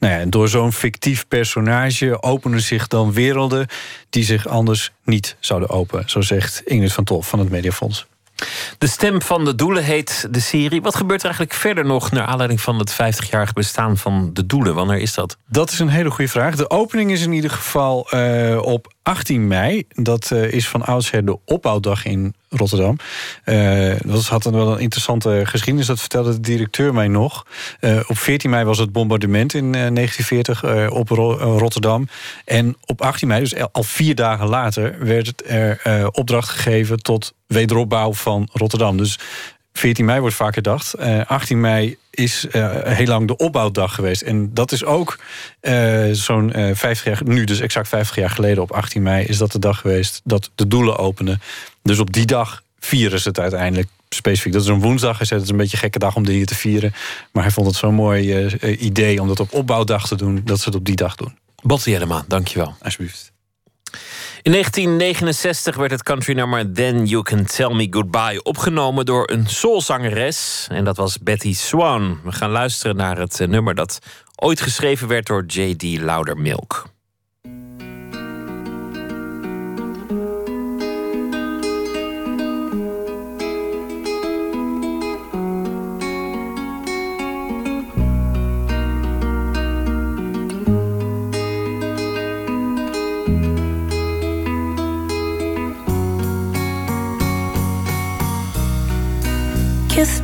Nou ja, door zo'n fictief personage openen zich dan werelden die zich anders niet zouden openen. Zo zegt Ingrid van Tol van het Mediafonds. De stem van de doelen heet de serie. Wat gebeurt er eigenlijk verder nog naar aanleiding van het 50-jarig bestaan van de doelen? Wanneer is dat? Dat is een hele goede vraag. De opening is in ieder geval uh, op 18 mei. Dat uh, is van oudsher de opbouwdag in Rotterdam. Uh, dat had een wel een interessante geschiedenis. Dat vertelde de directeur mij nog. Uh, op 14 mei was het bombardement in 1940 op Ro Rotterdam. En op 18 mei, dus al vier dagen later, werd er opdracht gegeven tot wederopbouw van Rotterdam. Dus 14 mei wordt vaak gedacht. Uh, 18 mei is uh, heel lang de opbouwdag geweest. En dat is ook uh, zo'n 50 jaar, nu dus exact 50 jaar geleden op 18 mei, is dat de dag geweest dat de doelen openen. Dus op die dag vieren ze het uiteindelijk specifiek. Dat is een woensdag. Hij zei het is een beetje een gekke dag om dit hier te vieren. Maar hij vond het zo'n mooi idee om dat op opbouwdag te doen, dat ze het op die dag doen. Botte Jellema, dankjewel. Alsjeblieft. In 1969 werd het countrynummer Then You Can Tell Me Goodbye opgenomen door een soulzangeres. En dat was Betty Swan. We gaan luisteren naar het nummer dat ooit geschreven werd door J.D. Loudermilk.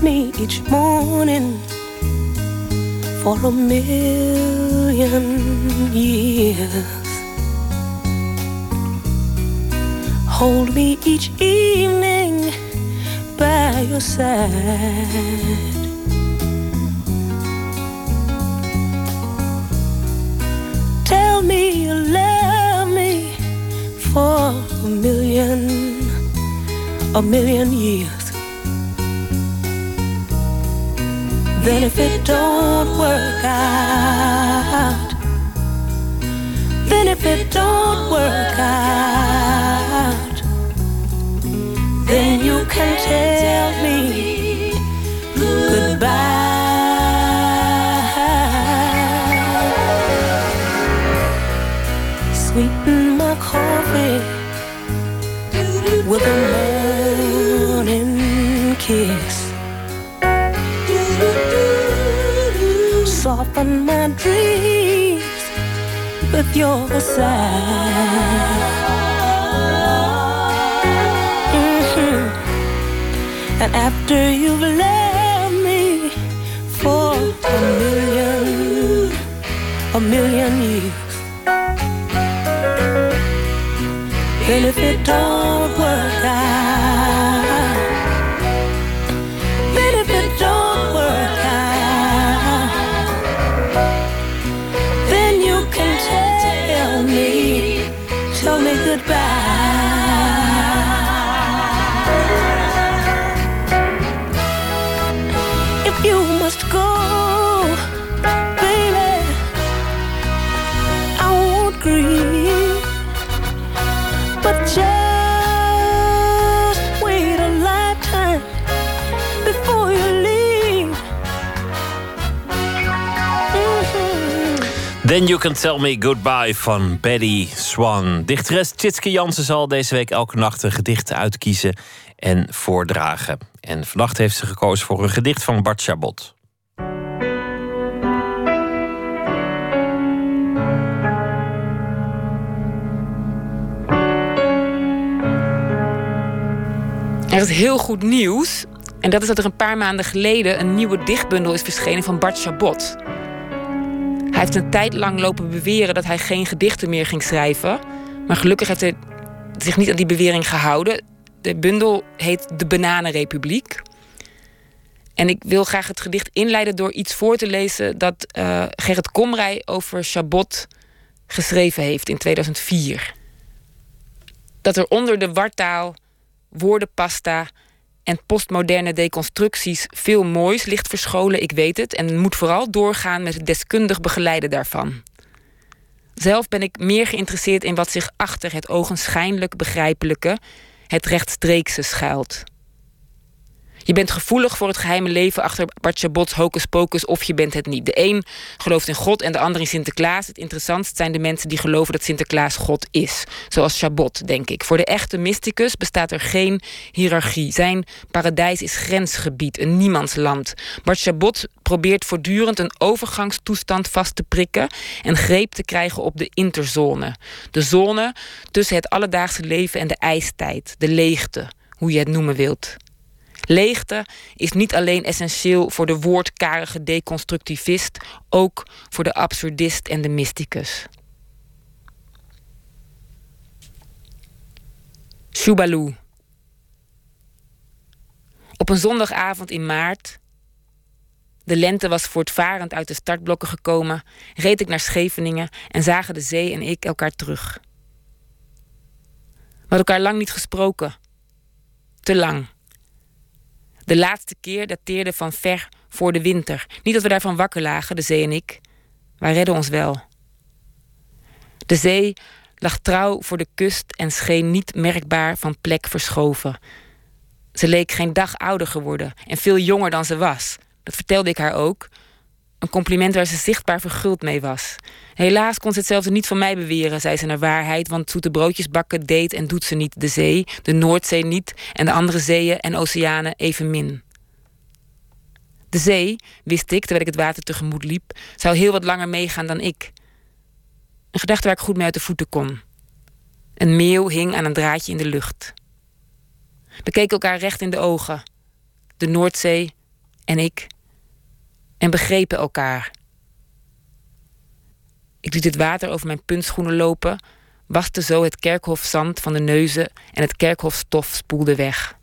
Me each morning for a million years. Hold me each evening by your side. Tell me you love me for a million, a million years. Then if it don't work out, then if it don't work out, then you can tell me goodbye. Sweeten my coffee with a morning kiss. Soften my dreams with your sigh. Mhm. And after you've left me for a million, a million years. And if it don't work out, Then You Can Tell Me Goodbye van Betty Swan. Dichteres Tjitske Jansen zal deze week elke nacht een gedicht uitkiezen en voordragen. En vannacht heeft ze gekozen voor een gedicht van Bart Chabot. Er is heel goed nieuws. En dat is dat er een paar maanden geleden een nieuwe dichtbundel is verschenen van Bart Chabot. Hij heeft een tijd lang lopen beweren dat hij geen gedichten meer ging schrijven. Maar gelukkig heeft hij zich niet aan die bewering gehouden. De bundel heet De Bananenrepubliek. En ik wil graag het gedicht inleiden door iets voor te lezen dat eh, Gerrit Komrij over Chabot geschreven heeft in 2004. Dat er onder de wartaal, woordenpasta en postmoderne deconstructies veel moois ligt verscholen, ik weet het, en moet vooral doorgaan met het deskundig begeleiden daarvan. Zelf ben ik meer geïnteresseerd in wat zich achter het ogenschijnlijk begrijpelijke, het rechtstreekse schuilt. Je bent gevoelig voor het geheime leven achter Bart Chabots hocus pocus of je bent het niet. De een gelooft in God en de ander in Sinterklaas. Het interessantst zijn de mensen die geloven dat Sinterklaas God is. Zoals Chabot, denk ik. Voor de echte mysticus bestaat er geen hiërarchie. Zijn paradijs is grensgebied, een niemandsland. Bart Chabot probeert voortdurend een overgangstoestand vast te prikken en greep te krijgen op de interzone. De zone tussen het alledaagse leven en de ijstijd, de leegte, hoe je het noemen wilt. Leegte is niet alleen essentieel voor de woordkarige deconstructivist, ook voor de absurdist en de mysticus. Shubalu. Op een zondagavond in maart, de lente was voortvarend uit de startblokken gekomen, reed ik naar Scheveningen en zagen de zee en ik elkaar terug. We hadden elkaar lang niet gesproken. Te lang. De laatste keer dateerde van ver voor de winter. Niet dat we daarvan wakker lagen, de zee en ik. Wij redden ons wel. De zee lag trouw voor de kust en scheen niet merkbaar van plek verschoven. Ze leek geen dag ouder geworden en veel jonger dan ze was. Dat vertelde ik haar ook. Een compliment waar ze zichtbaar verguld mee was. Helaas kon ze hetzelfde niet van mij beweren, zei ze naar waarheid, want zoete broodjes bakken deed en doet ze niet de zee, de Noordzee niet en de andere zeeën en oceanen evenmin. De zee, wist ik terwijl ik het water tegemoet liep, zou heel wat langer meegaan dan ik. Een gedachte waar ik goed mee uit de voeten kon. Een meeuw hing aan een draadje in de lucht. We keken elkaar recht in de ogen. De Noordzee en ik. En begrepen elkaar. Ik liet het water over mijn puntschoenen lopen, waste zo het kerkhofzand van de neuzen en het kerkhofstof spoelde weg.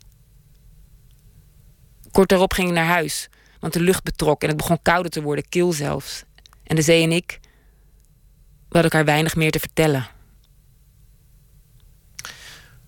Kort daarop ging ik naar huis, want de lucht betrok en het begon kouder te worden, kil zelfs. En de zee en ik, we hadden elkaar weinig meer te vertellen.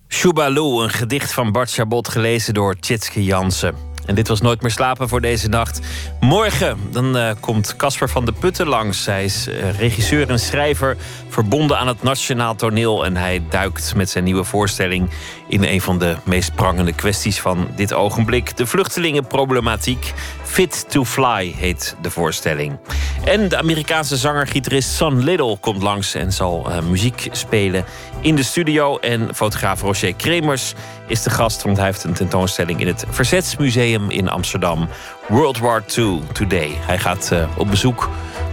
Shubalu, een gedicht van Bart Chabot, gelezen door Tjitske Jansen. En dit was Nooit meer slapen voor deze nacht. Morgen dan eh, komt Casper van de Putten langs. Hij is eh, regisseur en schrijver, verbonden aan het Nationaal Toneel. En hij duikt met zijn nieuwe voorstelling in een van de meest prangende kwesties van dit ogenblik. De vluchtelingenproblematiek. Fit to Fly heet de voorstelling. En de Amerikaanse zanger-gitarist Son Little komt langs en zal eh, muziek spelen in de studio. En fotograaf Roger Kremers is de gast, want hij heeft een tentoonstelling in het Verzetsmuseum in Amsterdam. World War II Today. Hij gaat eh, op bezoek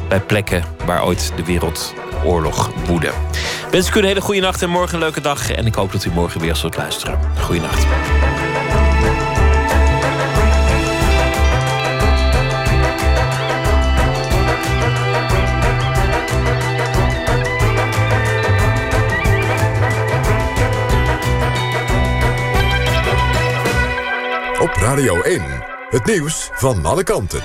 bij plekken waar ooit de wereldoorlog woedde. Wens ik u een hele goede nacht en morgen een leuke dag. En ik hoop dat u morgen weer zult luisteren. Goeienacht. Op Radio 1, het nieuws van alle kanten.